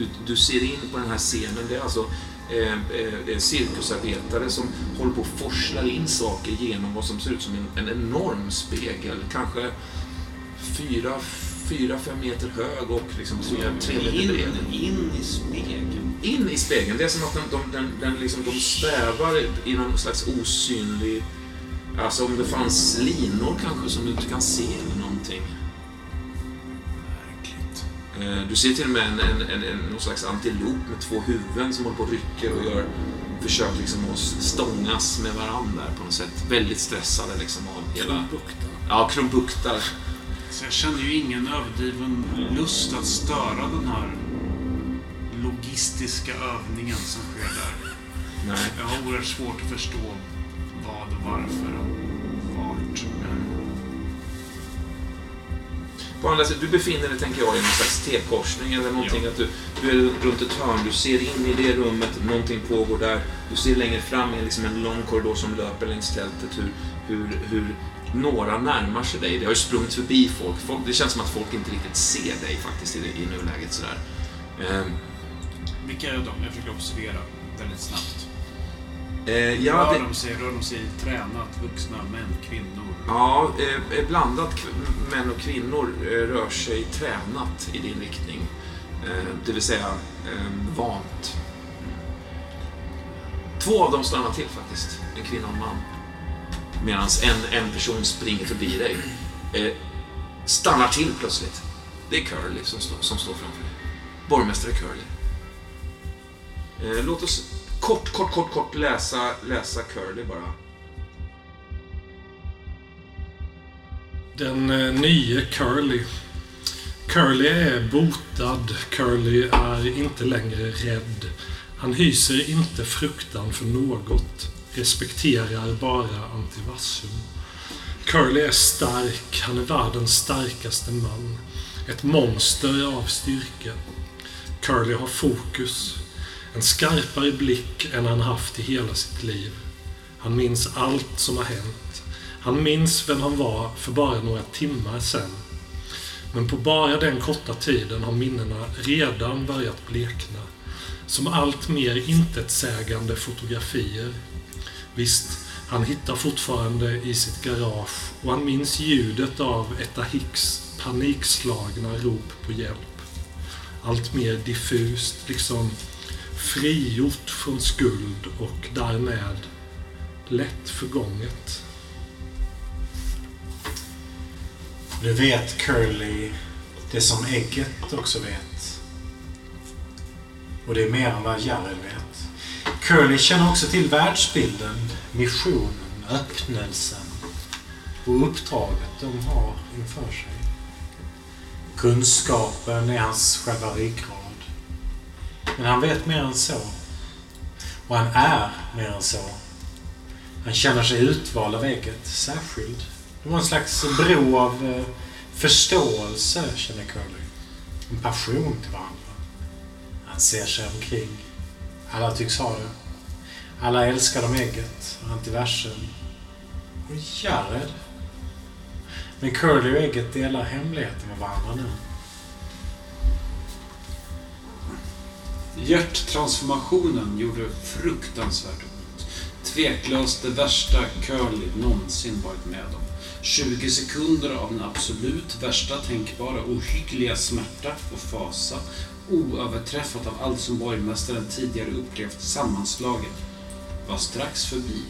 Du, du ser in på den här scenen. Det är alltså eh, eh, cirkusarbetare som håller på och forslar in saker genom vad som ser ut som en, en enorm spegel. Kanske fyra, fyra, fem meter hög och liksom tre, tre meter bred. In, in i spegeln. In i spegeln. Det är som att de, de, den, den liksom, de svävar i någon slags osynlig... Alltså om det fanns linor kanske som du inte kan se eller någonting. Eh, Du ser till och med en, en, en, en, någon slags antilop med två huvuden som håller på och rycker och gör försök liksom att stångas med varandra på något sätt. Väldigt stressade liksom av hela... Ja, krumbuktar. Så jag känner ju ingen överdriven lust att störa den här logistiska övningen som sker där. Nej. Jag har oerhört svårt att förstå vad varför och vart. På andra sidan, du befinner dig, tänker jag, i någon slags T-korsning eller någonting. Att du, du är runt ett hörn, du ser in i det rummet, någonting pågår där. Du ser längre fram liksom en lång korridor som löper längs tältet hur, hur, hur några närmar sig dig. Det har ju sprungit förbi folk. folk. Det känns som att folk inte riktigt ser dig faktiskt i, i nuläget sådär. Ehm, vilka är de? Jag försöker observera väldigt snabbt. eh, ja, Rör det, de sig, rör de sig tränat? Vuxna män, kvinnor? Ja, eh, eh blandat män och kvinnor eh, rör sig tränat i din riktning. Eh, Det vill säga eh, vant. Två av dem stannar till faktiskt. En kvinna och en man. Medan en, en person springer förbi dig. Eh, Stannar till plötsligt. Det är Curly som, står- som står framför dig. Borgmästare Curly. Eh, Låt oss kort, kort, kort, kort läsa, läsa Curly bara. Den eh, nye Curly. Curly är botad. Curly är inte längre rädd. Han hyser inte fruktan för något. Respekterar bara antivassum. Curly är stark. Han är världens starkaste man. Ett monster av styrka. Curly har fokus. En skarpare blick än han haft i hela sitt liv. Han minns allt som har hänt. Han minns vem han var för bara några timmar sedan. Men på bara den korta tiden har minnena redan börjat blekna. Som allt mer intetsägande fotografier. Visst, Han hittar fortfarande i sitt garage och han minns ljudet av Etta Hicks panikslagna rop på hjälp. Allt mer diffust, liksom frigjort från skuld och därmed lätt förgånget. Du vet Curly det som ägget också vet. Och det är mer än vad Jared vet. Curly känner också till världsbilden, missionen, öppnelsen och uppdraget de har inför sig. Kunskapen är hans själva ryggrad. Men han vet mer än så. Och han är mer än så. Han känner sig utvald av ägget, särskild. Det var en slags bro av eh, förståelse, känner Curly. En passion till varandra. Han ser sig omkring. Alla tycks ha det. Alla älskar de ägget, antiversum. Och Jared. Men Curly och ägget delar hemligheter med varandra nu. Hjärttransformationen gjorde fruktansvärt ont. Tveklöst det värsta Curly någonsin varit med om. 20 sekunder av den absolut värsta tänkbara ohyggliga smärta och fasa. Oöverträffat av allt som borgmästaren tidigare upplevt sammanslaget. Var strax förbi.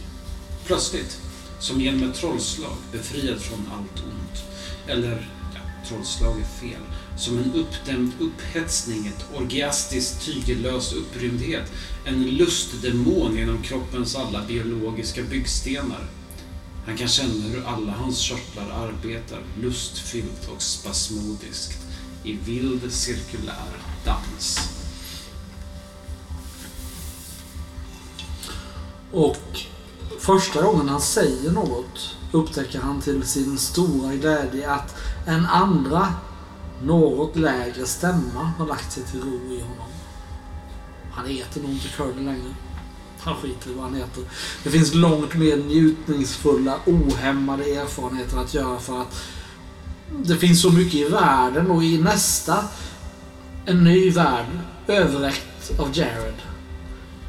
Plötsligt, som genom ett trollslag, befriad från allt ont. Eller, ja, trollslag är fel. Som en uppdämd upphetsning, ett orgiastiskt tygellös upprymdhet. En lustdemon genom kroppens alla biologiska byggstenar. Han kan känna hur alla hans körtlar arbetar lustfyllt och spasmodiskt i vild cirkulär dans. Och första gången han säger något upptäcker han till sin stora glädje att en andra, något lägre stämma har lagt sig till ro i honom. Han heter nog inte Curly längre. Han skiter i vad han heter. Det finns långt mer njutningsfulla, ohämmade erfarenheter att göra för att det finns så mycket i världen och i nästa en ny värld överräckt av Jared.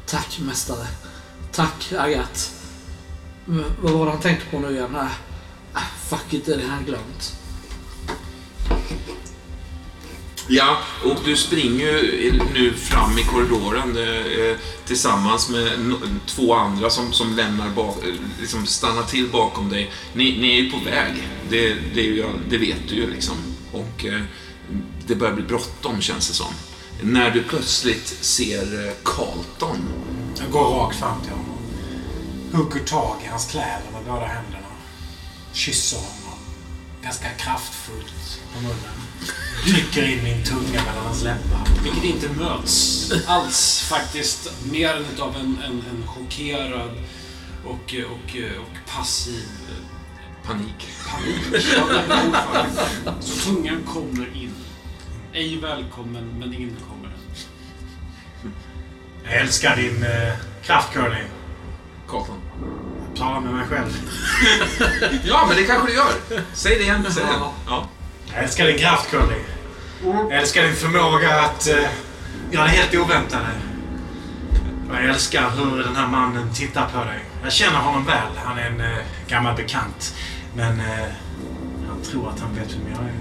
Tack mästare. Tack Agat. Vad var det han tänkte på nu igen? Äh, äh, fuck it, det har han glömt. Ja, och du springer ju nu fram i korridoren eh, eh, tillsammans med no- två andra som, som lämnar bak, eh, liksom stannar till bakom dig. Ni, ni är ju på väg, det, det, är ju, det vet du ju liksom. Och eh, det börjar bli bråttom känns det som. När du plötsligt ser eh, Carlton. Jag går rakt fram till honom. Hugger tag i hans kläder med båda händerna. Kysser honom. Ganska kraftfullt på munnen. Trycker in min tunga mellan hans läppar. Vilket inte möts alls faktiskt. Mer än utav en, en, en chockerad och, och, och passiv Panik. panik. Ja, det. Så tungan kommer in. Ej välkommen, men in kommer den. Jag älskar din eh, kraft, Curly. Carlton. Jag talar med mig själv. Ja, men det kanske du gör. Säg det igen. Säg det. Ja. Jag älskar din kraft, Curly. Jag älskar din förmåga att eh, göra det helt oväntade. Och jag älskar hur den här mannen tittar på dig. Jag känner honom väl. Han är en eh, gammal bekant. Men eh, han tror att han vet vem jag är.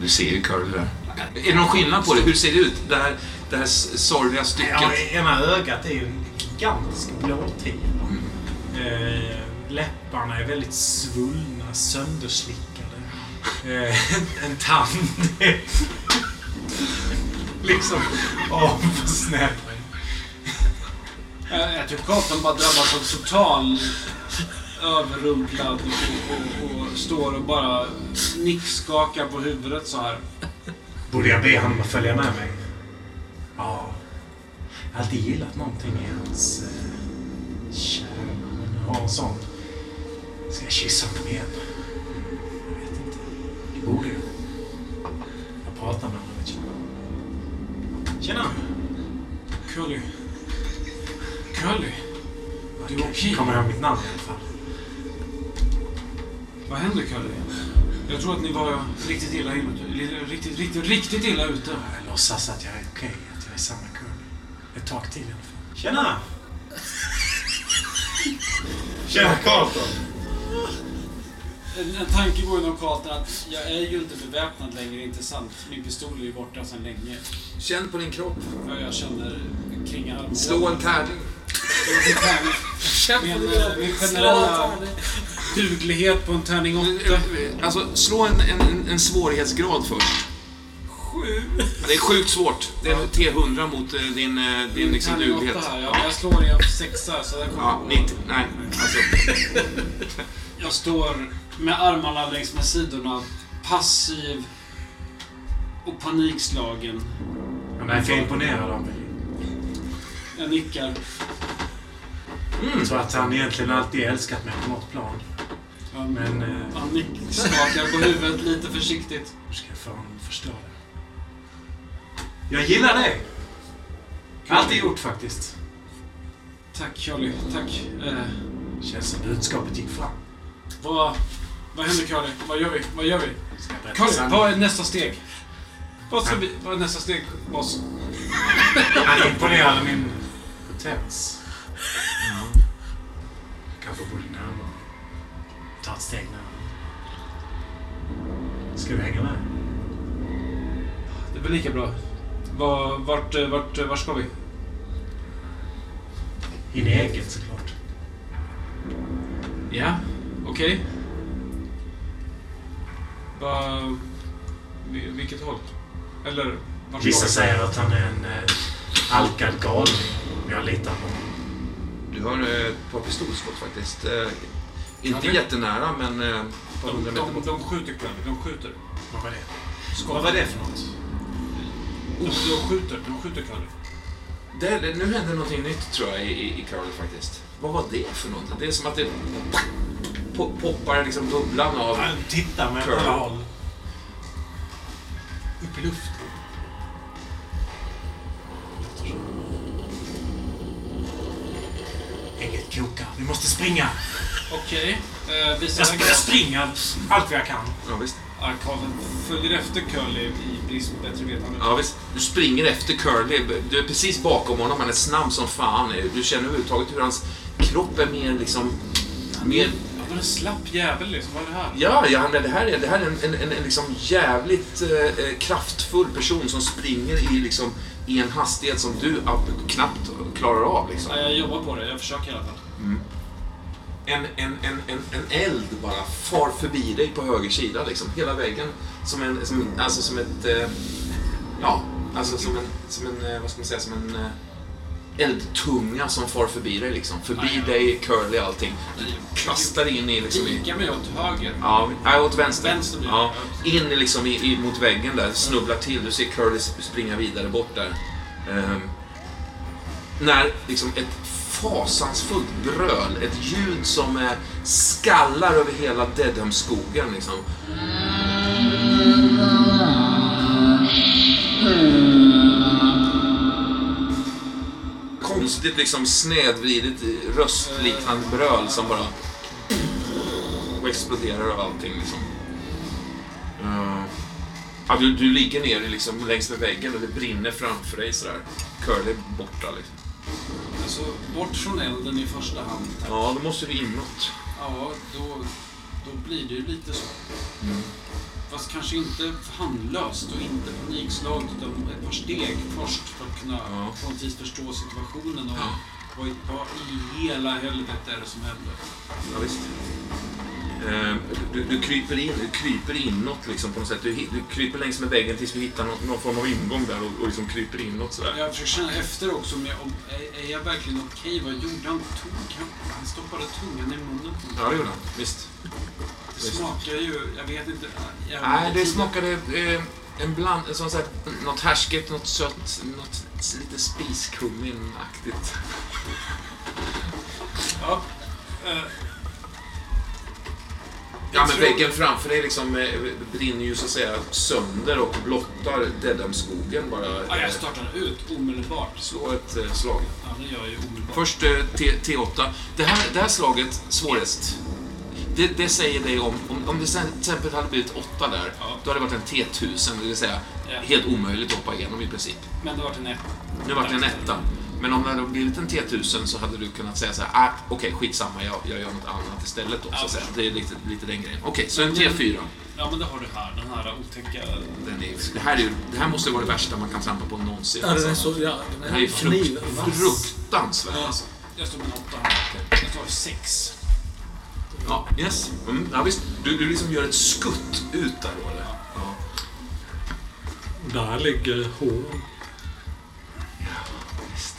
Du, ser ju Curly där. Är det någon skillnad på det? Hur ser det ut? Det här, det här sorgliga stycket. Ja, ena ögat är ju en gigantisk blåtira. Eh, läpparna är väldigt svullna, sönderslickade. Eh, en tand liksom avsnäppring. Jag, jag tycker Carlton bara drabbas av total överrumplad och, och, och står och bara nickskakar på huvudet så här. Borde jag be honom att följa med mig? Ja. Jag har alltid gillat någonting i hans eh. Men nu har en sån. Ska jag kyssa honom igen? Det borde jag. Pratar med honom. Tjena! Curly. Curly. Du är okej? Kommer ihåg mitt namn i alla fall. Vad händer Curly? Jag tror att ni var riktigt illa ute. Riktigt, riktigt, riktigt illa ute. Jag låtsas att jag är okej, att jag är samma Curly. Ett tag till i alla fall. Tjena! Tjena Carlton! En, en tanke går genom Carlton att jag är ju inte beväpnad längre, inte sant? Min pistol är ju borta sedan länge. Känn på din kropp. Vad jag känner kring armbågen. Slå en tärning. Min, eh, min generella duglighet på en tärning 8. Alltså, slå en, en, en- svårighetsgrad först. Sju. Det är sjukt svårt. Det är en T100 mot eh, din, eh, din liksom, duglighet. här, ja. Jag slår i en sexa, så där kommer Ja, 90. Nej, alltså. Jag står med armarna längs med sidorna, passiv och panikslagen. Han verkar imponerad av mig. Jag nickar. Jag tror att han egentligen alltid älskat mig på något plan. Han, Men... Eh, han nick, skakar på huvudet lite försiktigt. hur ska jag få honom att förstå det? Jag gillar dig! Alltid gjort faktiskt. Tack Charlie, tack. Eh, Känns som budskapet gick fram. vad, vad händer Charlie? Vad gör vi? Vad gör vi? Sanningen? vad är nästa steg? Vad, ska vi, vad är nästa steg, boss? Han imponerade min potens. Kanske borde närmare. Ta ett steg närmare. Ska du hänga med? Det är väl lika bra. Var, vart, vart, vart ska vi? In i ägget såklart. Ja, okej. Va, vi- vilket håll? Eller vart Vissa säger att han är en eh, alkad galning. Men jag litar på honom. Du har eh, ett par pistolskott faktiskt. Eh, inte Okej. jättenära, men eh, De, de, bort. de skjuter Charlie, de skjuter. Vad var det? Skott. Vad var det för något? De, de skjuter, de skjuter Charlie. Det, nu händer någonting nytt tror jag i, i, i Carol faktiskt. Vad var det för något? Det är som att det poppar liksom bubblan av... Han tittar med Curl. alla håll. Upp i luften. Ägget kokar. Vi måste springa. Okej, eh, visa Jag, jag springer allt vad jag kan. Ja, visst. Arkaven följer efter Curly i brist på bättre vetande. Ja, visst. Du springer efter Curly. Du är precis bakom honom. Han är snabb som fan. Du känner överhuvudtaget hur hans kropp är mer liksom... Mer... Var en slapp jävel liksom, vad är det här? Ja, ja är- det här är, det här är en, en, en, en liksom jävligt eh, eh, kraftfull person som springer i, liksom, i en hastighet som du ab- knappt klarar av. Liksom. Ja, jag jobbar på det, jag försöker i alla fall. En, en, en, en, en eld bara far förbi dig på höger sida. Liksom. Hela väggen som en, som, alltså som ett... Eh, ja, alltså som en, som en, eh, vad ska man säga, som en eh, eldtunga som far förbi dig liksom. Förbi Ja, ja. dig, curly allting. Du kastar in i liksom i... Vika mig åt höger. Ja, åt vänster. Vänster ja, in i liksom i, i, mot väggen där, snubblar till. Du ser Curly springa vidare bort där. Ehm, när liksom ett fasansfullt bröl, ett ljud som eh, skallar över hela Deadham-skogen liksom. Konstigt liksom snedvridet röstliknande bröl som bara och exploderar av allting liksom. Ja, du, du ligger ner liksom längs med väggen och det brinner framför dig sådär. Curly borta liksom. Alltså, bort från elden i första hand. tack. Ja, då måste du inåt. Ja, då, då blir det ju lite så. Fast kanske inte handlöst och inte panikslaget utan ett par steg först för att kunna Ja. på något vis förstå situationen och vad, i- vad i hela helvetet är det som händer. Ja, visst. Eh, Du, du, kryper in, du kryper inåt liksom på något sätt. Du, du kryper längs med väggen tills du hittar någon, någon form av ingång där och, och liksom kryper inåt sådär. Jag försöker känna efter också om jag, om, är, är jag verkligen okej? Vad gjorde han? Tog han? Han stoppade tungan i munnen på mig. Ja, det gjorde han. Visst. Smakar ju, jag vet inte. Jag Nej, det smakade eh, en bland... En sån, så här, något härsket, något sött, något lite spiskummin-aktigt. Ja. Eh, Ja, men väggen framför dig liksom eh, brinner ju så att säga sönder och blottar Deadham-skogen bara. ja, jag startar ut omedelbart. Slå ett eh, slag. Ja, det gör jag ju omedelbart. Först eh, T- T8. Det här, det här slaget, svårest, det, det säger dig om, om, om det sen- till exempel hade blivit 8 där, Ja. då hade det varit en T1000, det vill säga Ja. helt omöjligt att hoppa igenom i princip. Men det var en ett. Nu vart det en etta. Men om det hade blivit en T1000 så hade du kunnat säga så här, ah, okej skitsamma, jag, jag gör något annat istället då. Så att säga. Det är lite, lite den grejen. Okej, så en T4. Ja, men det har du här. Den här otäcka... Den är, det, här är, ju- det här måste vara det värsta man kan trampa på någonsin. Ja, den är så... Ja, Det den här är är frukt, fruktansvärt alltså. Jag står med en åtta här. Jag tar sex. Ja, yes. Mm, ja, visst. Du, du liksom gör ett skutt ut där då, eller? Ja. Där ligger hål.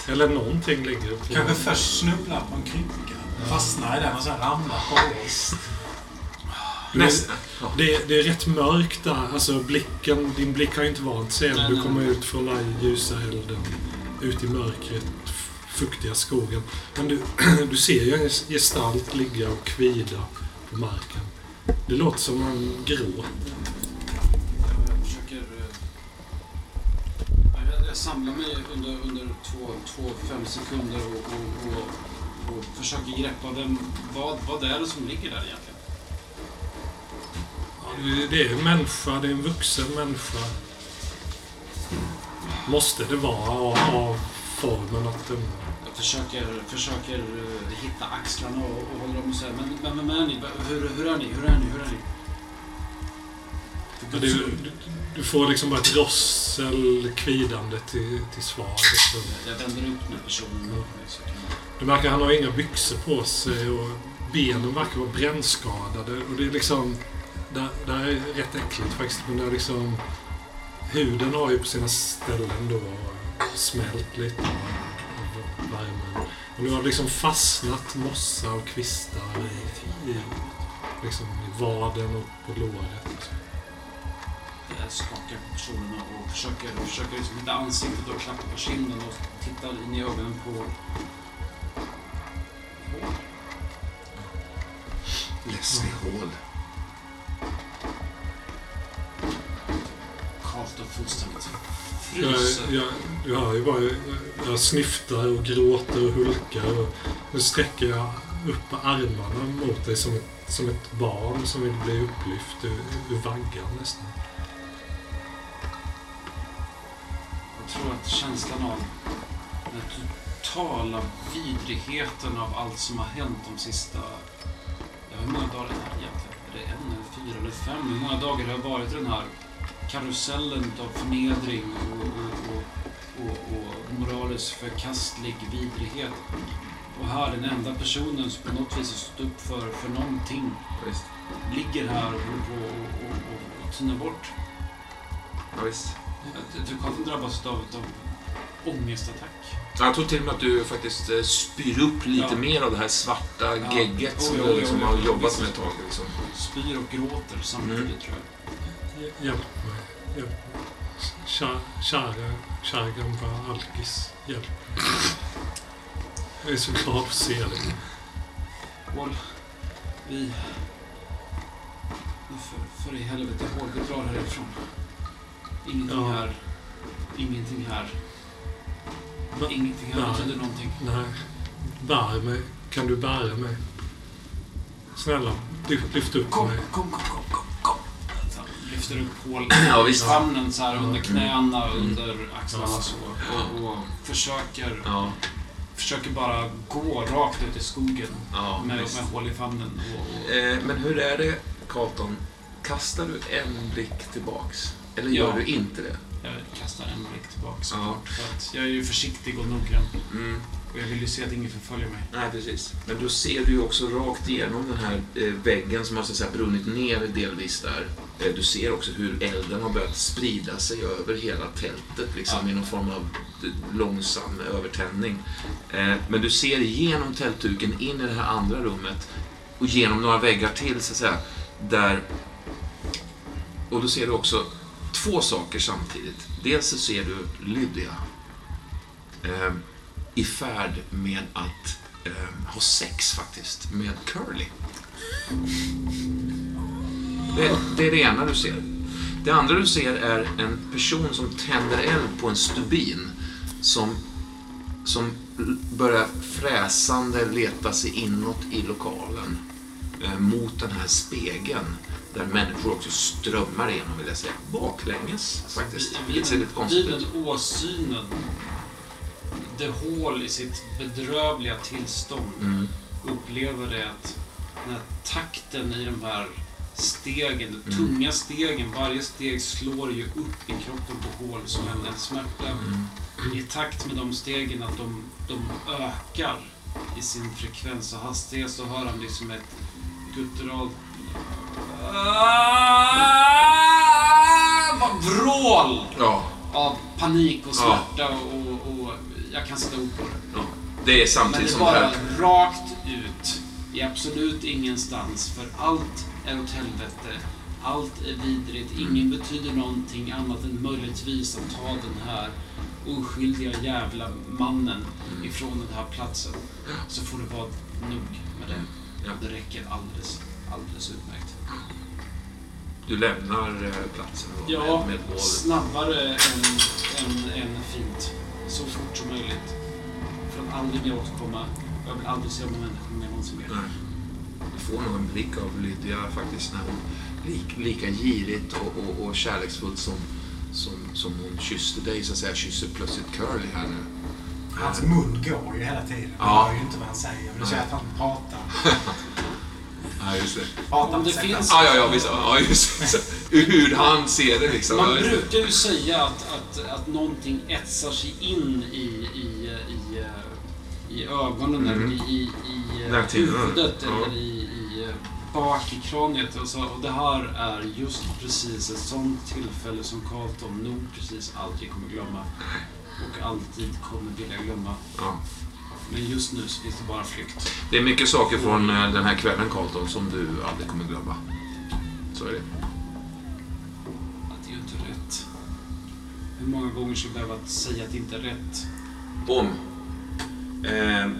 Eller någonting ligger på... Kanske först snubblar på en krycka. Fastnar i den och sen ramlar på. Nästa. Ja. Det, det är rätt mörkt där. Alltså blicken, din blick har ju inte vant sig än. Du kommer ut från den ljusa elden. Ut i mörkret, fuktiga skogen. Men du, du ser ju en gestalt ligga och kvida på marken. Det låter som en gråt. Jag försöker... eh, Jag, jag samlar mig under, under två, två, fem sekunder och, och, och, och försöker greppa vem, vad, vad är det som ligger där egentligen. Det- Det är en människa, det är en vuxen människa. Måste det vara av, formen att den... Försöker, försöker eh, hitta axlarna och, och håller dem och säger men, vem är ni? Hur, hur är ni? Hur är ni? Hur är ni? Du, du, du får liksom bara ett rossel kvidande till, till svar. Jag vänder upp den här personen. Du märker att han har inga byxor på sig och benen verkar vara brännskadade. Och det är liksom... Det, det här är rätt äckligt faktiskt. Men det är liksom... Huden har ju på sina ställen då smält lite av värmen. Och nu har det liksom fastnat mossa och kvistar i, i, liksom i vaden och på låret. Jag skakar på personerna och försöker, försöker liksom hitta ansiktet och klappa på kinden och tittar in i ögonen på... Leslie Hall. Karlstad fullständigt jag, jag, jag bara... Jag, jag snyftar och gråter och hulkar. Och nu sträcker jag upp armarna mot dig som ett, som ett barn som vill bli upplyft ur, ur vaggan nästan. Jag tror att känslan av den totala vidrigheten av allt som har hänt de sista... Ja, hur många dagar är det här egentligen? Är det en eller fyra eller fem? Hur många dagar har det varit i den här karusellen av förnedring och, och, och, och, och moraliskt förkastlig vidrighet? Och här, den enda personen som på något vis har stått upp för, för någonting Visst. ligger här och håller på och, och, och, och tynar bort. Ja, visst. Jag- Jag tror Karlsson drabbas av, av ångestattack. Jag tror till och med att du faktiskt eh, spyr upp lite Ja. mer av det här svarta Ja. gegget som Oj, du liksom har jobbat med ett tag. Liksom. Spyr och gråter samtidigt Mm. tror jag. Hj- Kära, kära, gamla alkis. Hjälp. Jag är så glad att se dig. Håll. Vi... För, för i helvete, håll. Vi drar härifrån. Ingenting Ja. här. Ingenting här. Va? Ingenting här Nej. betyder någonting. Nej. Bär mig. Kan du bära mig? Snälla, lyft, lyft upp Kom, mig. kom, kom, kom, kom, lyfter upp hål Ja, visst. famnen så här under knäna, Mm. under axlarna så. Och, och försöker, Ja, försöker bara gå rakt ut i skogen. ja, Med, med hål i famnen. Och, och, Eh, men hur är det, Carlton? Kastar du en blick tillbaks? Eller gör Ja. du inte det? jag kastar en blick tillbaka Ja. För att jag är ju försiktig och noggrann. Mm. Och jag vill ju se att ingen förföljer mig. Nej, precis. Men då ser du ju också rakt igenom den här eh, väggen som har så att säga, brunnit ner delvis där. Eh, du ser också hur elden har börjat sprida sig över hela tältet liksom, Ja. i någon form av eh, långsam övertändning. Eh, men du ser igenom tältduken in i det här andra rummet och genom några väggar till så att säga. Där... Och då ser du också två saker samtidigt. Dels så ser du Lydia eh, i färd med att eh, ha sex faktiskt med Curly. Det, det är det ena du ser. Det andra du ser är en person som tänder eld på en stubin som, som börjar fräsande leta sig inåt i lokalen eh, mot den här spegeln där människor också strömmar igenom, vill jag säga. Baklänges faktiskt. Konstigt vid ut. den åsynen The Hall i sitt bedrövliga tillstånd Mm. upplever det att den här takten i de här stegen, de tunga stegen, varje steg slår ju upp i kroppen på Hall som en, en smärta. Mm. I takt med de stegen att de, de ökar i sin frekvens och hastighet så hör han liksom ett gutturalt bara vrål Ja, av panik och smärta och, och jag kan sätta ord på det. ja. Det är Men samtidigt det som bara det här... rakt ut i absolut ingenstans för allt är åt helvete. Allt är vidrigt. Ingen betyder någonting annat än möjligtvis att ta den här oskyldiga jävla mannen ifrån den här platsen. Så får det vara nog med det. Det räcker alldeles, alldeles utmärkt. Du lämnar eh, platsen då, Ja, med, med snabbare än, än, än fint. Så fort som möjligt. För att aldrig mer återkomma. Jag vill aldrig se de här människorna någonsin mer. Nej. Får nog en blick av Lydia faktiskt när hon lik, lika girigt och, och, och kärleksfullt som, som, som hon kysste dig så att säga kysser plötsligt Curly här nu. Hans mun går ju hela tiden. Ja. Man hör ju inte vad han säger. Men du säger att han pratar. Ja, just det. pratar Om det finns- Ja, ja, ja, visst. Ja, just. Hur han ser det liksom. Man Ja, brukar ju säga att, att, att någonting etsar sig in i, i, i, eh, i ögonen Mm. eller i, i. huvudet Ja. eller i, i eh, bak i kraniet. Och, så, och det här är just precis ett sånt tillfälle som Carlton nog precis aldrig kommer glömma. Och alltid kommer vilja glömma. Ja. Men just nu så finns det bara flykt. Det är mycket saker från eh, den här kvällen, Carlton, som du aldrig kommer glömma. Så är det. Att det är ju inte rätt. Hur många gånger ska jag behöva säga att det inte är rätt? Om. Eh,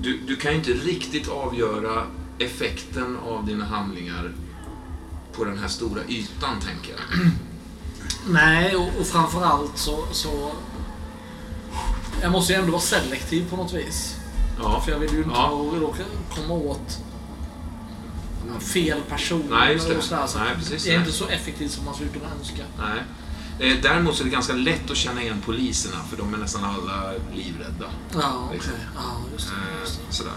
du, du kan ju inte riktigt avgöra effekten av dina handlingar på den här stora ytan, tänker jag. Nej, och, och framförallt så, så... Jag måste ju ändå vara selektiv på något vis. Ja. För jag vill ju inte Ja. komma åt fel person. Nej, och sådär, så Nej, precis. det är inte så effektivt som man skulle kunna önska. Nej. Eh, däremot så är det ganska lätt att känna igen poliserna, för de är nästan alla livrädda. Ja, okej. Liksom. Ja, just det. Just Eh, det. sådär.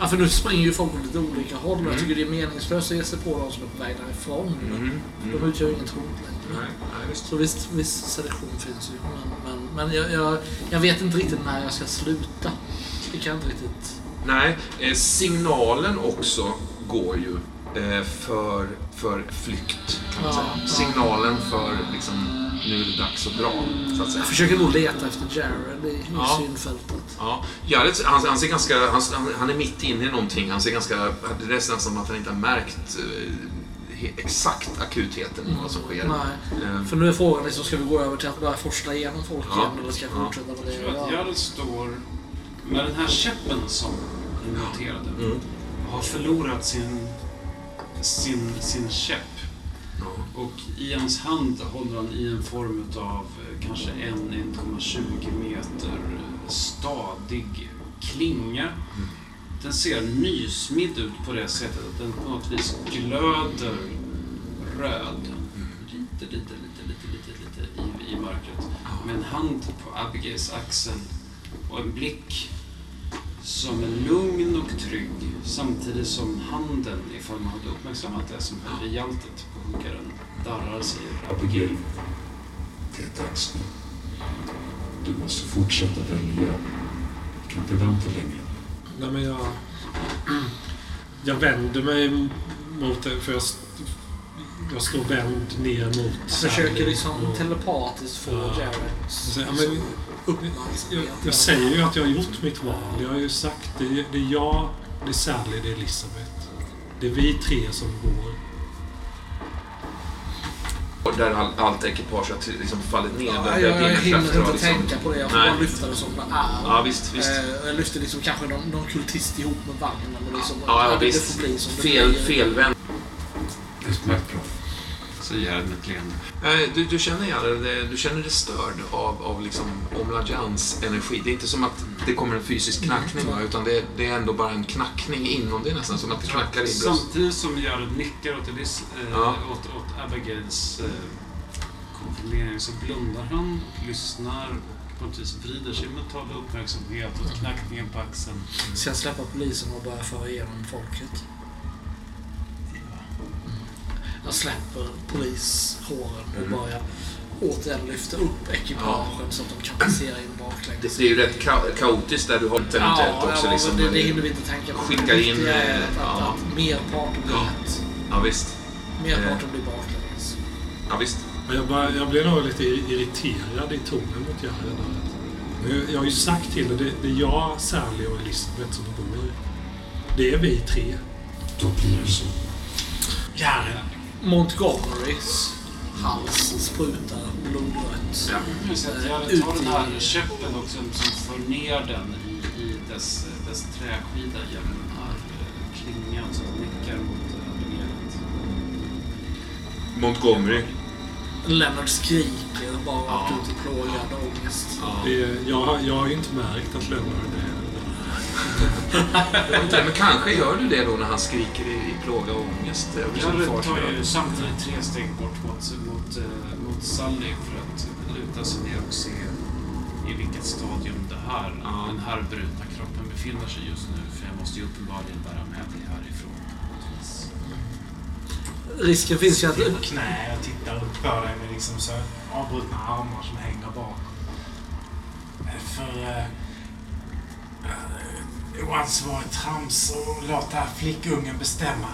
Ja, för nu springer ju folk åt lite olika håll. Mm. Jag tycker det är meningslöst att ge sig på de som är på väg därifrån. Mm. De Mm. utgör ju inget hot längre. Nej, nej, visst. Så visst, viss selektion finns ju. Men, men, men jag, jag, jag vet inte riktigt när jag ska sluta. Det kan jag inte riktigt... Nej, eh, signalen också går ju eh, för, för flykt, kan man säga. ja. Signalen för liksom, nu är det dags att dra, så att säga. Jag försöker nog leta efter Jared i, i Ja. synfältet. Ja, Jared, han, han ser ganska, han, han är mitt inne i någonting. Han ser ganska, det är nästan som att han inte har märkt eh, exakt akutheten i vad som sker. Nej. Eh, För nu är frågan liksom, ska vi gå över till att börja forsla igenom folk Ja. igen eller ska vi Ja. fortsätta med det? Jag tror att Ja. Jared står med den här käppen som ni noterade. Mm. Har förlorat sin, sin, sin käpp. Och i hans hand håller han i en form av kanske en 1,20 meter stadig klinga. Den ser nysmidd ut på det sättet att den på något vis glöder röd. Lite, lite, lite, lite, lite, lite i, i mörkret. Med en hand på Abigails axel och en blick som är lugn och trygg samtidigt som handen, ifall man hade uppmärksammat det som höll i hjältet på huggaren, darrar sig. Abigail, det är dags nu. Du måste fortsätta välja. Du kan inte vänta längre. Nej, men jag... Jag vänder mig mot det, för jag, jag står vänd ner mot... Jag försöker liksom telepatiskt få Ja. Jareds Så, ja, men, jag, jag säger ju att jag har gjort mitt val. Jag har ju sagt det, är- det är jag, det är Sally, det är Elisabeth. Det är vi tre som går. Och där all, allt ekipage har till- liksom fallit ner. Ja, där, jag, jag hinner inte tänka på det. Jag får bara lyfta det som det är. Ja, visst, visst. Eh, jag lyfter liksom kanske någon, någon kultist ihop med vagnen. Och liksom, Ja, ja, det, visst. det får bli som det Fel, felvänd. Utmärkt bra. Ett leende. Nej, Du, du känner Jared, det- du känner dig störd av, av liksom Omlajans energi. Det är inte som att det kommer en fysisk knackning, va? utan det, det är ändå bara en knackning inom det nästan, som att det knackar i bröstet. Samtidigt som Jared nickar åt, Elis, eh, Ja. åt, åt Abigails eh, konfirmering så blundar han och lyssnar och på något vis vrider sin mentala uppmärksamhet åt knackningen på axeln. Ska jag släppa polisen och börja föra igenom folket? Jag släpper polishåren och Mm. börjar återigen lyfta upp ekipagen så att de kan passera in baklänges. Det, det är ju rätt ka- kaotiskt där du har eventuellt också. ja, liksom, det, det hinner vi inte tänka på. skickar Det in, är eh, att, ja. att merparten blir Ja. rätt. Ja, visst. Merparten blir baklänges. Ja, visst. Men Jag, bara, jag blir nog lite irriterad i tonen mot Jared. där. Nu- Jag har ju sagt till dig, det, det är jag, Sally och Elisabeth som bor. Det är vi tre. Då blir det så. Jared. Montgomerys hals sprutar blodrött. Ja. Jag ut tar den i- här käppen och som, som för ner den i, i dess, dess träskida genom den här eh, klingan den nickar mot eh, benet. Montgomery. Leonard skriker bara Ja. ut i plågad ångest. Ja. Det, jag, har- jag har ju inte märkt att Leonard är... Men kanske gör du det då när han skriker i, i plåga och ångest över sin Jag fars tar ju samtidigt tre steg bort mot, mot, eh, mot Sally för att luta sig ner och se i vilket stadium det här, Ja. den här brutna kroppen befinner sig just nu. För jag måste ju uppenbarligen bära med mig härifrån. Risken finns ju att... På knä och tittar upp på dig med liksom så avbrutna armar som hänger bak. Eh, För... Oansvarigt trams och låta flickungen bestämma.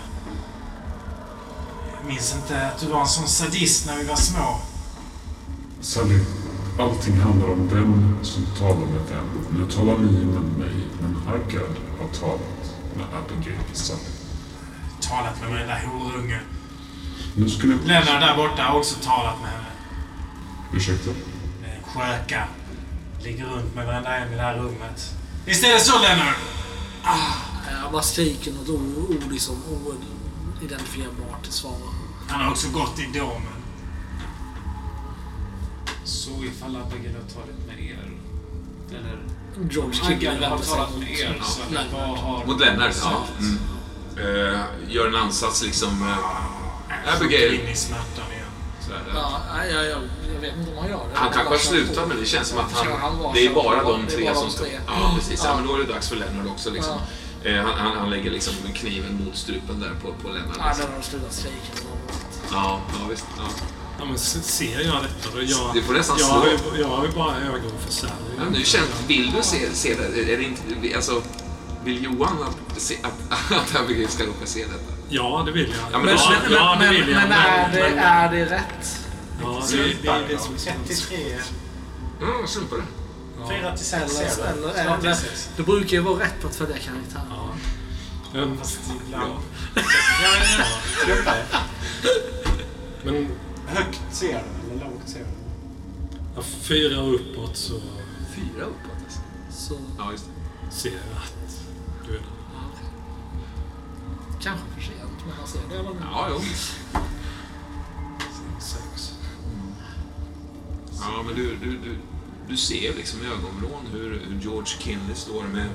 Jag minns inte att du var en sån sadist när vi var små. Sally, allting handlar om vem som talar med vem. Nu talar ni med mig, men Haggard har talat med Abigail Sally. Talat med varenda horunge. Nu skulle... Lennart där borta har också talat med henne. Ursäkta? Sköka. Ligger runt med varenda en i det här rummet. Visst är det så Lennart? Jag bara skriker något ord, liksom oidentifierbart till svar. Han har också gått i domen. Så ifall Abigail har talat med er, eller George Abigail har talat med er, mot så Leonard. vad har... Mot Lennart, ja. Mm. Eh, gör en ansats liksom. Uh, Abigail. In i smärtan. Sådär. Ja, jag, jag, jag vet inte om han gör det. Han kanske har slutat men det känns som att han... var Det är bara de tre bara som de ska... Ja, precis. Ja, Ja. men då är det dags för Lennart också liksom. Eh, han, han, han lägger liksom kniven mot strupen där på, på Lennart. Ja, Liksom. den har slutat skrika. Ja, ja, visst. Ja. Ja, men se- ser jag detta då? Jag, Du får nästan jag, slå. har ju, jag har ju bara ögon för Sally. Ja, nu känns, vill du se, se det? Är det inte, alltså, vill Johan att, se, att, att Abigail ska råka se detta? Ja, det vill jag. Ja, men Men, då- men, ja, det men, vill jag. men är, det, är det rätt? Ja, det, det är det som är så 33. Mm, slumpa det. 4 till 6 Eller, ser eller, du. eller, 2 till 6. det brukar ju vara rätt att följa karaktären. Ja. Men, Fast ibland... Ja, ja. Det. men Högt ser du eller lågt ser du? ja, fyra uppåt så Fyra uppåt alltså. Så, Ja, just det. ser jag att du är där. ja. Kanske för sent, men man ser det i alla fall. Ja, jo. Sex. Ja, men du, du, du, du ser liksom i ögonvrån hur, hur George Kinley står med,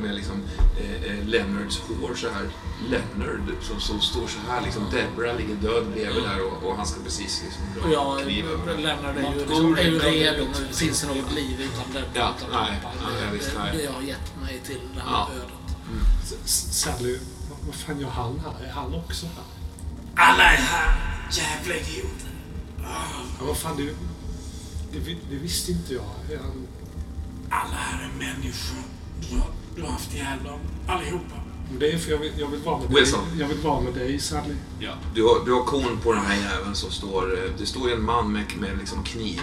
med liksom, eh, eh, Leonards hår så här. Leonard som, som står så här liksom. Deborah ligger död bredvid där och, och han ska precis liksom dra jag kniv över lämnar det ju, liksom, är ju redo nu. Finns det något liv utan den? Ja, utan nej, nej, ja, visst, nej. Det jag har gett mig till det här Ja. ödet. S- Sally, vad, fan gör han här? Är han också här? Alla är här! Jävla idioter! Ja, vad fan, det, det, det visste inte jag. Är han, Alla här är människor. Du har, du har haft ihjäl dem. Allihopa. det är för jag vill, jag vill vara med dig. Wilson. Jag vill vara med dig, Sally. Ja, Du har, du har kon på den här jäveln som står... eh, Det står en man med, med liksom kniv.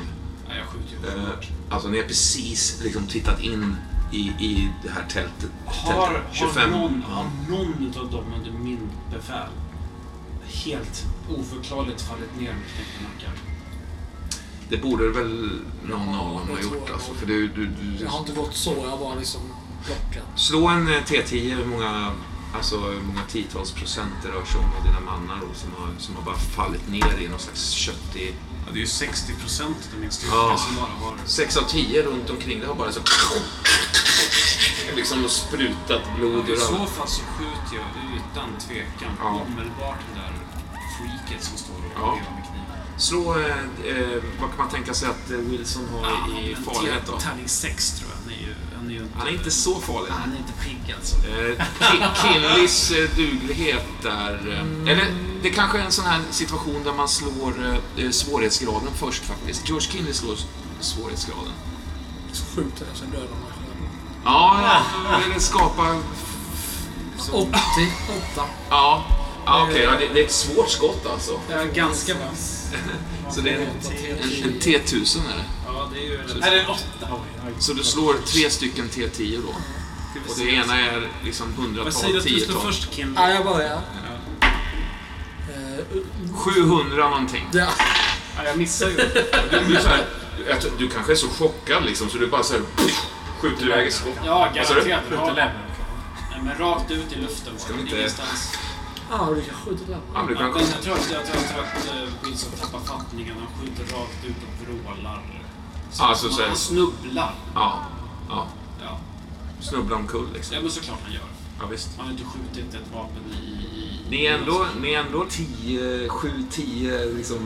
nej, jag skjuter ju Eh, alltså ni har precis liksom tittat in i, i det här tältet. Har, tältet. har, 25. någon, har någon av dem under min befäl helt oförklarligt fallit ner med knäckta nackar? Det borde väl någon av dem ha gjort alltså. För du, du, du, Jag har inte gått så, jag bara liksom plockat. Slå en eh, T10, hur många, alltså, hur många tiotals procent det rör sig om av dina mannar då, som, har, som har bara fallit ner i någon slags köttig... Ja, det är ju 60 procent av min styrka Ja. som bara har... 6 av 10 runt omkring det har bara så... Liksom sprutat blod I ur alla... så fall så skjuter jag utan tvekan Ja. omedelbart den där freaket som står och Ja. med kniven. Slå, eh, eh, vad kan man tänka sig att eh, Wilson har i men farlighet då? Tärning 6 tror jag. Ju, han är ju inte, Han är inte så farlig. Han är inte pigg alltså. Eh, Ki- Kinleys eh, duglighet där... eh, Eller det kanske är en sån här situation där man slår eh, svårighetsgraden först faktiskt. George Kinley slår svårighetsgraden. Så skjuter jag, sen dödar man själv. Ja. Eller skapa... 80, 8. Ja. Ja, okej. ja, det, det är ett svårt skott alltså. Ja, ganska vass. Så det är en, en, en T1000 är det. Ja, det är ju... Är det en åtta? Så du slår tre stycken T10 då. Och det ena är liksom Vad hundratal, säger du att du slår tiotal. först Kim? Ja, jag börjar. Ja. Eh, 700 någonting. ja. Ja, jag missar ju. Du, så här, du kanske är så chockad liksom så du bara så här, pff, skjuter iväg ett skott. Ja, Vad du? garanterat. Skjuter Rakt, lämmen. nej, men rakt ut i luften. Ska vi inte- Ingenstans. Ja, du kan skjuta den. Ja, men du kan jag tror att, jag tror, jag tror att eh, Wilson tappar fattningen. Han skjuter rakt ut och vrålar. Så Alltså, han, så han snubblar. Ja. Ja. Ja. Snubblar omkull liksom. ja, men såklart han gör. Ja, visst. Han har inte skjutit ett vapen i... i Ni är ändå, ni är ändå 10, 7, 10 liksom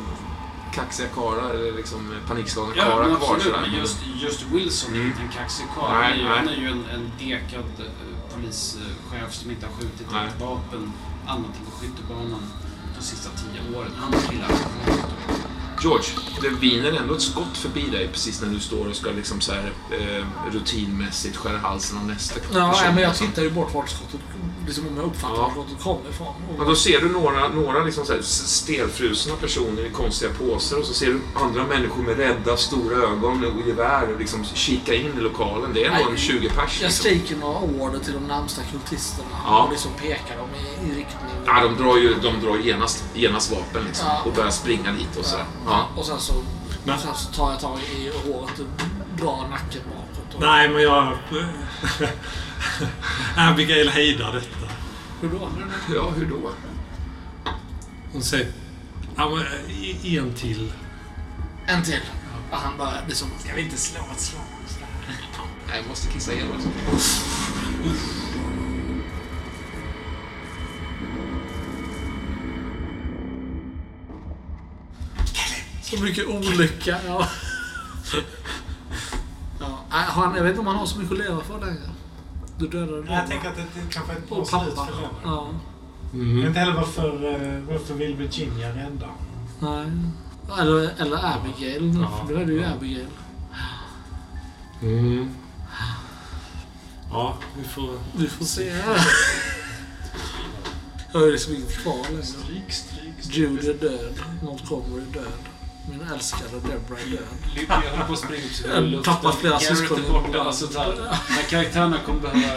kaxiga karlar eller liksom panikslagna Ja, karlar kvar absolut. sådär. Men just, just Wilson är Mm. inte en kaxig karl. Nej, Han är ju, nej. han är ju en, en dekad eh, polischef som inte har skjutit Nej. ett vapen annat än på skyttebanan de sista tio åren. Han killar. George, det viner ändå ett skott förbi dig precis när du står och ska liksom så här, eh, rutinmässigt skära halsen av nästa Ja, nej, men jag alltså. tittar ju bort vart skottet, liksom om jag uppfattar Ja. vart skottet kommer ifrån. Men då ser du några, några liksom så här stelfrusna personer i konstiga påsar och så ser du andra människor med rädda stora ögon och gevär och liksom kika in i lokalen. Det är nog en 20 pers. Jag Liksom. skriker några order till de närmsta kultisterna Ja. och liksom pekar dem i, i riktning. Ja, de drar ju de drar genast, genast vapen liksom Ja. och börjar springa dit och sådär. Ja. Och sen så, Men- sen så tar jag tag i håret och drar nacken bakåt. Och, Nej, men jag... Abigail hejdar detta. Hur då? ja, hur då? Hon säger... Ja, men i- en till. En till. Och han bara liksom... Ska vi inte slå ett slag? Nej, jag måste kissa igen alltså. Så mycket olycka. Ja. ja. nej, han, jag vet inte om han har så mycket att leva för längre. Du dödade Nej, Jag tänker att det kanske är ett bra slut för den. Ja. Jag vet Mm. inte heller varför, eh, varför vill Virginia rädda Nej. Eller, eller Abigail. Ja. Nu är det ju Abigail. Mm. Ja, vi får... Vi får se. Jag har ju liksom inget kvar längre. Stryk, stryk, stryk. Jude är död. Montgomery är död. Min älskade Deborah är död. Jag håller på att springa ut Jag i luften. tappar flera syskon. är borta. Alltså, där, de här karaktärerna kommer behöva...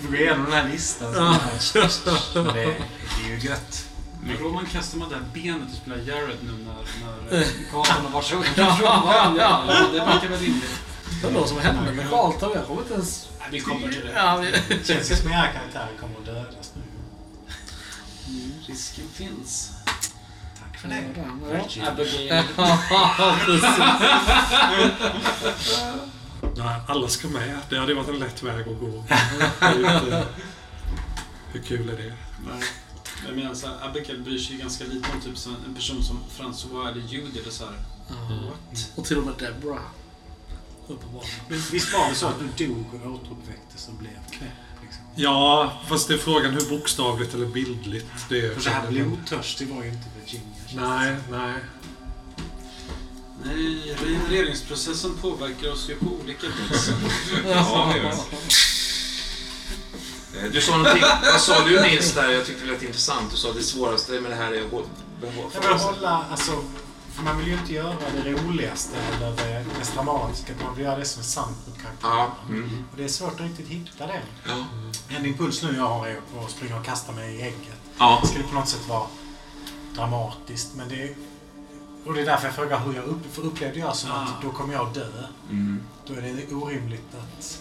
Vi går igenom den här listan. så Ja. det, det är ju gött. Men Roman kastar man det här benet och spelar Jared nu när, när eh, Carlton har varit så ifrån varandra. Det verkar väl rimligt. Det var som hände med Carlton. Jag kommer inte ens... Nej, vi kommer till det. Ja, vi... Det känns ju som att era karaktärer kommer att dödas nu. Risken finns. Det. Ja. Abigail. Nej, alla ska med. Det hade varit en lätt väg att gå. Det inte- Hur kul är det? Nej. Jag menar så här, Abigail bryr sig ganska lite om typ en person som François eller Judy eller så här. What? Och till och med Deborah. Men Visst var det så att du dog och återuppväcktes och blev knäpp? Liksom? Ja, fast det är frågan hur bokstavligt eller bildligt det är. För så här blodtörstig var ju inte Virginia. Nej, nej. Nej, regenereringsprocessen påverkar oss ju på olika vis. Ja, det gör det. Eh, Du sa någonting, vad sa du Nils där? Jag tyckte det lät intressant. Du sa att det svåraste med det här är att hå- Jag vill behålla hålla, alltså, för man vill ju inte göra det roligaste eller det mest dramatiska. Man vill göra det som är sant mot karaktären. Ja. Mm. Och det är svårt att riktigt hitta det. Ja. En impuls nu jag har är att springa och kasta mig i ägget. Ja. Det skulle på något sätt vara dramatiskt. Men det, och det är därför jag frågar hur jag upp, för upplevde jag som att då kommer jag dö. Mm. Då är det orimligt att...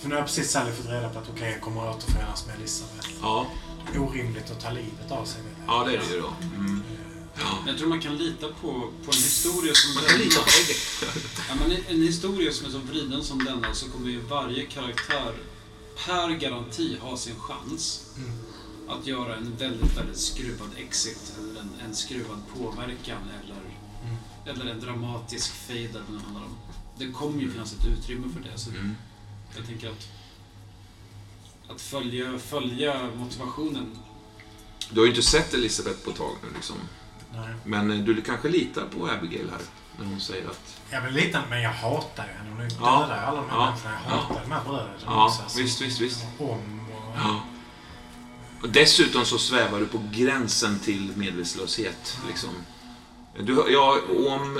För nu har jag precis Sally fått reda på att okej, jag kommer att återförenas med Elisabeth. Ja. Orimligt att ta livet av sig. ja, det är det ju då. Mm. Jag tror man kan lita på, på en historia som Man kan lita på. Ja, men en historia som är så vriden som denna så kommer ju varje karaktär per garanti ha sin chans Mm. Att göra en väldigt, väldigt skruvad exit eller en, en skruvad påverkan eller eller en dramatisk fade eller vad det handlar om. Det kommer ju finnas ett utrymme för det. Så Mm. jag tänker att att följa, följa motivationen. Du har ju inte sett Elisabeth på ett tag nu liksom. Nej. Men eh, du kanske litar på Abigail här. När hon säger att... Jag vill lite, men jag hatar ju henne. Hon är ju Ja. dödar ju alla de här Ja. människorna. Jag hatar de här bröderna Ja, också. visst, visst, visst. Om och... Ja. Och dessutom så svävar du på gränsen till medvetslöshet. Liksom. Du, ja, om,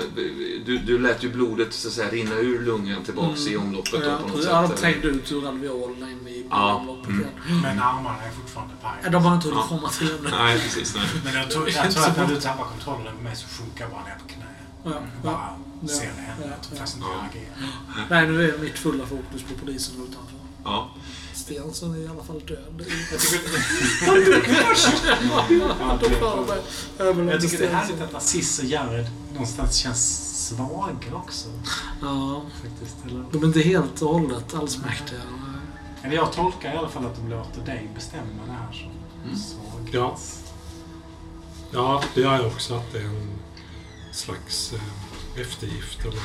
du, du lät ju blodet så att säga, rinna ur lungan tillbaks i omloppet Ja, på något jag sätt. har eller? trängt ut ur alveolerna i Ja, omloppet mm. igen. Men armarna är fortfarande Ja, paj. De har inte hunnit Ja. komma till ännu. Nej, precis. Nej. Men jag tror, jag tror att när du tappar kontrollen över mig så sjunker jag bara ner på knä. Ja, ja. Bara Ja. ser det hända. Ja, Jag tror ja. faktiskt inte jag agerar. Nej, nu är mitt fulla fokus på polisen utanför. Ja. Stensson är i alla fall död. Jag klarar mig. Överlevde jag tycker det är härligt att Aziz och Jared någonstans känns svaga också. Ja, Faktiskt. Eller, de är inte helt och hållet allsmäktiga. eller jag tolkar i alla fall att de låter dig bestämma det här som Mm. svag. Ja. Ja, det gör jag också. Att det är en slags eh, eftergift eller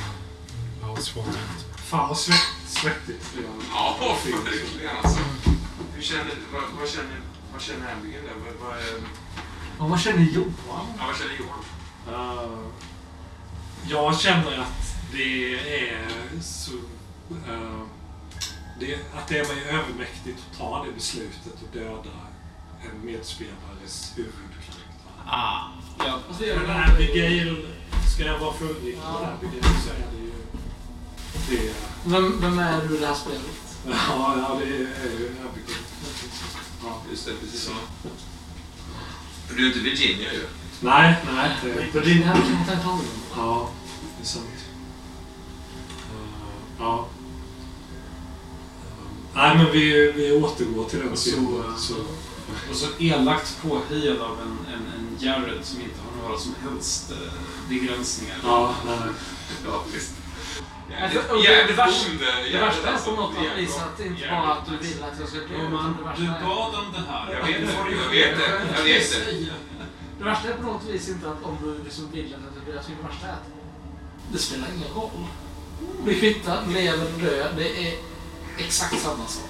ja, svaghet. Fan vad svett, svettigt det var. Ja, verkligen alltså. Hur känner, vad, vad känner, vad känner Abigail? där? Vad, vad, är- Ja, vad känner Johan? ja, vad känner Johan? Uh, jag känner att det är så... eh, det, att det är mig övermäktigt att ta det beslutet och döda en medspelares huvudkaraktär. Ah. Ja, Men Abigail, ska jag vara fullriktig med Abigail så är det ju... Det, Vem, vem är du i det här spelet? ja, ja, det är ju Abigail. Ja, just det. Precis så. Du är inte Virginia ju. Nej, nej. Det, här kan man ta hand om. Ja, det är sant. Eh, ja. Eh, nej, men vi, vi återgår till den Och så, Så, Och så elakt påhejad av en, en, en Jared som inte har några som helst eh, begränsningar. ja, nej. Ja, visst. Alltså, och det- det värsta- Det värsta är på något vis att det inte bara att du vill att jag ska dö. Utan man, det värsta du bad om det här. Jag vet det. Jag vet det. Jag vet det. Det värsta är på något vis inte att om du liksom vill att jag ska dö. Jag tycker det värsta är att det spelar ingen roll. Vi kvittar, lever och dö. Det är exakt samma sak.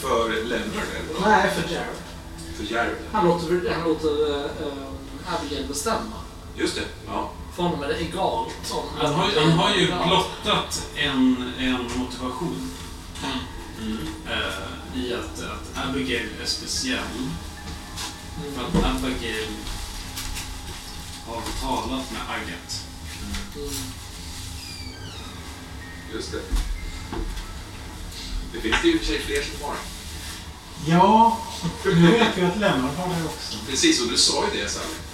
För Leonard eller? Nej, för Jared. För Jared? Han låter, han låter äh, Abigail bestämma. Just det. Ja. För honom är det egalt om... Han har, han har ju blottat en, en motivation Mm. eh, i att, att Abigail är speciell. Mm. För att Abigail har talat med Agathe. Mm. Just det. Det finns ju i och för sig fler som har. Ja, nu vet vi att Lennart har det också. Precis, och du sa ju det Sally.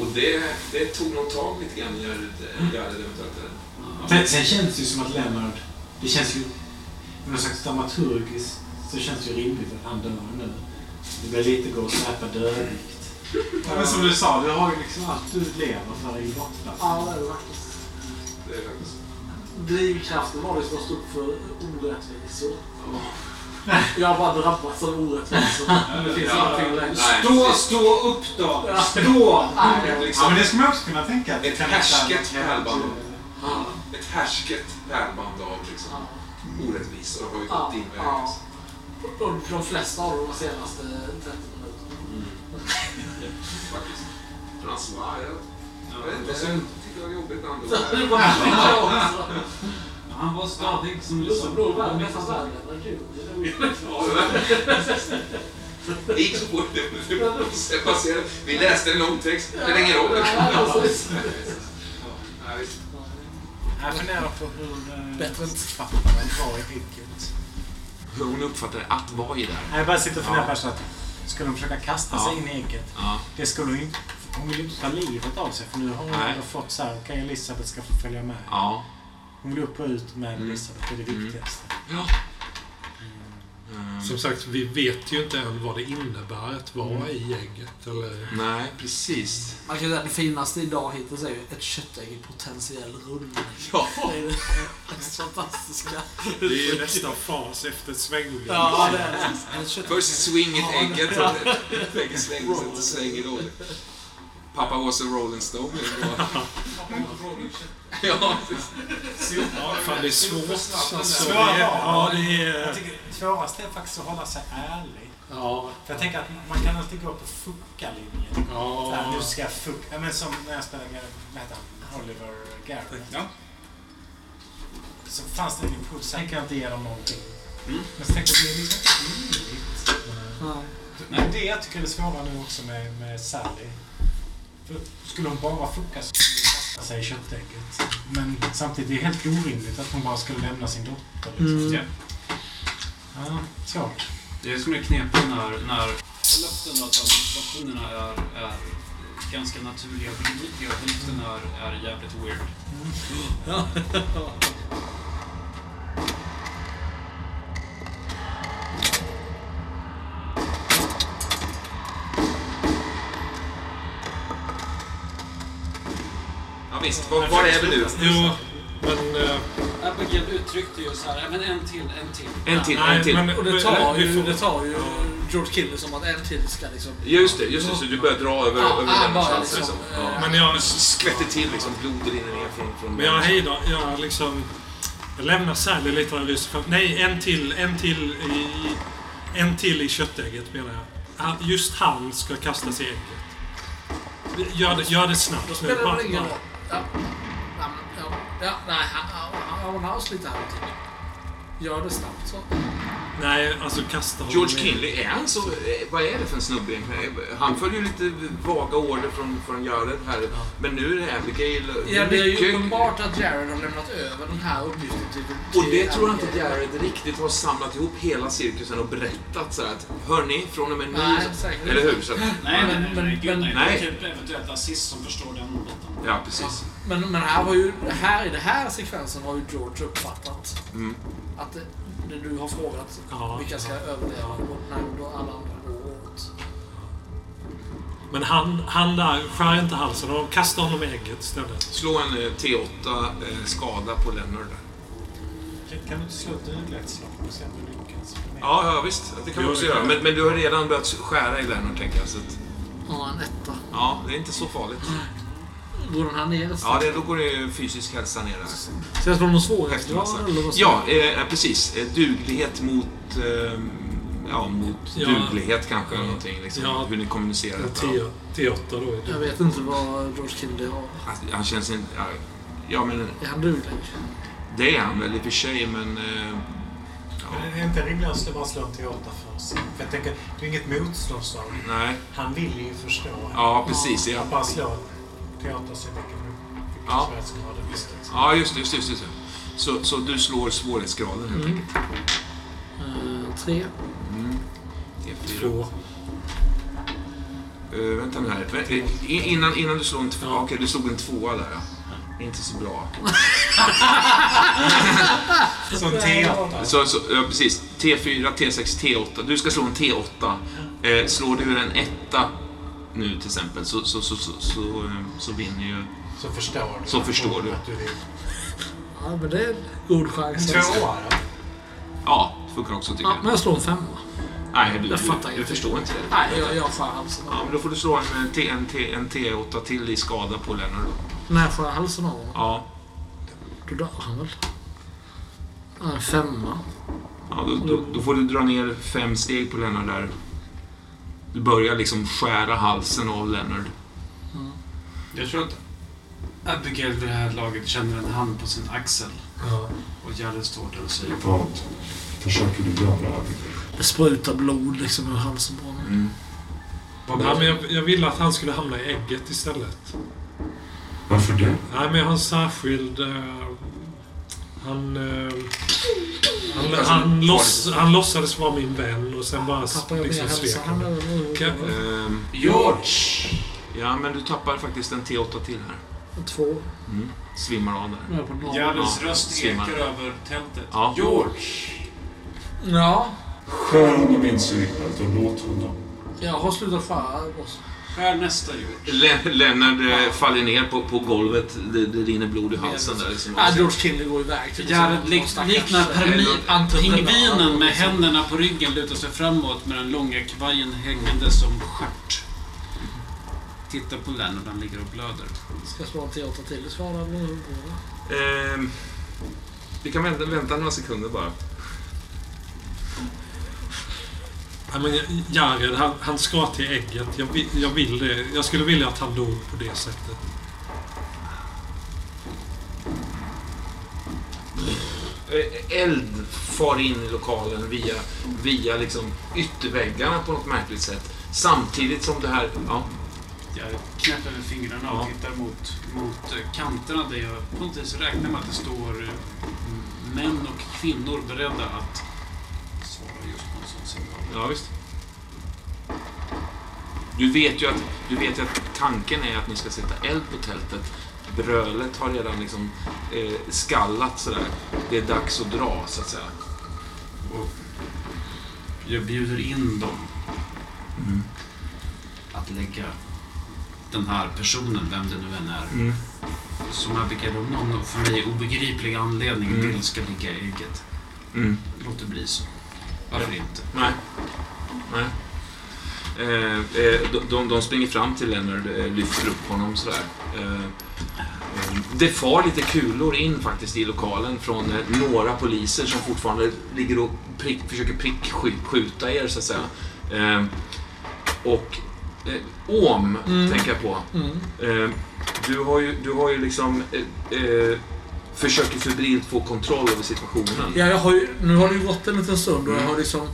Och det, det tog nog tag lite grann i Jared Jared eventuellt. Sen, sen känns det ju som att Lennart, det känns ju, på något slags dramaturgiskt, så känns det ju rimligt att han dör nu. Det blir lite gå och släpa dödvikt. Ja, men som du sa, du har ju liksom allt du lever för i borta. Ja, det är faktiskt. Det är faktiskt... Drivkraften var det som att stå upp för orättvisor. Jag har bara drabbats av orättvisor. Det finns ingenting längre. Stå, stå upp då! Stå! Nej, Ja, Liksom, men det skulle man också kunna tänka. att Ett härsket pärlband. Ja. ett härsket pärlband av liksom, orättvisor har ju gått in ja. vägen. Och de flesta av de senaste 30 minuterna. Faktiskt. Frans var jag vet inte, Ja, jag tyckte det var jobbigt när han. Det var stadig som du sa. Bror, världen är nästan värre. Ja, det gick så fort. Det passerade. Vi läste en. Det roll. Ja, precis. Ja, visst. Jag funderar på hur eh, Bättre författaren var i ägget. Hur hon uppfattade att var i där. Jag bara sitter och funderar Ja. på så att skulle hon försöka kasta Ja. sig in i ägget, Ja. det skulle hon inte... Hon vill ju inte ta livet av sig för nu har hon fått så här, okej Elisabeth ska få följa med. Ja. Hon vill upp och ut med Mm. Elisabeth, det är det Mm. viktigaste. ja. Mm. Som sagt, vi vet ju inte än vad det innebär att vara i ägget. Eller... Nej, precis. Man kan säga att det finaste idag hittills är ju ett köttägg i potentiell rullning. Ja. Det är det mest fantastiska. Det är ju nästa fas efter svängning. Ja, det är det. Först swing it Ja, ägget ja. ägget svänger det svänger dåligt. Pappa was a rolling stone. Ja. Fan, det är svårt. Alltså, det är, ja, det Jag är... tycker det svåraste är faktiskt att hålla sig ärlig. Ja, För jag tänker att man kan alltid gå på fucka-linjen. Ja. nu ska jag fucka. Ja, men som när jag spelade med, vad heter han? Oliver Garrett. Ja. Så fanns det en impuls. Sen kan jag inte ge dem någonting. Mm. Men så tänkte jag att det är liksom rimligt. Nej. Men det jag tycker är det svåra nu också med, med Sally. För skulle hon bara fucka så sig köttägget. Men samtidigt är det helt orimligt att hon bara skulle lämna sin dotter. Liksom. Mm. Ja. Ja, svårt. Det är som är knepigt när, när hälften av situationerna är, är ganska naturliga och begripliga och hälften är, är jävligt weird. Ja, visst. Var, var är vi nu? Jo, men... eh, Abigail uttryckte ju så här, men en till, en till. En till, nej, en till. men- Och det tar ju, får- det tar ju George Killer som att en till ska liksom... Just det, just det. Så du börjar dra över, Ja, över ja, den chansen. liksom, Liksom. Ja. Men jag, skvätter till liksom. Blodet rinner ner från... från men jag hejdar, jag liksom... Jag lämnar Sally lite av rysk för, Nej, en till, en till i... En till i köttägget menar jag. Just han ska kastas i ägget. Gör det, gör det snabbt Då nu. spelar det Bara- bara- roll. Ja. Ja, men, ja, ja, nej, han, han, han har lite här och till. Gör det snabbt så. Nej, alltså kasta honom George Kinley, är han så... eh, Vad är det för en snubbe egentligen? Han följer ju lite vaga order från, från Jared här. Men nu är det Abigail. Ja, det är ju mycket- uppenbart att Jared har lämnat över den här uppgiften till... till Och det tror jag inte Abigail. Jared riktigt har samlat ihop hela cirkusen och berättat så här att hörni, från och med nu... Nej, säkert Eller hur? Så, att- Nej, men- men, men, men- nej. nej. Det är typ eventuellt assist som förstår den biten. ja, precis. Men, men här var ju, här i den här sekvensen har ju George uppfattat Mm. Att det, du har frågat Ja, vilka ska ja. överleva och när då alla andra går åt. Men han, han där skär inte halsen och kastar honom i ägget istället. Slå en eh, T8 eh, skada på Leonard där. Kan du inte slå ett duglighetsslag och se om du lyckas? Ja, ja visst. Det kan du också göra. Men, men du har redan börjat skära i Leonard, tänker jag. Så att, Ja, en etta. ja, det är inte så farligt. Går den här ner? Ja, det, då går det fysisk hälsa ner där. Jag slå någon svårighetsgrad eller vad Ja, eh, precis. Eh, Duglighet mot... Eh, ja, mot Ja. duglighet kanske. Eller någonting, liksom, Ja. Hur ni kommunicerar. Detta. T- T8 då. Jag vet inte vad George Kennedy har. Han, han känns inte... Ja, ja, men Är han duglig? det är han väl i och för sig, men... Eh, Men det är inte rimligt att bara slå en teater först. För jag tänker, det är inget motståndsslag. nej. Han vill ju förstå. Ja, precis. Ja, Att bara slå teater så mycket Ja. det blir. ja just det. Just, det, just, det. Så, så du slår svårighetsgraden helt Mm. enkelt. Eh, tre. Mm. T4. Två. Uh, vänta nu här. Vä- eh, Innan, innan du slår en tvåa. Okej, du slog en tvåa där ja. Inte så bra. Så en teater. Så, så, ja, precis. T4, T6, T8. Du ska slå en T8. Eh, slår du en etta nu till exempel så, så, så, så, så, så vinner ju... Så förstår du. Så förstår du. Att du. Ja, men det är en god chans. Tvåa då? Ja, funkar också tycker Ja, jag. men jag slår en femma. Nej, du, jag du, fattar du ingenting. förstår inte det. Nej, jag, jag skär halsen av Ja, men då får du slå en, T, en, T, en T8 till i skada på Lennart då. När skär jag halsen av honom? Ja. Då dör han väl? En femma. ja då, då, då får du dra ner fem steg på Lennart där. Du börjar liksom skära halsen av Lennart. Jag tror att Abigail vid det här laget känner en hand på sin axel. Ja. Och Jared står där och säger Vad försöker du göra, Abigail? Det sprutar blod liksom ur halsen på honom. Mm. Nej, men jag, jag ville att han skulle hamna i ägget istället. Varför det? Nej, men jag har en särskild... eh, han... eh, han, han, loss, han låtsades vara min vän och sen bara liksom svek han. Kan- Ehm, George! ja, men du tappar faktiskt en T8 till här. Två. Mm. Svimmar av där. Nu är jag på noll. Jareds Ja, röst svimmar. ekar över tältet. Ja. George! Ja, Skär honom in cykeln och låt honom. jag har slutat skära. Skär nästa. Le- Lennart eh, faller ner på, på golvet. Det, det rinner blod i halsen där. Liksom. Ja, George Kinley går iväg Jared liknar pingvinen med händerna på ryggen lutar sig framåt med den långa kavajen hängande som stjärt. tittar på Lennart, han ligger och blöder. Ska jag slå en T8 till går det? Ehm, vi kan vänta, vänta några sekunder bara. Ja, men Jared, han, han ska till ägget. Jag, vill- jag vill det. Jag skulle vilja att han dog på det sättet. Eh, Eld far in i lokalen via, via liksom ytterväggarna på något märkligt sätt. Samtidigt som det här... Ja, Jag knäpper med fingrarna och Ja. tittar mot, mot eh, kanterna där jag på något vis räknar med att det står eh, män och kvinnor beredda att svara just på en sån signal. Ja visst. Du vet ju att, du vet ju att tanken är att ni ska sätta eld på tältet. Brölet har redan liksom eh, skallat sådär. Det är dags att dra, så att säga. Och jag bjuder in dem att lägga den här personen, vem det nu än är, som Abigail av någon för mig obegriplig anledning Mm. vill ska ligga i ägget. Mm. Låt det bli så. Varför inte? Nej. Nej. Eh, eh, de, de, springer fram till Leonard, eh, lyfter upp honom sådär. Eh, eh, det far lite kulor in faktiskt i lokalen från några poliser som fortfarande ligger och prick, försöker prickskjuta er så att säga. Och Om, Mm. tänker jag på. Mm. Du har ju, du har ju liksom försöker febrilt få kontroll över situationen. Ja, jag har ju, nu har det ju gått en liten stund och jag har liksom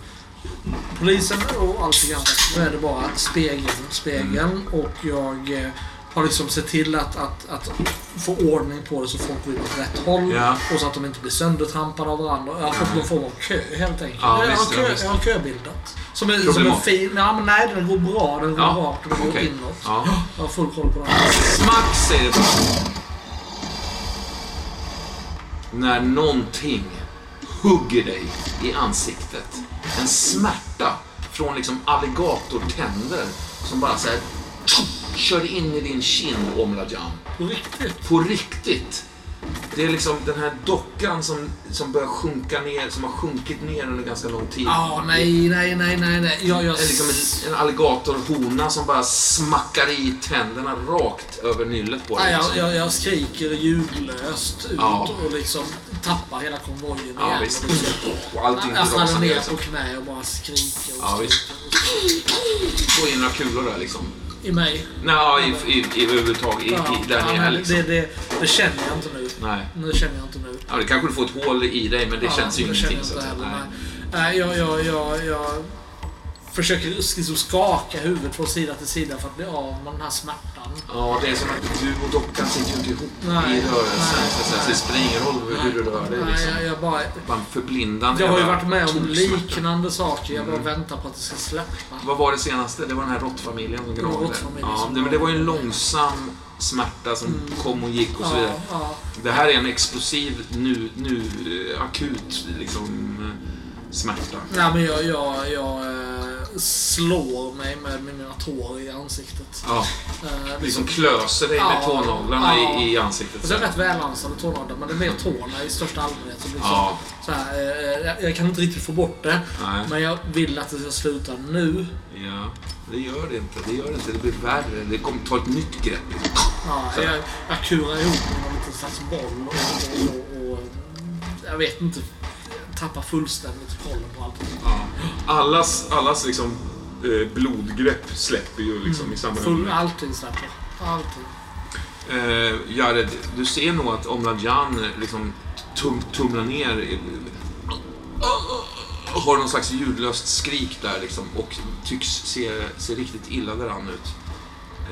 polisen och allting annat. Nu är det bara spegeln, spegeln Mm. och jag eh, har liksom sett till att, att, att få ordning på det så folk går åt rätt håll Ja. och så att de inte blir söndertrampade av varandra. Jag har fått någon form av kö helt enkelt. Ja, jag, visst, har kö, jag har köbildat. Som är, som är fin. Ja, men nej, den går bra. Den går Ja, rakt och den går okej. inåt. Ja. Jag har full koll på den. Smack säger det bara. När någonting hugger dig i ansiktet. En smärta från liksom alligatortänder som bara såhär kör in i din kind, Omladjan. På riktigt. På riktigt. Det är liksom den här dockan som, som börjar sjunka ner, som har sjunkit ner under ganska lång tid. Ja, nej, nej, nej, nej, nej. Jag, jag, Det är liksom en, en alligatorhona som bara smackar i tänderna rakt över nyllet på dig. Nej, jag, liksom. jag, jag skriker ljudlöst ut Ja. och liksom tappar hela konvojen Ja, igen. visst. Och liksom, Och allting jag faller ner på Liksom. knä och bara skriker. Och Ja, visst. skriker. Få in några kulor där liksom. I mig. Nej, i, i, i, överhuvudtaget. I, i, där ja, nere liksom. det, det, det känner jag inte nu. Nej. Det känner jag inte nu. Ja, det kanske du får ett hål i dig, men det Ja, känns ju ingenting. Så jag inte säga. heller. nej. Nej, jag, jag, jag, jag försöker liksom skaka huvudet från sida till sida för att bli av med den här smärtan. Ja, det är som att du och dockan sitter ju inte ihop Nej, i rörelsen. nej, så, så det spelar ingen roll hur du rör dig. Nej, Liksom. jag, jag bara... Bara en förblindande Jag har ju varit med om liknande saker. Jag bara Mm. väntar på att det ska släppa. Vad var det senaste? Det var den här råttfamiljen som gravde. råttfamiljen Ja, det, men det var ju en långsam smärta som Mm. kom och gick och så vidare. Ja, ja. Det här är en explosiv, nu, nu eh, akut liksom, eh, smärta. Nej, men jag, jag, jag eh, slår mig med, mina tår i ansiktet. Ja, Eh, liksom klöser dig med Ja, tånaglarna ja. i, i ansiktet. Och så är det rätt välansade tånaglar, men det är mer tårna i största allmänhet. Som liksom, Ja, så här, eh, jag, jag kan inte riktigt få bort det, nej. men jag vill att det ska sluta nu. Ja, det gör det inte. Det gör det inte. Det blir värre. Det kommer ta ett nytt grepp. Ja, Så. jag, jag kurar ihop med någon liten slags boll och, och, och, och jag vet inte, tappar fullständigt kollen på allt. Ja. Allas, allas liksom, eh, blodgrepp släpper ju liksom i samband Full, med allting släpper. Allting. Eh, Jared, du ser nog att Omladjan liksom tum, tumlar ner. i- Har någon slags ljudlöst skrik där liksom och tycks se, se riktigt illa däran ut.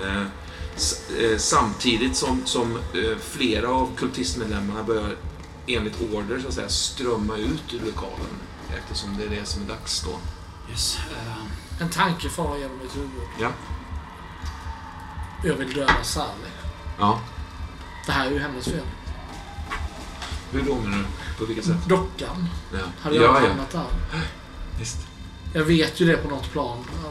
Eh, eh, samtidigt som, som eh, flera av kultistmedlemmarna börjar enligt order så att säga strömma ut ur lokalen eftersom det är det som är dags då. Yes. eh, En tanke far genom mitt huvud. Ja. Jag vill döda Sally. Ja. Det här är ju hennes fel. Hur då menar du? På vilket sätt? Dockan Ja, hade jag ja, ja. hamnat där. Visst. Jag vet ju det på något plan, ja,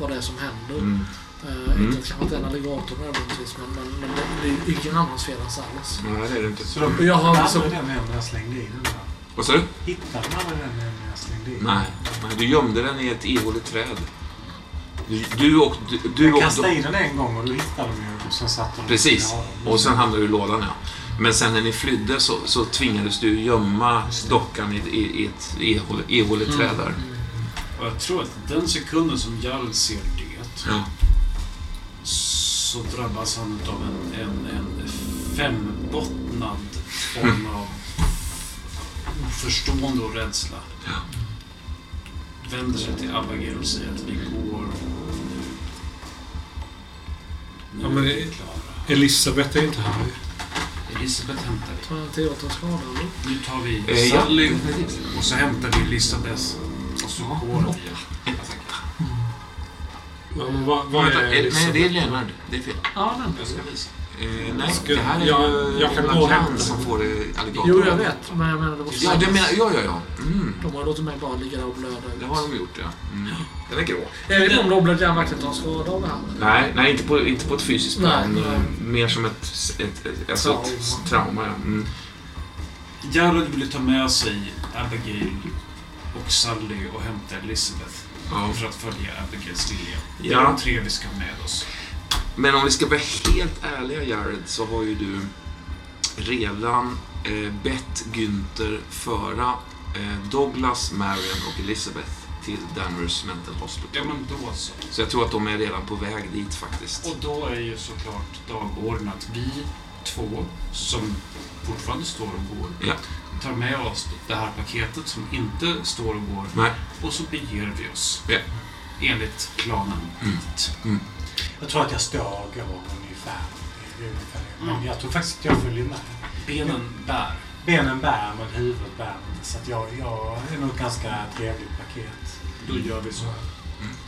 vad det är som händer. Mm. Eh, Mm. Inte att kanske inte en alligator nödvändigtvis, men, men, men det det är ju ingen annans fel än Sallys. Nej, det är det inte. Så de jag har hittade liksom- aldrig den när jag slängde i den där? Vad sa du? Hittade de aldrig den den? Nej, nej, du gömde den i ett ihåligt träd. Du, du och... Du, du Jag och kastade i den en gång och då hittade de ju och sen satt de Precis. Ja, Och sen hamnade du i lådan, ja. Men sen när ni flydde så, så tvingades du gömma dockan i, i, i ett ehål- ehåleträd där. Och jag tror att den sekunden som Jarl ser det Ja. så drabbas han av en, en, en fembottnad form av oförstående och rädsla. Vänder sig till Abigail och säger att vi går nu. Nu Ja, men är det- vi klara. Elisabeth är inte här. Elisabeth hämtar vi. Ta en teater skada eller? Nu tar vi Eh, ja, Sally definitivt. och så hämtar vi Elisabeth. Och så går vi. Ja, men vad, vad är eh, nej, Elisabeth? det är Leonard. Det är fel. Ja, den. Jag ska visa. Eh, nej, Ska- det här är jag- ju jag kan gå hämta som får alligator. Jo, jag vet. Men jag menar det var Ja, du menar, ja, ja, ja. Mm, De har låtit mig bara ligga där och blöda det ut. har de gjort, ja. Mm. Den är grå. Jag vet inte om Robert verkligen tar skada av det här. Nej, nej inte, på, inte på ett fysiskt plan. nej. Mer som ett, ett, ett, alltså Trauma. ett trauma. Ja. Mm. Jared ville ta med sig Abigail och Sally och hämta Elizabeth. Ja. För att följa Abigails vilja. Det är Ja. de tre vi ska ha med oss. Men om vi ska vara helt ärliga Jared, så har ju du redan eh, bett Günther föra eh, Douglas, Marion och Elizabeth till Danvers Mental Hospital. Ja, men då så. Så jag tror att de är redan på väg dit faktiskt. Och då är ju såklart dagordningen att vi två, som fortfarande står och går, Ja. tar med oss det här paketet som inte står och går Nej. och så beger vi oss. Ja. Enligt planen dit. Jag tror att jag står och går ungefär. Men Mm. jag tror faktiskt att jag följer med. Benen bär. Benen bär, men huvudet bär inte. Så att jag, jag är nog ett ganska trevligt paket. Då gör vi så.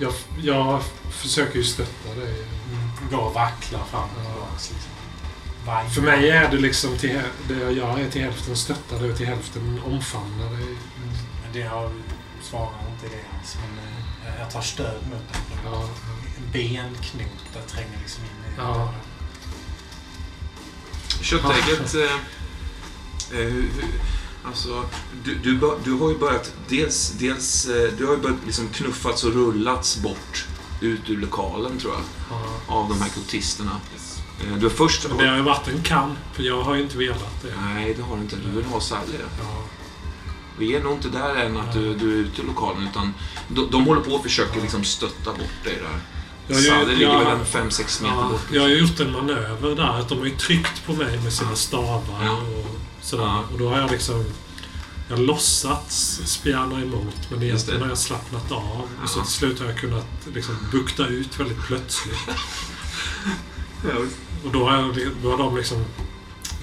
Jag, jag försöker ju stötta dig. Mm. Går och vacklar fram och tillbaka. Liksom. Vajar. För mig är det liksom till, det jag gör är till hälften stötta dig och till hälften omfamna dig. Men det jag svarar inte det alls. Men eh, jag tar stöd mot den. Ja. Benknotar tränger liksom in i Ja. Köttägget... Eh, eh, alltså, du, du, du har ju börjat... Dels, dels eh, du har ju börjat liksom knuffats och rullats bort ut ur lokalen, tror jag, Ja. av de här kultisterna. Eh, du har först... Men det har ju varit en kamp. Jag har ju inte velat det. Nej, det har du inte. Du vill ha Sally. Ja. Vi är nog inte där än att du, du är ute ur lokalen, utan de, de håller på och försöker liksom stötta bort dig där. Jag, Sally ligger jag, väl en 5-6 meter ja, bort. jag har ju gjort en manöver där. Att de har ju tryckt på mig med sina stavar Ja. och sådär. Ja. Och då har jag liksom... Jag har låtsats spjärna emot, men det. egentligen har jag slappnat av. Och så till slut har jag kunnat liksom bukta ut väldigt plötsligt. Och då har, jag, då har de liksom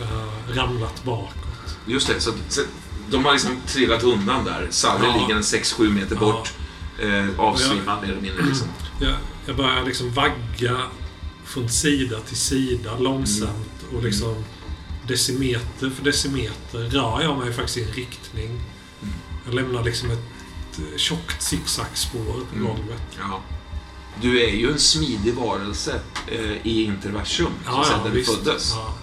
äh, ramlat bakåt. Just det, så, så de har liksom trillat undan där. Sally ligger en 6-7 meter bort. Eh, avsvimmad mer eller mindre. Liksom. Jag, jag börjar liksom vagga från sida till sida långsamt och liksom decimeter för decimeter rör jag mig faktiskt i en riktning. Jag lämnar liksom ett eh, tjockt zigzagspår på Mm. golvet. Ja. Du är ju en smidig varelse eh, i interversum, så att säga, där du föddes. Ja,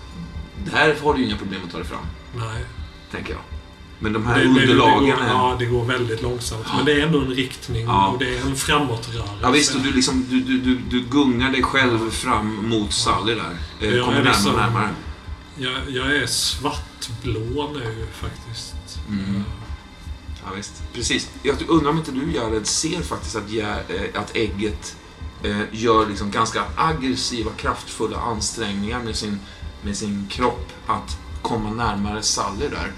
Där har du ju inga problem att ta dig fram, nej. tänker jag. Men de här Det, det, det, underlagen går, är... ja, det går väldigt långsamt. Men det är ändå en riktning Ja. och det är en framåtrörelse. Ja visst, och du, liksom, du, du, du, du gungar dig själv fram mot Sally där. Eh, Jag kommer är närmare liksom- närmare. Jag, jag är svartblå nu faktiskt. Mm. Ja, visst. Precis. Jag undrar om inte du, Jared, ser faktiskt att, eh, att ägget eh, gör liksom ganska aggressiva, kraftfulla ansträngningar med sin, med sin kropp att komma närmare Sally där.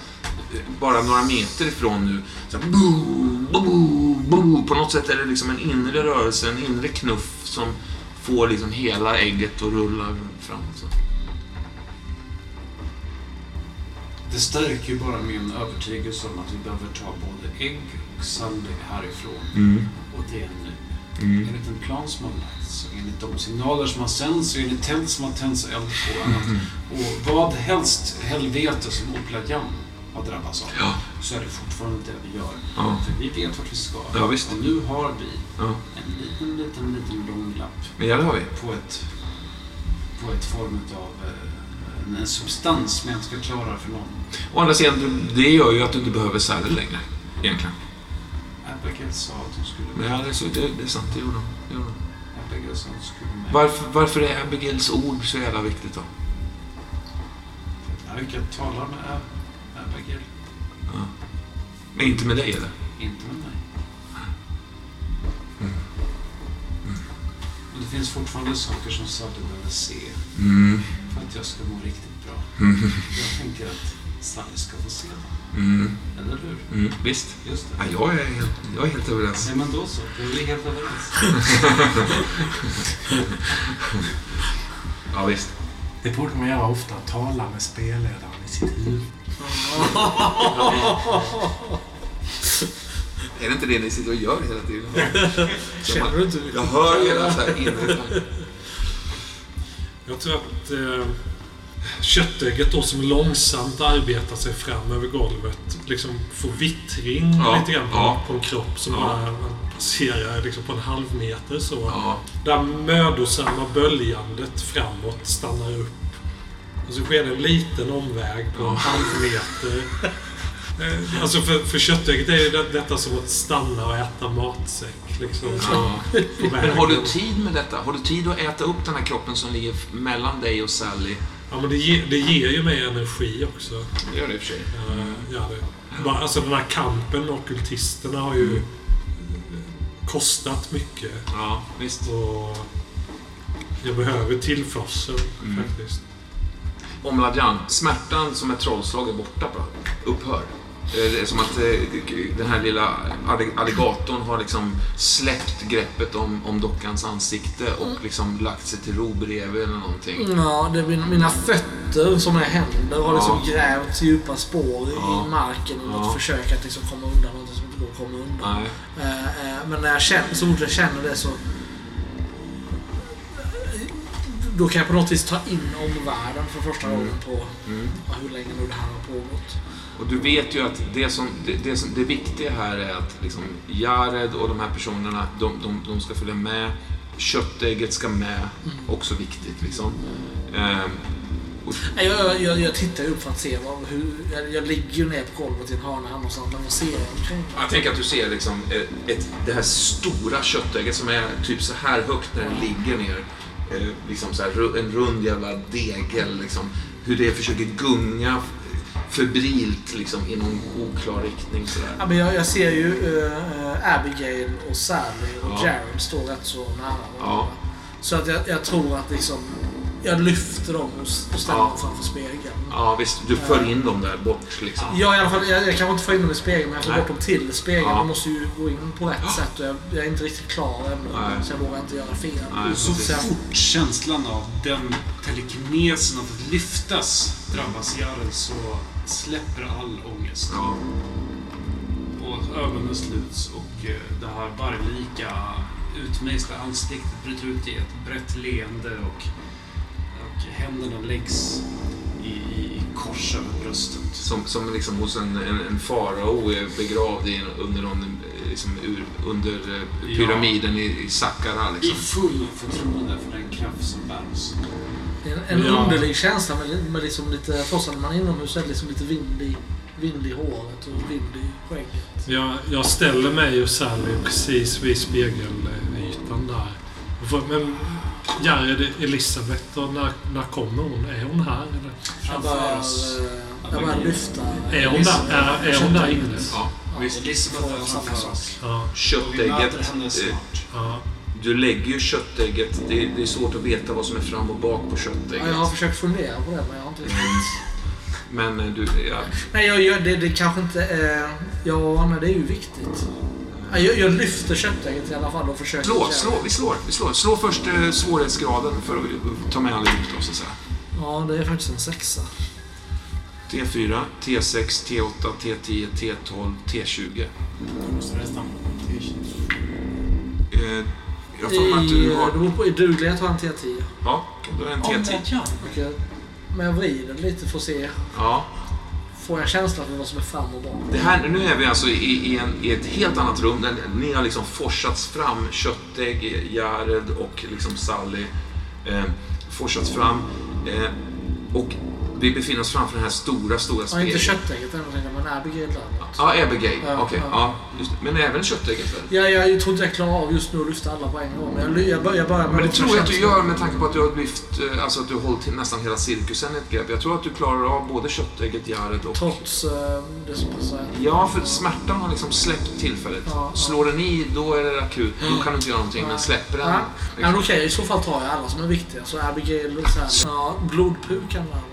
Bara några meter ifrån nu. Så här, boo, boo, boo. På något sätt är det liksom en inre rörelse, en inre knuff som får liksom hela ägget att rulla framåt. Så. Det stärker ju bara min övertygelse om att vi behöver ta både ägg och Sally härifrån. Mm. Och det är nu. Mm. Enligt en plan som har lagts, enligt de signaler som har sänts och enligt tält som har tänts eld på annat. Och vad helst helvete som Oplajan har drabbats av, Ja. så är det fortfarande det vi gör. Ja. För vi vet vart vi ska. Ja, visst. Och nu har vi en liten, liten, liten lång lapp Men ja, det har vi. på ett, på ett form av eh, en substans som jag inte ska klara för någon. Å andra sidan, det gör ju att du inte behöver Sally längre. Egentligen. Abigail sa att hon skulle... Ja, det, det, det är sant. Det gjorde de. Det gjorde de. Abigail som skulle med. Varför, varför är Abigails ord så jävla viktigt då? Abigail talar med Ab- Abigail. Men inte med dig eller? Inte med mig. Mm. Men det finns fortfarande saker som Sally behöver se Mm. för att jag ska må riktigt bra. Mm. Jag tänker att Sally ska få se dem. Mm. Eller hur? Mm. Visst. Just Ja, det. jag, är helt, jag är helt överens. Nej, men då så. Då är vi helt överens. Ja, visst. Det borde man göra ofta. Tala med spelledaren i sitt huvud. Är det inte det ni sitter och gör hela tiden? Känner du inte Jag hör hela så här inre Jag tror att eh, köttägget då som långsamt arbetar sig fram över golvet liksom får vittring Ja, lite grann på, ja. på en kropp som Ja. bara passerar liksom på en halv meter så. Ja. Där mödosamma böljandet framåt stannar upp. Och så sker det en liten omväg på en Ja. halv meter. Eh, Alltså för, för köttägget är ju det, detta som att stanna och äta matsäck. Liksom, Ja. Men har du tid med detta? Har du tid att äta upp den här kroppen som ligger mellan dig och Sally? Ja, men det, ge, det ger ju mig energi också. Det gör det i och för sig. Uh, ja, det. Bara, alltså den här kampen med ockultisterna har ju eh, kostat mycket. Ja, visst. Och jag behöver tillförsel Mm. faktiskt. Omladjan, smärtan som ett trollslag är borta, bra. upphör. Eh, Det är som att eh, den här lilla allig- alligatorn har liksom släppt greppet om, om dockans ansikte och liksom lagt sig till ro bredvid eller någonting. Ja, det är mina, fötter som är händer har liksom Ja. grävt djupa spår i Ja. marken i något Ja. försök att liksom komma undan något som inte går att komma undan. Nej. Eh, men när jag känner, så fort jag känner det så... Då kan jag på något vis ta in omvärlden för första Mm. gången på Mm. hur länge nu det här har pågått. Och du vet ju att det, som, det, det, som, det viktiga här är att liksom Jared och de här personerna, de, de, de ska följa med. Köttägget ska med. Också viktigt liksom. Ehm, Jag, jag, jag, tittar ju upp för att se vad, hur... Jag, jag ligger ju ner på golvet i en hörna här någonstans, men vad ser jag omkring? Jag tänker att du ser liksom ett, det här stora köttägget som är typ så här högt när den ligger ner. Liksom så här, en rund jävla degel. Liksom, hur det försöker gunga febrilt liksom, i någon oklar riktning. Så Ja, men jag, jag ser ju eh, Abigail och Sally och Ja. Jared stå rätt så nära varandra. Ja. Så att jag, jag tror att liksom... Jag lyfter dem och, ställer Ja. dem framför spegeln. Ja, visst. Du för in dem där bort. Liksom. Ja, i alla fall. Jag, jag kan inte få in dem i spegeln, men jag får Nej. bort dem till spegeln. Ja. Jag måste ju gå in på rätt sätt och jag, jag är inte riktigt klar ännu. Nej. Så jag vågar inte göra fel. Nej, Så fort känslan av den telekinesen av att lyftas drabbas Jarl så släpper all ångest. Ja. Och ögonen sluts och eh, det här barrlika utmejslade ansiktet bryter ut i ett brett leende och, och händerna läggs i, i kors över bröstet. Som, som liksom hos en, en, en farao är begravd i, under, någon, eh, liksom, ur, under eh, pyramiden i, i Saqqara. I Liksom. full förtroende för den kraft som bär oss. Det är en, en Ja. underlig känsla med, med liksom lite... Trots att man är inomhus är liksom lite vind i, vind i håret och vind i skägget. Jag, jag ställer mig och Sally precis vid spegelytan där. Men Jared, Elisabeth, och när, när kommer hon? Är hon här? Eller? Jag Framför oss. eh, jag börjar lyfta... Är hon där, är, är hon där inne? Ja, visst. Elisabeth är samma sak. Ja. Köttägget. eh, snart. ja. Du lägger ju köttägget. Det är, det är svårt att veta vad som är fram och bak på Ja, köttägget. jag har försökt fundera på det, men jag har inte riktigt... Men eh, du, ja, Nej, jag, jag, det, det kanske inte är... Ja, nej, det är ju viktigt. Ja, Jag, jag lyfter köttägget i alla fall och försöker... slå, slå, vi slår, vi slår. Slå först eh, svårighetsgraden för att ta med allihop då, så att säga. Ja, det är faktiskt en sexa. T4, T6, T8, T10, T12, T20. Då måste resten Eh, jag får mig att I, du har... det beror på, I duglighet har jag en T10. Ja, du har en T10. Okej. Men jag vrider lite för att se. Ja. Får jag känsla för vad som är fram och bak? Det här, nu är vi alltså i, i, en, i ett helt annat rum. Där ni har liksom forsats fram. Köttägg, Jared och liksom Sally. Eh, forsats fram. Eh, och vi befinner oss framför den här stora, stora Ja, spegeln. inte köttägget men Abigail däremot. Ja, Abigail. Ja, Okej. ja. ja. det. Men även köttägget väl? Ja, jag tror inte jag klarar av just nu att lyfta alla på en gång. Men jag, jag, bör- jag börjar med Men det tror jag att du gör med tanke på att du har lyft, eh, alltså att du har hållit nästan hela cirkusen i ett grepp. Jag tror att du klarar av både köttägget, Jared och... Trots eh, det som passar. Ja, för smärtan har liksom släppt tillfället. Ja, ja. Slår den i, då är det akut. Då kan du inte göra någonting. Men släpper den... Ja. Ja, men liksom- okej, i så fall tar jag alla som är viktiga. Så Abigail, så här, ja, blodpukan däremot.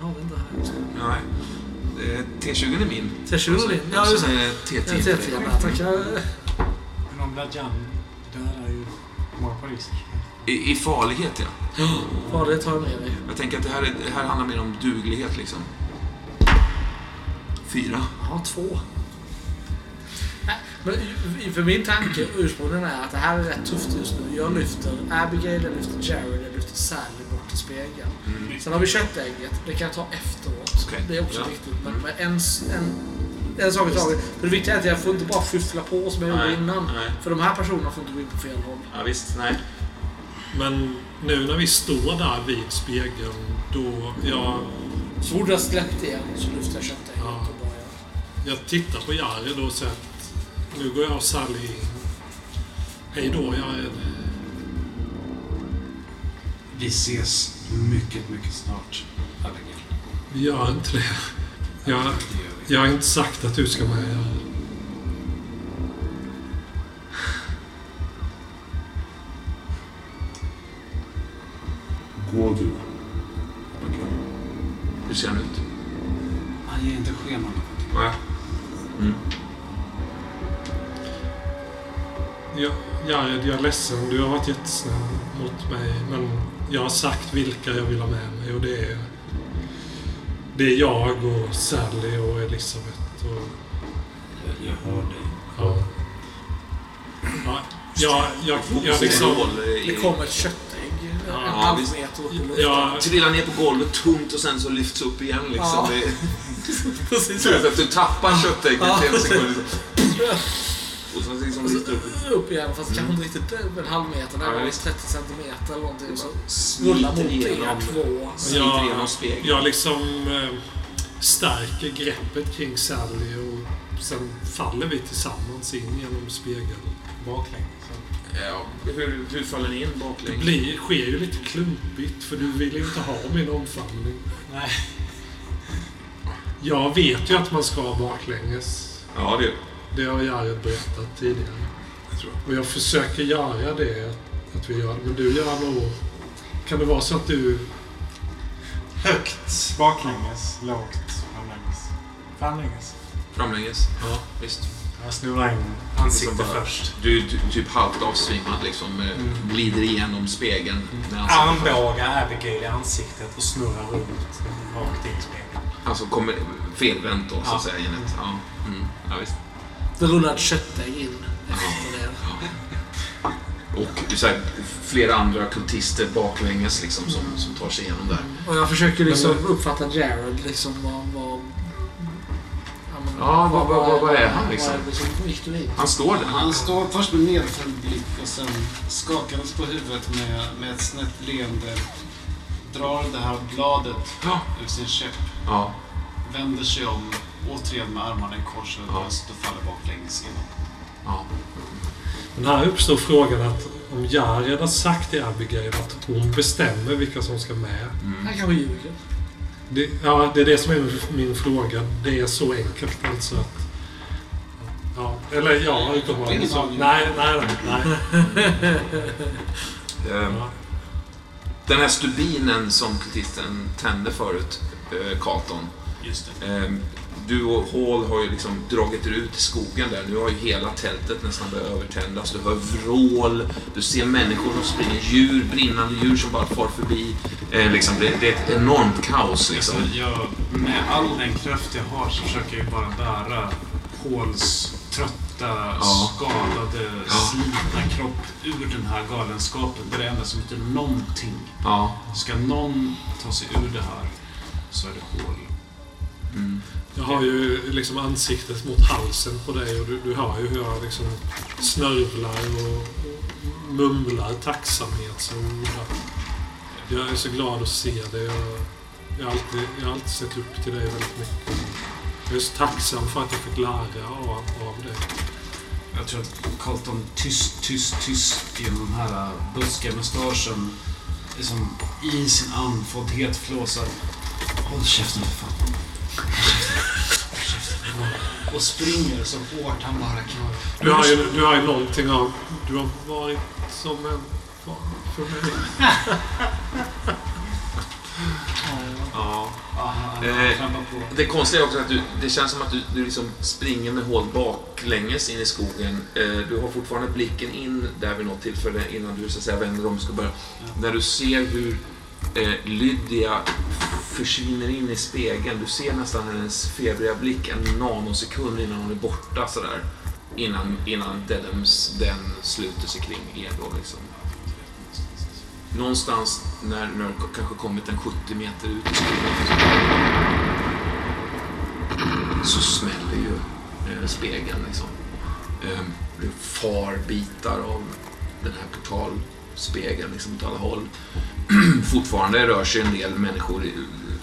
Den har vi inte här. Nej. Eh, T20 är min. T20 är din? Ja, just det. är Jag T10 ser för till dig. där, tackar. Men om Bladjan dödar ju många poliser. I, I farlighet, ja. Ja, det tar jag med mig. Jag tänker att det här, är, det här handlar mer om duglighet, liksom. Fyra. Ja, två. Men för min tanke ursprungligen är att det här är rätt tufft just nu. Jag lyfter Abigail, jag lyfter Jared, jag lyfter Sally bort till spegeln. Sen har vi köttägget. Det kan jag ta efteråt. Okej, Det är också ja. viktigt. Men, men en, en, en sak i taget. För det viktiga är att jag får inte bara skyffla på som jag gjorde Nej, innan. nej. För de här personerna får inte gå in på fel håll. Ja, visst. Nej. Men nu när vi står där vid spegeln, då... Jag, Så fort jag släppt igen så lyfter jag köttägget Ja. och börjar. jag tittar på Jared och säger nu går jag och Sally. Hej då, Jared. Vi ses mycket, mycket snart, Abigail. Vi gör inte det. Jag, jag har inte sagt att du ska med, Jared. Gå du. Hur ser han ut? Han ger inte sken av någonting. Nej. Mm. Ja, Jared, jag är ledsen. Du har varit jättesnäll mot mig. Men jag har sagt vilka jag vill ha med mig och det är... Det är jag och Sally och Elisabeth och... Jag, jag hör dig. Ja. Ja, jag, jag, jag liksom... Roll, eh, Det kommer ett köttägg en Ja, halv visst. meter upp i luften. Jag, Trillar ner på golvet tungt och sen så lyfts upp igen liksom. Ja. Det är, Precis så att du tappar köttägget Ja. i en sekund. Och så liksom lyfter upp. upp igen, fast kanske inte riktigt en halv meter. Det var visst. 30 centimeter eller någonting. Så rullar mot er två. smiter igenom spegeln. jag liksom eh, stärker greppet kring Sally och sen faller vi tillsammans in genom spegeln. Baklänges. Ja, hur, hur faller ni in Det baklänges? blir, sker ju lite klumpigt för du vill ju inte ha min omfamning. Nej. Jag vet ju att man ska baklänges. Ja, det Det har Jared berättat tidigare. jag tror jag. Och jag försöker göra det, att, vi gör det. Men du gör nog... Kan det vara så att du... Högt baklänges, lågt framlänges. Framlänges. Framlänges? Ja, visst. Jag snurrar in ansiktet Liksom bara- först. Du är ty- typ halvt avsvimmad liksom. eh, Mm. Glider igenom spegeln. ansiktet först. Armbågar Abigail i ansiktet och snurrar runt rakt in i spegeln. Alltså kommer felvänt då, så Ja. att säga. Enligt. Ja. Mm. ja, visst. Det rullar ett köttägg in efter det. Och så här, flera andra kultister baklänges liksom, som, som tar sig igenom där. Och jag försöker liksom uppfatta Jared liksom vad... vad Ja, vad- vad- vad- vad är han, liksom? Han står där. Han står först med nedfälld blick och sen skakandes på huvudet med, med ett snett leende. Drar det här bladet Ja. ur sin käpp. Ja. Vänder sig om, återigen med armarna i kors och Ja. och faller baklänges igenom. ja. Men här uppstår frågan att om Jared har sagt till Abigail att hon bestämmer vilka som ska med. Mm. Han kanske ljuger. Det, ja, det är det som är min, fråga. Det är så enkelt alltså att... Ja, eller ja, uppenbarligen. Nej, nej, nej. nej. Ehm, Ja. Den här stubinen som kultisten tände förut, eh, Katon. Just det. Du och Hall har ju liksom dragit er ut i skogen där. Nu har ju hela tältet nästan börjat övertändas. Du hör vrål, du ser människor som springer, djur, brinnande djur som bara far förbi. Eh, liksom, det, det är ett enormt kaos liksom. Alltså, jag, med all den kraft jag har så försöker jag bara bära Pauls trötta, Ja. skadade, Ja. slitna kropp ur den här galenskapen. Det är det enda som heter någonting. Ja. Ska någon ta sig ur det här så är det Paul. Mm. Jag har ju liksom ansiktet mot halsen på dig och du, du hör ju hur jag liksom snörvlar och, mumlar tacksamhetsord. Jag är så glad att se dig Jag, Jag har alltid, jag har alltid sett upp till dig väldigt mycket. Jag är så tacksam för att jag fick lära av, av dig. Jag tror att Carlton tyst, tyst, tyst genom den här buskiga mustaschen liksom i sin andfåddhet flåsar. Håll käften för fan. Och springer så hårt han bara kan. Du har ju, du har ju någonting av... Du har varit som en far för mig. Ja. Eh. Det konstiga är också att du, det känns som att du, du liksom springer med hål baklänges in i skogen. Eh, du har fortfarande blicken in där vid något tillfälle innan du så att säga vänder om och ska börja. När du ser hur eh, Lydia försvinner in i spegeln. Du ser nästan hennes febriga blick en nanosekund innan hon är borta sådär. Innan, innan Dedems, den sluter sig kring er då liksom. Någonstans när du kanske kommit en 70 meter ut i skogen så smäller ju eh, spegeln liksom. Eh, det far bitar av den här portalspegeln liksom åt alla håll. Fortfarande rör sig en del människor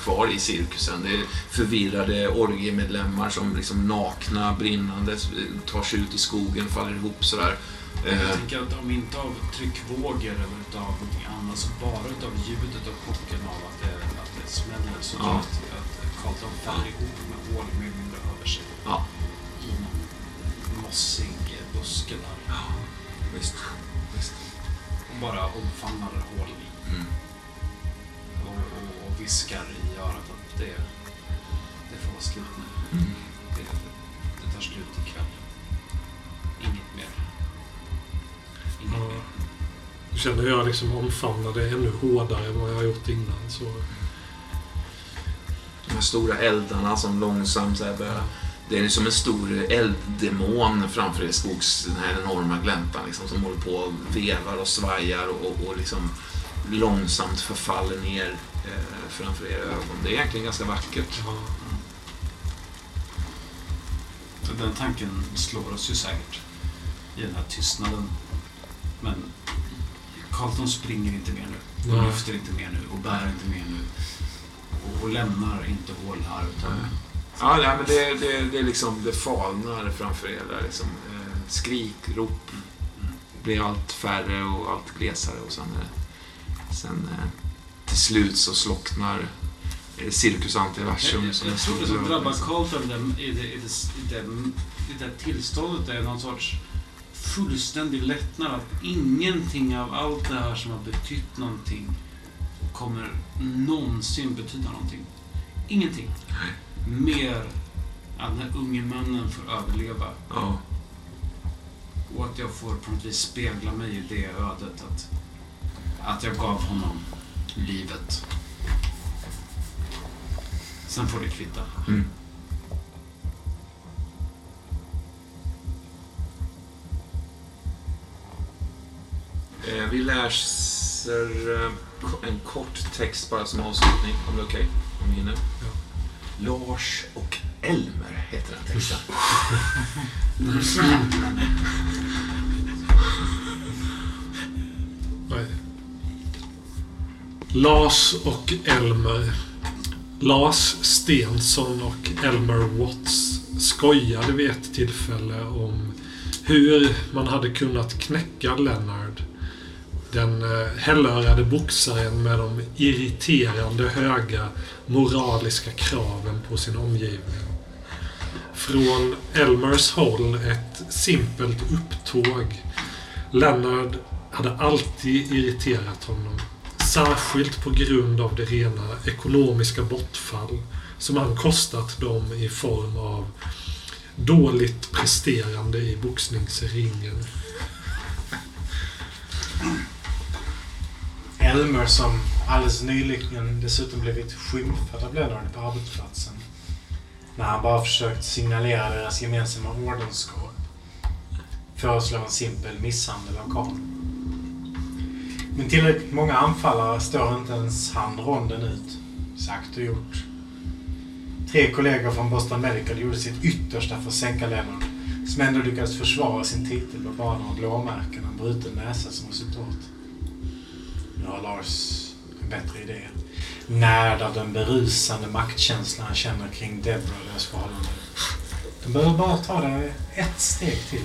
kvar i cirkusen. Det är förvirrade orgiemedlemmar som liksom nakna, brinnande tar sig ut i skogen, faller ihop sådär. Eh, Jag tänker att om inte av tryckvågor eller utav någonting annat så bara utav ljudet och chocken av att det, att det smäller så Ja. att, att Carlton faller ihop med hål mer eller mindre över sig. Ja. I någon mossig buske där. visst, visst. Och bara omfamnar hål i. Mm. Och, och, och viskar i örat att det, det får vara slut nu. Mm. Det, det tar slut ikväll. Inget mer. Inget Ja. mer. Du känner hur jag liksom omfamnar dig ännu hårdare än vad jag har gjort innan. Så, De här stora eldarna som långsamt så här börjar... Det är som en stor elddemon framför er skogs, den här enorma gläntan liksom, som håller på och vevar och svajar och, och liksom långsamt förfaller ner eh, framför era ögon. Det är egentligen ganska vackert. ja. Den tanken slår oss ju säkert i den här tystnaden. Men Carlton springer inte mer nu. Och lyfter inte mer nu. Och bär inte mer nu. Och, och lämnar inte hål här. Utan. Ja, nej, men det, det, det, är liksom, det falnar framför er där. Liksom, eh, skrik, rop blir allt färre och allt glesare. Och sen, eh, sen eh, till slut så slocknar eh, Cirkus Antiversum. jag, som en jag tror det som drabbar liksom. Carlton i, det, i, det, i det tillståndet är någon sorts fullständig lättnad. Att ingenting av allt det här som har betytt någonting kommer någonsin betyda någonting. Ingenting. Mer att den här unge mannen får överleva Ja, och att jag får på något vis spegla mig i det ödet. Att, att jag gav honom livet. Sen får det kvitta. mm. Eh, vi läser eh, en kort text bara som avslutning, om det är okej? Om vi hinner. Lars och Elmer heter den texten. Lars och Elmer. Lars Stensson och Elmer Watts skojade vid ett tillfälle om hur man hade kunnat knäcka Leonard. Den eh, hällörade boxaren med de irriterande höga moraliska kraven på sin omgivning. Från Elmers håll ett simpelt upptåg. Leonard hade alltid irriterat honom. Särskilt på grund av det rena ekonomiska bortfall som han kostat dem i form av dåligt presterande i boxningsringen. Elmer som alldeles nyligen dessutom blivit skymfad av Leonard på arbetsplatsen. När han bara försökt signalera deras gemensamma ordenskap. Föreslår en simpel misshandel av Karl. Men tillräckligt många anfallare står inte ens han ronden ut. Sagt och gjort. Tre kollegor från Boston Medical gjorde sitt yttersta för att sänka Lennon. Som ändå lyckades försvara sin titel med bara några blåmärken och en bruten näsa som resultat. Nu har Lars en bättre idé. närd av den berusande maktkänslan han känner kring Deborah och deras förhållande. De behöver bara ta det ett steg till.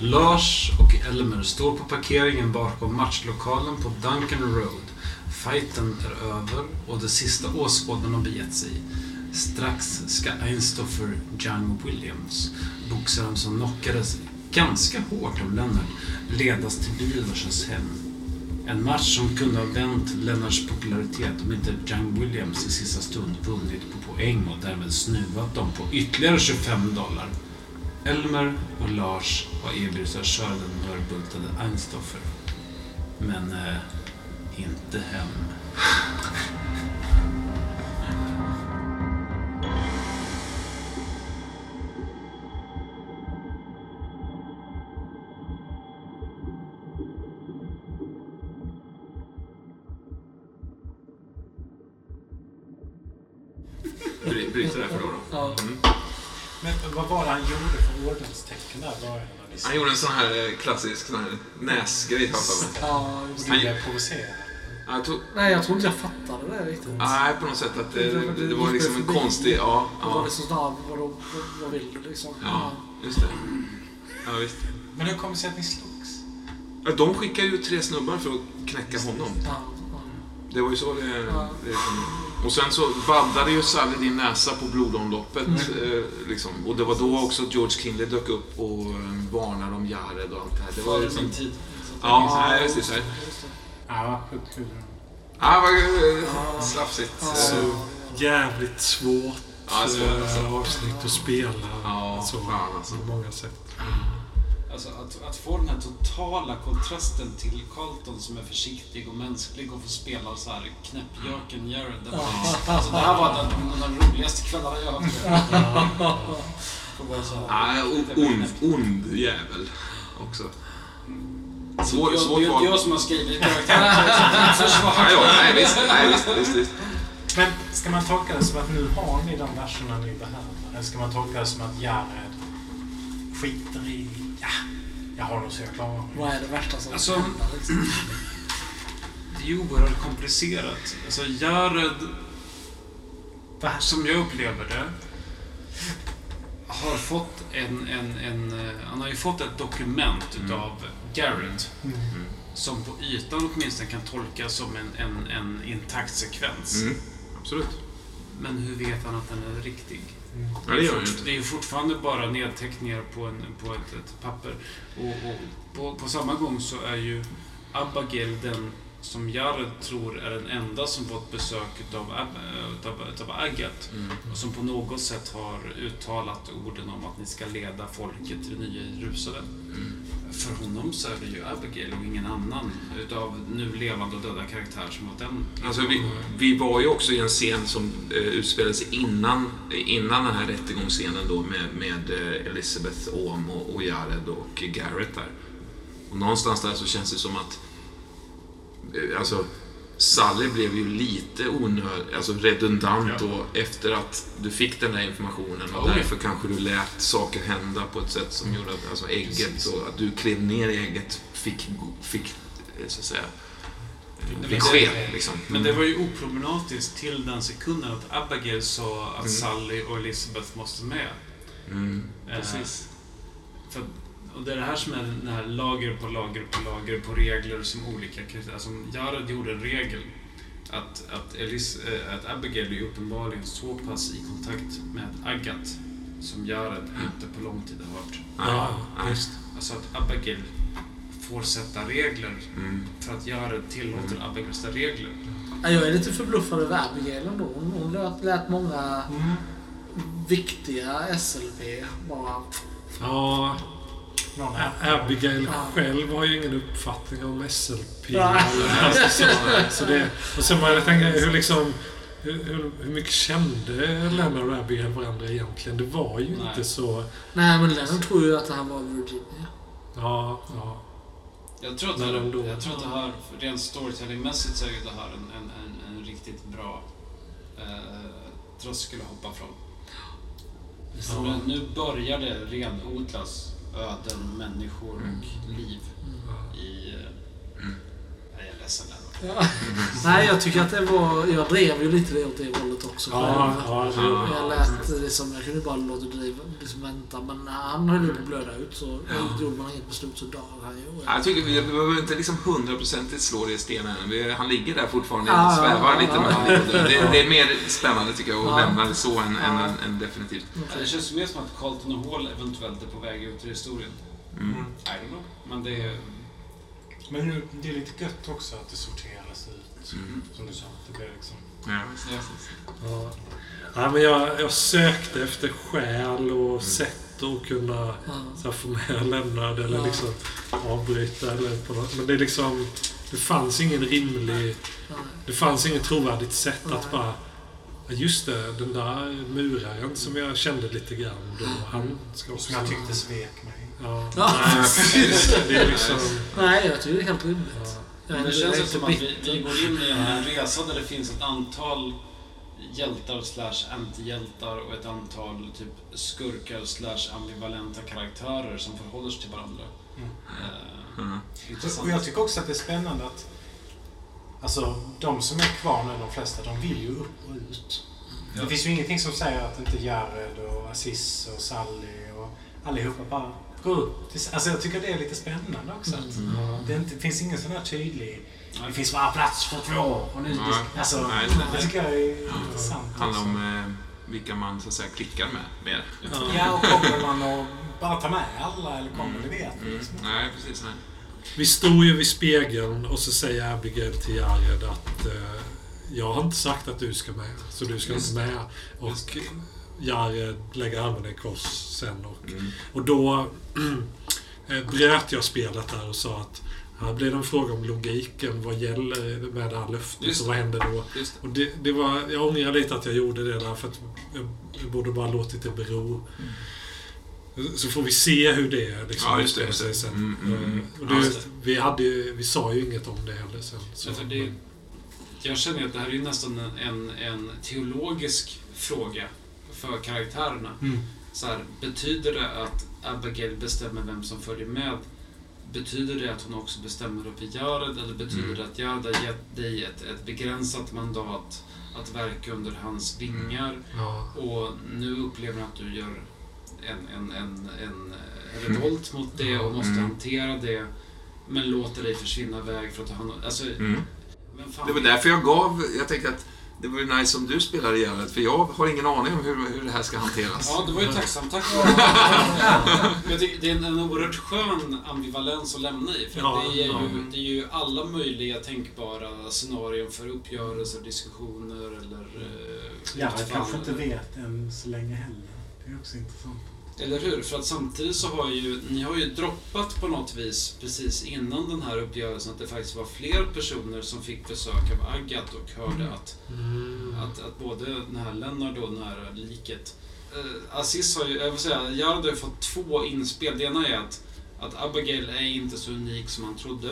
Lars och Elmer står på parkeringen bakom matchlokalen på Duncan Road. Fighten är över och de sista åskådarna har begett sig. Strax ska Einstoffer Young Williams, boxaren som knockades ganska hårt av Lennart, ledas till bilen hem. En match som kunde ha vänt Lennarts popularitet om inte Young Williams i sista stund vunnit på poäng och därmed snuvat dem på ytterligare 25 dollar. Elmer och Lars har erbjudit att köra den mörbultade Einstoffer. Men eh, inte hem. Han gjorde en sån här eh, klassisk sån här näsgrej har jag. Ja, just det. Provocerad. Han tog, Nej, jag tror inte jag fattade det riktigt. nej, på något sätt att det, det, det var liksom en konstig... Ja, Då var ja, det så vadå, vad, vad vill du liksom? ja just det. Ja, visst. Men hur kommer det sig att ni slogs? Ja, De skickade ju tre snubbar för att knäcka honom. Ja, ja. Det var ju så det... Ja. det kom. Och sen så baddade ju Sally din näsa på blodomloppet. Mm. Eh, liksom. Och det var då också George Kinley dök upp och eh, varnade om Jared och allt det här. Det var liksom... tid. Ja, just det. Så här. Ja, sjukt kul. Ah, vad eh, Ja. slafsigt. Ja. Så jävligt svårt Ja, alltså. avsnitt att spela. Ja, så, fan, alltså. På många sätt. Alltså att, att få den här totala kontrasten till Carlton som är försiktig och mänsklig och få spela så här knäppjöken Jared. Det, var, alltså, det här var den, en av de roligaste kvällarna jag har haft. Får. Nej, ond, ond jävel också. Svår, jag, svårt det är val. inte jag som har skrivit karaktären. Försvar. Nej, ja, nej, visst, nej, visst, visst, visst. Men ska man tolka det som att nu har ni de verserna ni behöver? Eller ska man tolka det som att Jared skiter i... Ja, jag har nog så jag klarar mig. Vad är det värsta som Alltså- hända liksom? Det är ju oerhört komplicerat. Alltså Jared, som jag upplever det, har fått en, en, en, eh, han har ju fått ett dokument Mm. utav Garrett som på ytan åtminstone kan tolkas som en, en, en intakt sekvens. Mm, absolut. Men hur vet han att den är riktig? Ja, det gör det är ju fortfarande bara nedteckningar på, en, på ett, ett papper. Och, och på, på samma gång så är ju Abigail den som Jared tror är den enda som fått besök utav, Ab- utav, utav Agat. Mm. Och som på något sätt har uttalat orden om att ni ska leda folket till nya Jerusalem. Mm. För honom så är det ju Abigail och ingen annan utav nu levande och döda karaktär som var den. Alltså, vi, vi var ju också i en scen som eh, utspelade sig innan, innan den här rättegångsscenen då med, med eh, Elizabeth Ohm och, och Jared och Garrett där. Och någonstans där så känns det som att eh, alltså, Sally blev ju lite onödig, alltså redundant Ja. då efter att du fick den där informationen och ja. därför kanske du lät saker hända på ett sätt som gjorde att alltså, ägget Precis. och att du klev ner i ägget fick, fick eh, så att säga, Nej, fick men ske det- liksom. Men det var ju oproblematiskt till den sekunden att Abigail sa att Mm. Sally och Elizabeth måste med. Mm. Eh, Precis. För, och det är det här som är den här lager på lager på lager på regler som olika. Som Jared gjorde en regel. Att, att, Elis, eh, att Abigail är uppenbarligen så pass i kontakt med Agat som Jared inte på lång tid har hört. Ja, ja. visst. Alltså att Abigail får sätta regler Mm. för att Jared tillåter Abigail sätta regler. Ja, Jag är lite förbluffad över Abigail ändå. Hon, hon lät, lät många viktiga SLP bara... Ja, Någon A- Abigail själv har ju ingen uppfattning om SLP. Eller så. så det, och sen bara jag tänker hur liksom... Hur, hur, mycket kände Lennart och Abigail varandra egentligen? Det var ju Nej. inte så... Nej, men Lennon tror ju att han var Virginia. Ja, ja. Jag tror att, det, ändå. jag tror att det här, rent storytellingmässigt så är ju det här en, en, en, en riktigt bra eh, tröskel att hoppa från. Ja. Nu börjar det renodlas öden, människor och liv i... Nej, jag är ledsen Nej, jag tycker att det var... Jag drev ju lite det åt det hållet också. Ja, ja, Ja. Jag lät liksom, jag kunde bara låta driva, liksom vänta. Men när han höll ju på att blöda ut så gjorde man inget beslut så dör han ju. Ja, Jag tycker vi behöver inte liksom hundraprocentigt slå det i stenen. Han ligger där fortfarande och Ja, svävar ja, lite ja. det, det är mer spännande tycker jag att Ja. lämna det så än, än, Ja. än, än definitivt. Det känns mer som att Carlton och Hall eventuellt är på väg ut i historien. Mm. I don't know. Men det är... Men nu, det är lite gött också att det sorteras ut. Mm. Som du sa, att det blir liksom... Ja. Ja. Ja. Men jag, jag sökte efter skäl och sätt att kunna Ja. så här, få med lämnad eller Ja. liksom avbryta. Eller på något. Men det är liksom... Det fanns ingen rimlig... Det fanns inget trovärdigt sätt att bara... Just det, den där muraren som jag kände lite grann då. Han ska också... Som jag tyckte svek mig. Ja. Ja. Det är liksom... Nej, jag tycker det är helt rimligt. Ja. Men det känns ju som att vi, vi går in i en resa där det finns ett antal hjältar slash antihjältar och ett antal typ skurkar slash ambivalenta karaktärer som förhåller sig till varandra. Mm. Eh, Mm. Och jag tycker också att det är spännande att Alltså, de som är kvar nu, de flesta, de vill ju upp och ut. Ja. Det finns ju ingenting som säger att inte Jared och Aziz och Sally och allihopa bara upp. till- Alltså jag tycker det är lite spännande också. Att Ja. det, inte, det finns ingen sån här tydlig... Nej. Det finns bara plats för två och nu... Nej. Alltså, Nej. det tycker jag är intressant Det handlar också. om eh, vilka man så att säga klickar med mer. Ja, och kommer man att bara ta med alla eller kommer det vet vi Mm. liksom. Nej, precis. Nej. Vi stod ju vid spegeln och så säger Abigail till Jared att eh, jag har inte sagt att du ska med, så du ska Just inte med. Och Jared lägger armarna i kors sen och, Mm. och då eh, bröt jag spelet där och sa att här blir det en fråga om logiken. Vad gäller med det här löftet Just och vad händer då? Och det, det var, jag ångrar lite att jag gjorde det där för att jag, jag borde bara låtit det bero. Så får vi se hur det liksom Ja, just det, just det. sen. Mm, mm, mm. Eh, Och det, vi, hade vi sa ju inget om det heller sen. Så, det, jag känner att det här är nästan en, en teologisk fråga för karaktärerna. Mm. Så här, betyder det att Abigail bestämmer vem som följer med? Betyder det att hon också bestämmer i Jared? Eller betyder Mm. det att Jared har gett dig ett, ett begränsat mandat att verka under hans vingar? ja. Och nu upplever han att du gör en, en, en, en revolt mot det och måste Mm. hantera det. Men låter dig försvinna iväg för att om... Alltså, Mm. Det var därför jag gav... Jag tänkte att det vore nice om du spelade Gerhard, för jag har ingen aning om hur, hur det här ska hanteras. Ja, det var ju tacksamt. Tack jag tycker det är en, en oerhört skön ambivalens att lämna i. För Ja, det, är ja. ju, det är ju alla möjliga tänkbara scenarion för uppgörelser, diskussioner eller uh, Ja, jag kanske inte vet än så länge heller. Det är också intressant. Eller hur? För att samtidigt så har ju ni har ju droppat på något vis precis innan den här uppgörelsen att det faktiskt var fler personer som fick besök av Agat och hörde att, Mm. att, att både den här Lennart och den här liket eh, Aziz har ju, jag vill säga, Jared har fått två inspel. Det ena är att, att Abigail är inte så unik som han trodde.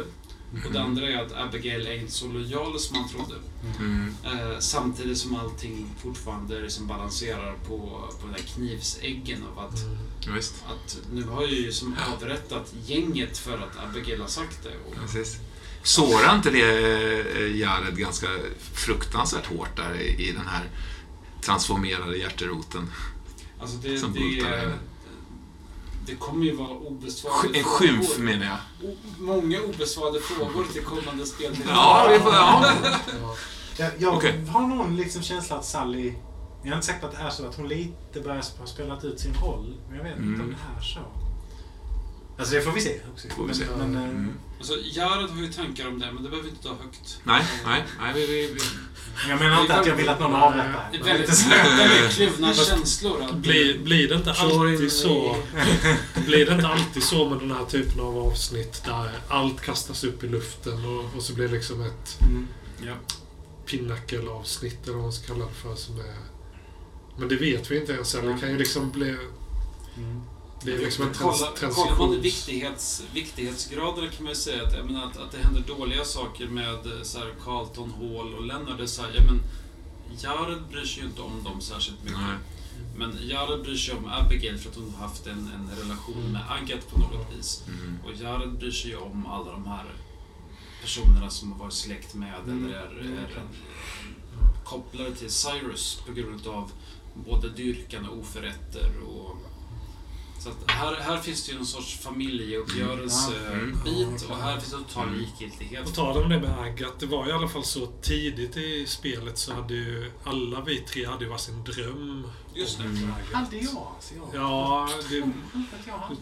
Och det andra är att Abigail är inte så lojal som han trodde. Mm. Eh, samtidigt som allting fortfarande liksom balanserar på, på den här knivsäggen av att Mm. Att nu har jag ju som avrättat gänget för att Abigail har sagt det. Och, Precis. Sårar inte det eh, Jared ganska fruktansvärt hårt där i, den här transformerade hjärteroten? alltså det, Som det, är. Det kommer ju vara obesvarade En skymf frågor. menar jag. O- Många obesvarade frågor till kommande spel. Ja, vi får, ja. Jag, jag Okej. har någon liksom känsla att Sally... Jag är inte säker på att det är så. Att hon lite börjar ha spelat ut sin roll. Men jag vet inte Mm. om det är så. Alltså det får vi se också. Får vi se. Men, men, eh, Mm. Alltså, Jared har ju tankar om det, men det behöver vi inte ta högt. Nej, nej, nej, vi, vi, vi. Jag menar inte att jag vill att någon avrättar Det är väldigt, väldigt kluvna känslor. Att, Blir, blir det inte alltid så Blir det inte alltid så med den här typen av avsnitt där allt kastas upp i luften och, och så blir det liksom ett Mm. ja. pinnacle-avsnitt eller vad man ska kalla det för som är... Men det vet vi inte ens än. Det kan ju liksom bli... Mm. Det är liksom en trans, kollar man transitions... viktighets, viktighetsgrader kan man ju säga att, jag menar, att, att det händer dåliga saker med eh, så här, Carlton, Hall och Lennart. Det är så här, ja, men Jared bryr sig ju inte om dem särskilt mycket. Nej. Men Jared bryr sig om Abigail för att hon har haft en, en relation med Agat på något vis. Mm. Och Jared bryr sig ju om alla de här personerna som har varit släkt med Mm. eller är, är kopplade till Cyrus på grund av både dyrkan och oförrätter. Och, så att här, här finns det ju en sorts familjeuppgörelse-bit Mm. och här finns det total likgiltighet. På tal om det med Agat, det var i alla fall så tidigt i spelet så hade ju alla vi tre hade ju varsin dröm. Just det. Agat. Hade jag alltså? Jag Ja, det, att jag hade.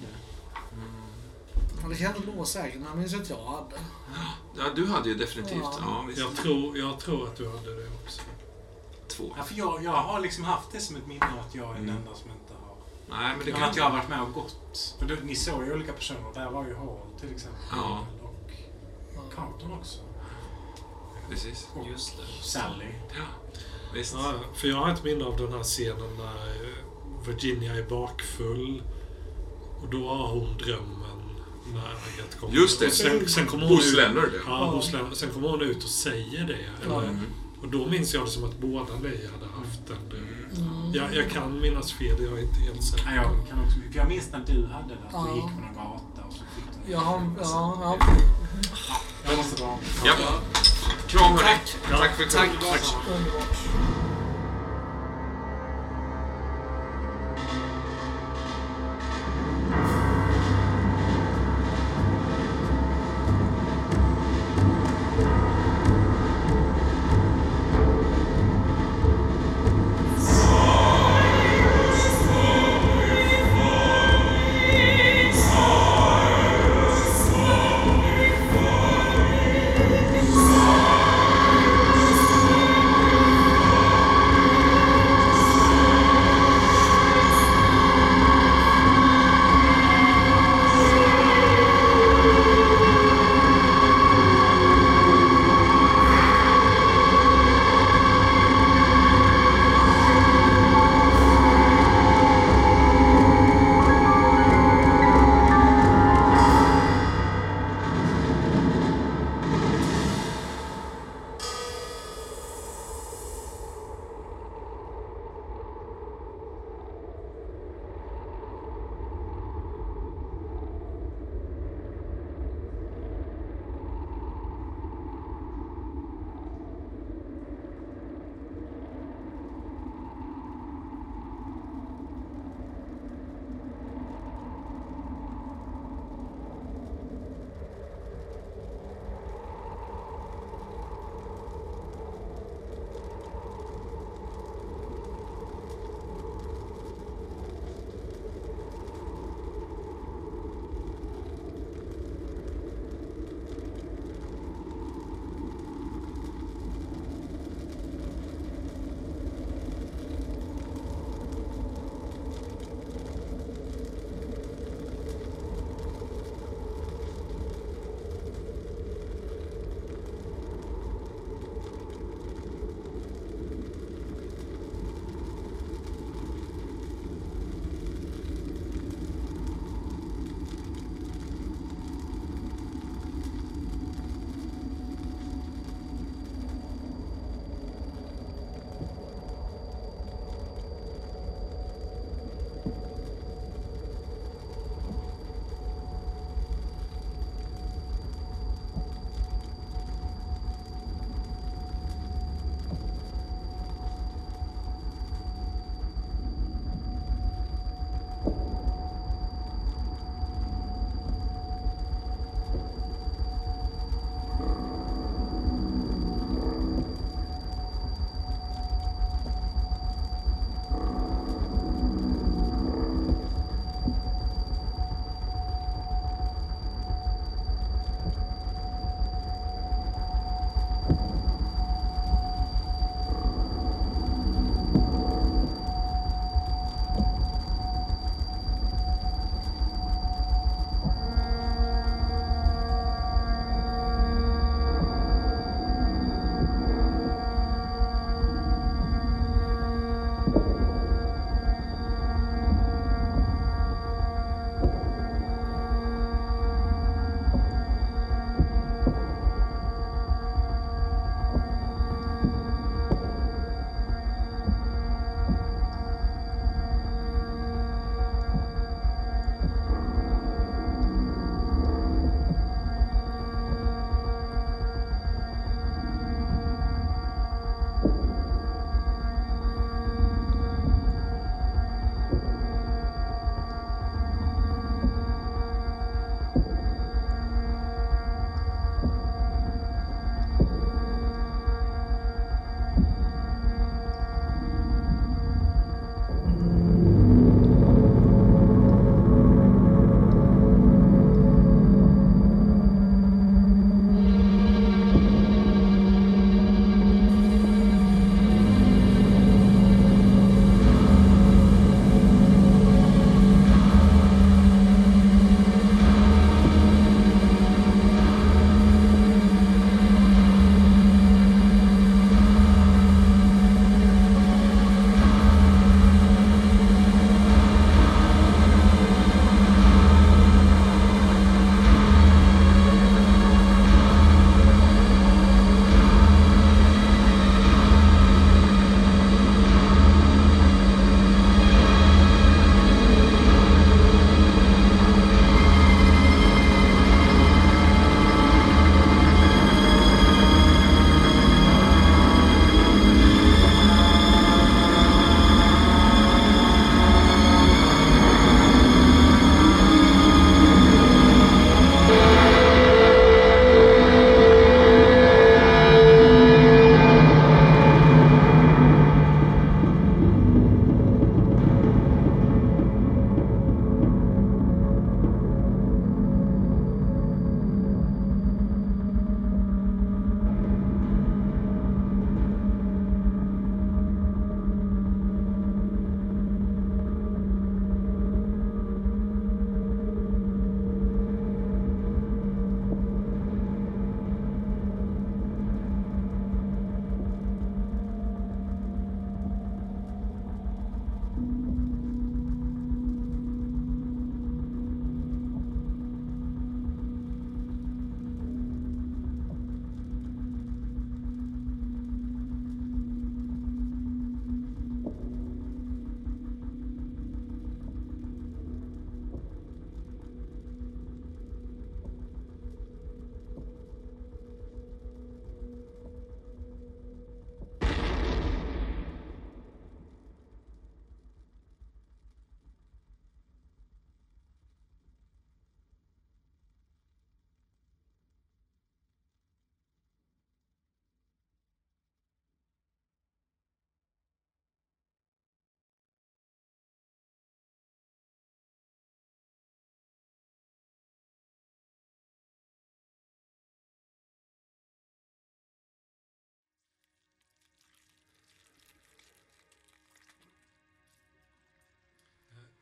Ja, det kan nog vara säkert, men jag minns att jag hade. Ja, du hade ju definitivt. Ja. Ja, visst. jag, tror, jag tror att du hade det också. Två. Ja, för jag, jag har liksom haft det som ett minne att jag är den Mm. enda som inte. Nej, men det kan... att jag har varit med och gått. För det, ni såg ju olika personer. Där var ju Hall till exempel. Ja. Och. Carlton också. Precis. Och Just det. Sally. Ja, visst. Ja, för jag har ett minne av den här scenen när eh, Virginia är bakfull. Och då har hon drömmen när Agat kommer. Just det. Och Sen, sen kommer hon Hos ut, Leonard, ja. Ja, hos Leonard. Sen kommer hon ut och säger det. Eller, Mm. Och då minns jag det som att båda ni hade haft den drömmen. Jag, jag kan minnas fel, jag är inte helt säker. Ja, jag kan också... För jag minns när du hade det. Att Ja. du gick på någon gata och så fick du har... Ja, ja. Jag måste dra. Ja. Kram hörni. Tack. Tack för Tack. Tack. Underbart.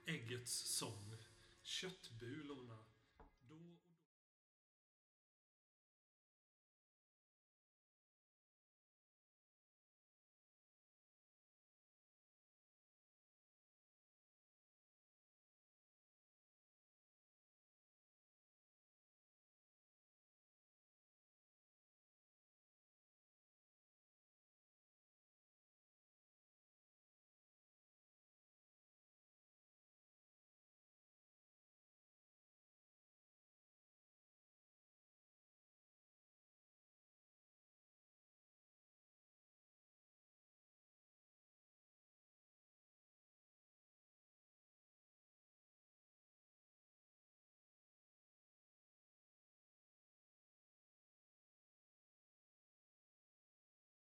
äggets sång. Köttbulorna